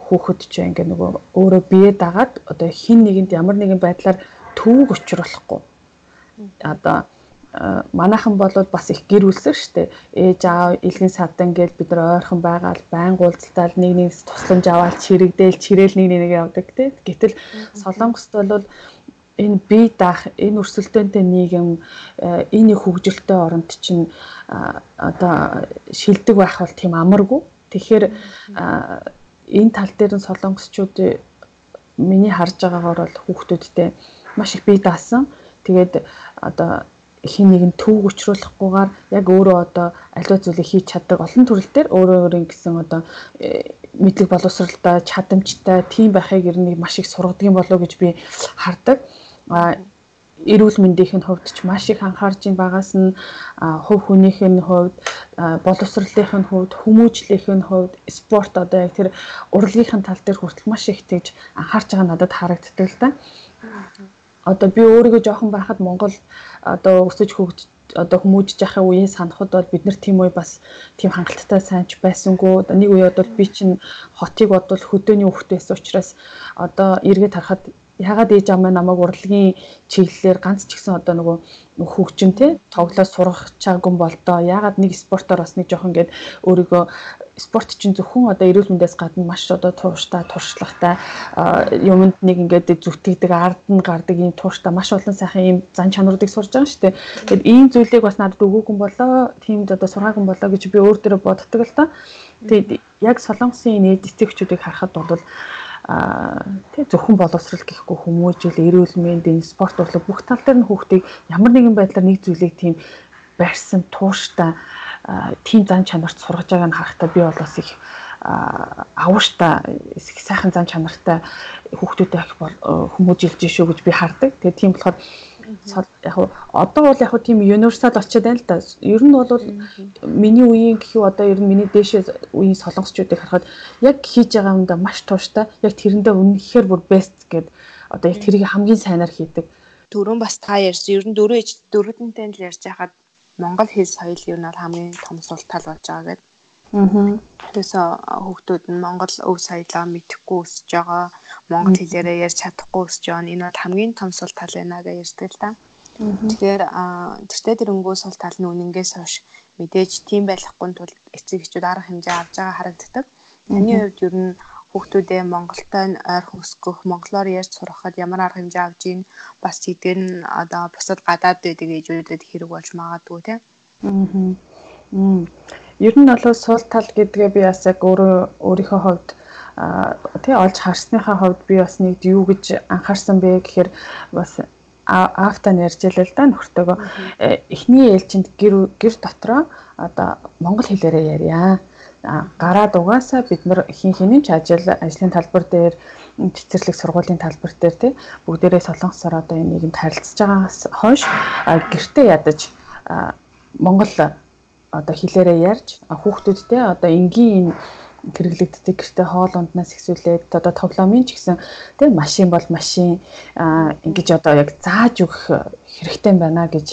хүүхэд ч ингээ нөгөө өөрөө бие дагаад одоо хин нэгэнд ямар нэгэн байдлаар төвөг учруулахгүй одоо манайхан болоод бас их гэр бүлсэг штэ. Ээж аав илгэн садан гэж бид нар ойрхон байгаал байн уулзтал нэг нэгс тусламж аваад чирэгдээл чирээл нэг нэг явдаг те. Гэтэл солонгост бол энэ бие даах энэ өрсөлдөөнтэй нийгэм э, энэ хөгжилтэй оронд чинь одоо шилдэг байх бол тийм амаргүй. Тэгэхээр энэ тал дээр нь солонгосчууд миний харж байгаагаар бол хүүхдүүдтэй маш их бие даасан. Тэгээд одоо хин нэгэн төв өчрүүлэхгүйгээр яг өөрөө одоо аливаа зүйлийг хийж чаддаг олон төрөл төр өөрөө өөрийн гэсэн одоо э, мэдлэг боловсралтай чадамжтай тийм байхыг ер нь маш их сургадаг юм болоо гэж би хардаг эрүүл мэндийн хувьд ч маш их анхаарж ин багаас нь хувь хүнийх нь хувьд боловсролын хувьд хүмүүжлийн хувьд спорт одоо яг тэр урлагийн тал дээр хүртэл маш их тэгж анхаарч байгаа надад харагддаг л да. Одоо би өөрийгөө жоохон байхад Монгол одоо өсөж хөгж одоо хүмүүжиж яхахын үеийн санахад бол бид нар тийм үе бас тийм хангалттай сайнч байсангүй. Нэг үе бол би чинь хотыг бодвол хөдөөний хүүхдээс учраас одоо эргээд харахад ягаад ээж аав маань намайг урлагийн чиглэлээр ганц ч гэсэн одоо нөгөө хөгжим те тоглоод сурах чаагүй болдоо ягаад нэг спортоор бас нэг жоох ингээд өөрийгөө спорт чинь зөвхөн одоо эрүүл мэндээс гадна маш одоо тууштай туршлагатай юмд нэг ингээд зүтгэдэг ард нь гардаг ийм тууштай маш олон сайхан ийм зан чанаруудыг сурж байгаа шүү дээ. Тэгэхээр ийм зүйлийг бас надад өгөөгүй болоо, тиймд одоо сургаагүй болоо гэж би өөр төрө боддог л доо. Тэгээд яг солонгосын нийт эцэгчүүдийг харахад бол тэг зөвхөн боловсрал гэхгүй хүмүүжил эрүүл мэнд энэ спорт урлаг бүх тал дээр нь хүүхдийг ямар нэгэн байдлаар нэг зүйлийг тийм барьсан тууштай тийм зан чанарт сургаж байгааг нь харахтаа би бол бас их авууштай их сайхан зан чанартай хүүхдүүдэд их хүмүүжилж шүү гэж би хардаг. Тэгээ тийм болохоор яг одоо бол яг тийм универсал очиод байна л да. Ер нь бол миний үеийн гэхүү одоо ер нь миний дээшээ үеийн солонгосчуудыг харахад яг хийж байгаа юм да маш тууштай. Яг тэрэндээ үнэхээр бүр best гэд одоо яг тэрийг хамгийн сайнаар хийдэг.
Дөрөв бас та ярьсан. Ер нь дөрөв дөрөвдөнтэй л ярьж байхад Монгол хэл соёл юу нь хамгийн том сул тал болж байгаа гэдэг. Аа. Тэрээсээ хүүхдүүд нь Монгол өв соёлоо мэдэхгүй өсөж байгаа, Монгол хэлээрээ ярьж чадахгүй өсөж байгаа нь энэ бол хамгийн том сул тал байна гэж ярьдаг л та. Тэгэхээр тэртээ тэрнгүү сул тал нь үнэнгээс хойш мэдээж тийм байхгүй тул эцэг эхчүүд арга хэмжээ авч байгаа харагддаг. Таны хувьд ер нь хүүхдүүдээ Монголтой ойрхон өсгөх, монголоор ярьж сурахад ямар арга хэмжээ авж ийн бас тэдгээр нь одоо бусад гадаад байдаг ээжүүдэд хэрэг болж магадгүй тийм.
Аа. Ер нь бол суул тал гэдгээ би бас яг өөрөө өөрийнхөө хувьд тий олж харсныхаа хувьд би бас нэг юу гэж анхаарсан бэ гэхээр бас аавтаа ярьж илээ л да нөхөртөөгөө э, эхний ээлжинд гэр гэр дотроо одоо монгол хэлээрээ ярья. Гараад угаасаа бид нар хин хинийн ч ажил ажлын талбар дээр цэцэрлэг сургуулийн талбар дээр тий бүгдээрээ солонгосоор одоо энэ нийгэмд харилцаж байгаагаас хойш гэртээ ядаж Монгол одоо хэлээрээ ярьж хүүхдүүдтэй одоо энгийн хэрэглэгддэг гэртээ хоол унднаас ихсүүлээд одоо тоглоомын ч гэсэн тийм машин бол машин ингэж одоо яг зааж өгөх хэрэгтэй байна гэж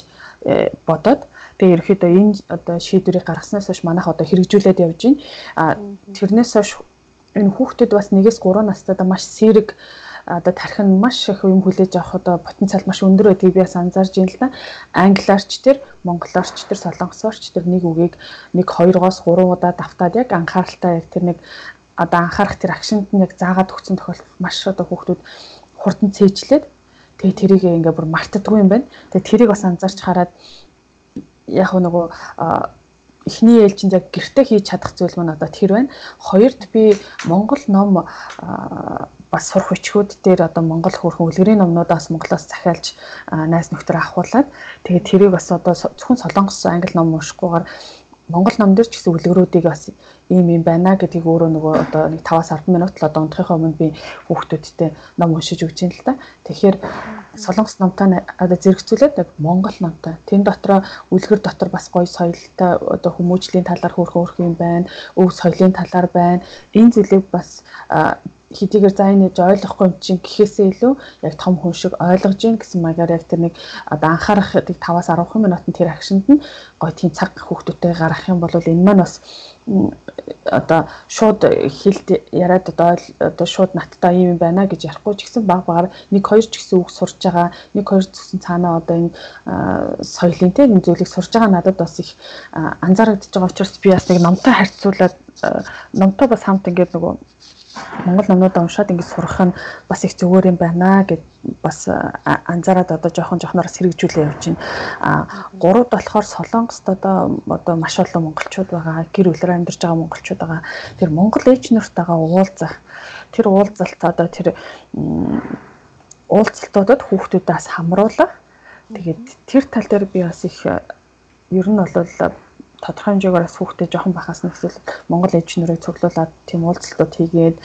э, бодоод Тэгээ ерөөхдөө энэ одоо шийдвэрийг гаргаснаас хойш манайх одоо хэрэгжүүлээд явж байна. А тэрнээс хойш энэ хүүхдүүд бас 1-ээс 3 настайдаа маш сэрэг одоо тарих нь маш их юм хүлээж авах одоо потенциал маш өндөр байдгийг би бас анзаарж байна л да. Англиарч тэр, монголоорч тэр, солонгосоорч тэр нэг үгийг нэг 2-оос 3 удаа давтаад яг анхааралтай яг тэр нэг одоо анхаарах тэр акшнд нь яг заагаад өгсөн тохиолдолд маш одоо хүүхдүүд хурдан цээжлээд тэгээ тэрийг ингээ бүр мартдаггүй юм байна. Тэгээ тэрийг бас анзаарч хараад яг нөгөө эхний ээлжинд яг гэрте хийж чадах зүйл маань одоо тэр байна. Хоёрд би Монгол ном бас сурах бичгүүд дээр одоо Монгол хөрхөн үлгэрийн номнуудаас Монголоос захиалж найз нөхдөр авахуулаад тэгээд тэрийг бас одоо зөвхөн солонгос англи ном уншихгүйгээр Монгол ном дээр ч гэсэн үлгэрүүдийг бас ийм юм байна гэдгийг өөрөө нөгөө одоо нэг 5-10 минут л одоо унтахынхаа өмнө би хүүхдүүдтэй ном уншиж өгч юм л та. Тэгэхээр солонгос номтой одоо зэрэгцүүлээд яг монгол номтой. Тэн дотроо үлгэр дотор бас гоё соёлтой одоо хүмүүжлийн талаар хөөрхөн хөөрхөн юм байна. Өв соёлын талаар байна. Энэ зүйлийг бас хэдийгээр за энэ ойлгохгүй юм чинь гэхээсээ илүү яг том хүн шиг ойлгож гин гэсэн маягаар яг тэр нэг одоо анхаарах тийг 5-аас 10 минутанд тэр акшнд нь гоё тийм цаг хүүхдүүдтэй гаргах юм бол энэ маань бас одоо шууд хэлд яриад одоо одоо шууд надтай юм байна гэж ярихгүй ч гэсэн баг багаар нэг хоёр ч гэсэн үг сурж байгаа нэг хоёр гэсэн цаанаа одоо энэ соёлын энэ зүйлийг сурж байгаа надад бас их анзаарэгдэж байгаа учраас би бас нэг номтой харьцуулаад номтой бас хамт ингээд нөгөө Монгол номнуудаа уншаад ингэж сурах нь бас их зүгээр юм байна гэд бас анзаараад одоо жоохон жоохноороос хэрэгжүүлээ явж байна. А гурав болохоор Солонгост одоо одоо маш олон монголчууд байгаа. Гэр бүлээр амьдарч байгаа монголчууд байгаа. Тэр монгол ээж нартайгаа уулзах тэр уулзалт одоо тэр уулзалтуудад хүүхдүүдээс хамруулах тэгээд тэр тал дээр би бас их ер нь бол тодорхой хэмжээгээр бас хүүхдээ жоохон бахаас нь эсвэл Монгол ээж нөрийг цуглуулад тийм уулзалтууд хийгээд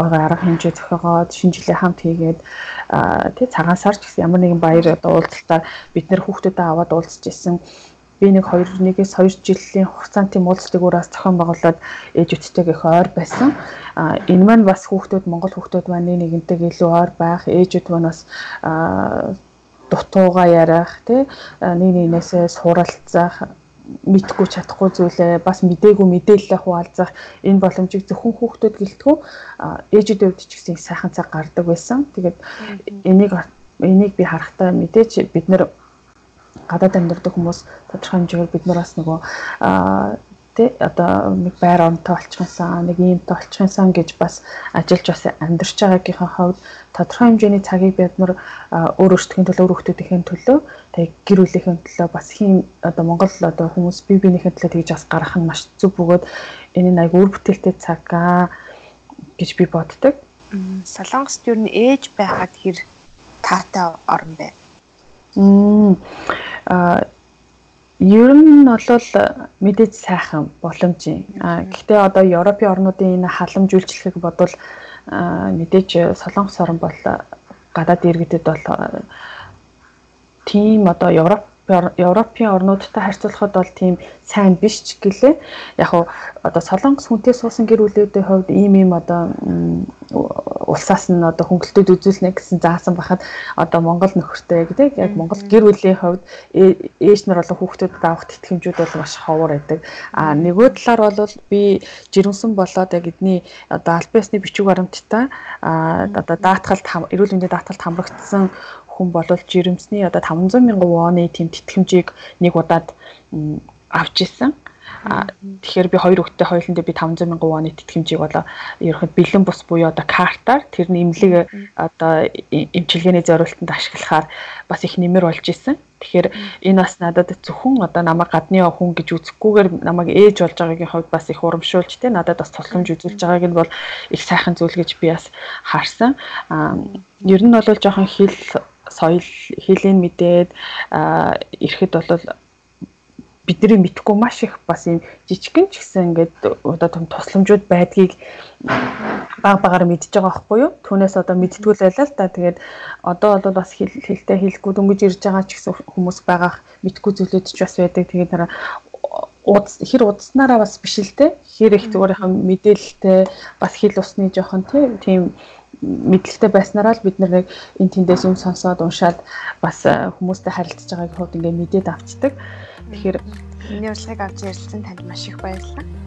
гой арга хэмжээ зохиогоод шинэ жилээ хамт хийгээд тий цагаан сар ч гэсэн ямар нэгэн баяр одоо уулзалтаар бид нэр хүүхдүүдэд аваад уулзж исэн би нэг 2 1-ээс 2 жилийн хугацаанд тийм уулзалтыг өөрөөс зохион байгуулад ээжүүдтэйг их ойр байсан. А энэ маань бас хүүхдүүд Монгол хүүхдүүд маань нэг нэгнтэйг илүү ойр байх, ээжүүд маань бас дутууга ярих тий нэг нэгнээсээ суралцах мэдгүй чадахгүй зүйлээ бас мдээгүй мэдээлэлээ хуваалцах энэ боломжийг зөвхөн хүүхдүүд гэлтгүү ээжүүд өвд ч гэсэн сайхан цаг гардаг байсан. Тэгээд энийг энийг би харахтаа мэдээч бид нэр гадаад амьдардаг хүмүүс тодорхой хэмжээгээр бид нар бас нөгөө тий одоо нэг байр онтой олчихсан нэг иймтэй олчихсан гэж бас ажиллаж бас амьдарч байгаагийнхаа хувьд тодорхой хэмжээний цагийг бид нар өөр өөртөхийн төлөө өөр хүмүүсийн төлөө тэг гэр бүлийнхээ төлөө бас хин одоо Монгол одоо хүмүүс бие биенийхээ төлөө тэгж бас гаргах нь маш зүг бөгөөд энэ нь айг өөр бүтээлтэй цаг гэж би боддог.
Солонгост юу н ээж байхад хэр таатай орн бэ?
Мм а Ер нь бол мэдээж сайхан боломжийн. А гэхдээ одоо Европын орнуудын энэ халамж үйлчлэхийг бодвол мэдээж Солонгос орн бол гадаад иргэдэд бол тийм одоо Европ Европын орнуудтай харьцуулахад бол тийм сайн биш ч гэлээ. Яг уу одоо Солонгос хүнтэй суусан гэр бүлүүдийн хувьд ийм ийм одоо улсаас нь одоо хөнгөлтөд үзүүлнэ гэсэн заасан бахад одоо Монгол нөхөртэй гэдэг яг Монгол гэр бүлийн хувьд ээж нар болон хүүхдүүдэд авах тэтгэмжүүд бол маш ховор байдаг. А нөгөө талаар бол би жирэмсэн болоод яг эдний одоо аль биесны бичиг баримттай а одоо даатгалд эрүүл мэндийн даатгалд хамрагдсан хүн болвол жирэмсний одоо 500 мянган вооны тийм тэтгэмжийг нэг удаад авч исэн. Тэгэхээр би хоёр хүүхдтэй хоёуландаа би 500 мянган вооны тэтгэмжийг болоо ерөнхийд бэлэн бус буюу одоо картаар тэрний имлэг одоо эмчилгээний зориултанд ашиглахаар бас их нэмэр болж исэн. Тэгэхээр энэ бас надад зөвхөн одоо намайг гадны хүн гэж үзэхгүйгээр намайг ээж болж байгаагийн хувьд бас их урамшуулж те надад бас тусламж үзүүлж байгааг нь бол их сайхан зүйл гэж би бас харсан. Ер нь бол жоохон хэл соёл хилийн мэдээд ирэхэд бол бидний мэдхгүй маш их бас юм жижигэн ч гэсэн ингээд одоо том тусламжууд байдгийг баг багаар мэдж байгаа байхгүй юу? Түүнээс одоо мэдтгүүл байлаа л та. Тэгээд одоо бол бас хэлтэй хэлэхгүй дөнгөж ирж байгаа ч гэсэн хүмүүс байгаа мэдхгүй зүйлүүд ч бас байдаг. Тэгээд дараа хэр удснараа бас биш л те. Хэр их зүгээр юм мэдээлэлтэй бас хэл усны жоохон тийм мэдлэгтэй байснараа л бид нэг энэ тэндээс юм сонсоод уншаад бас э, хүмүүстэй харилцаж байгааг хувьд ингээ мэдээд авчдаг. Тэгэхээр
миний урилгыг авч ярилцсан танд маш их баярлалаа.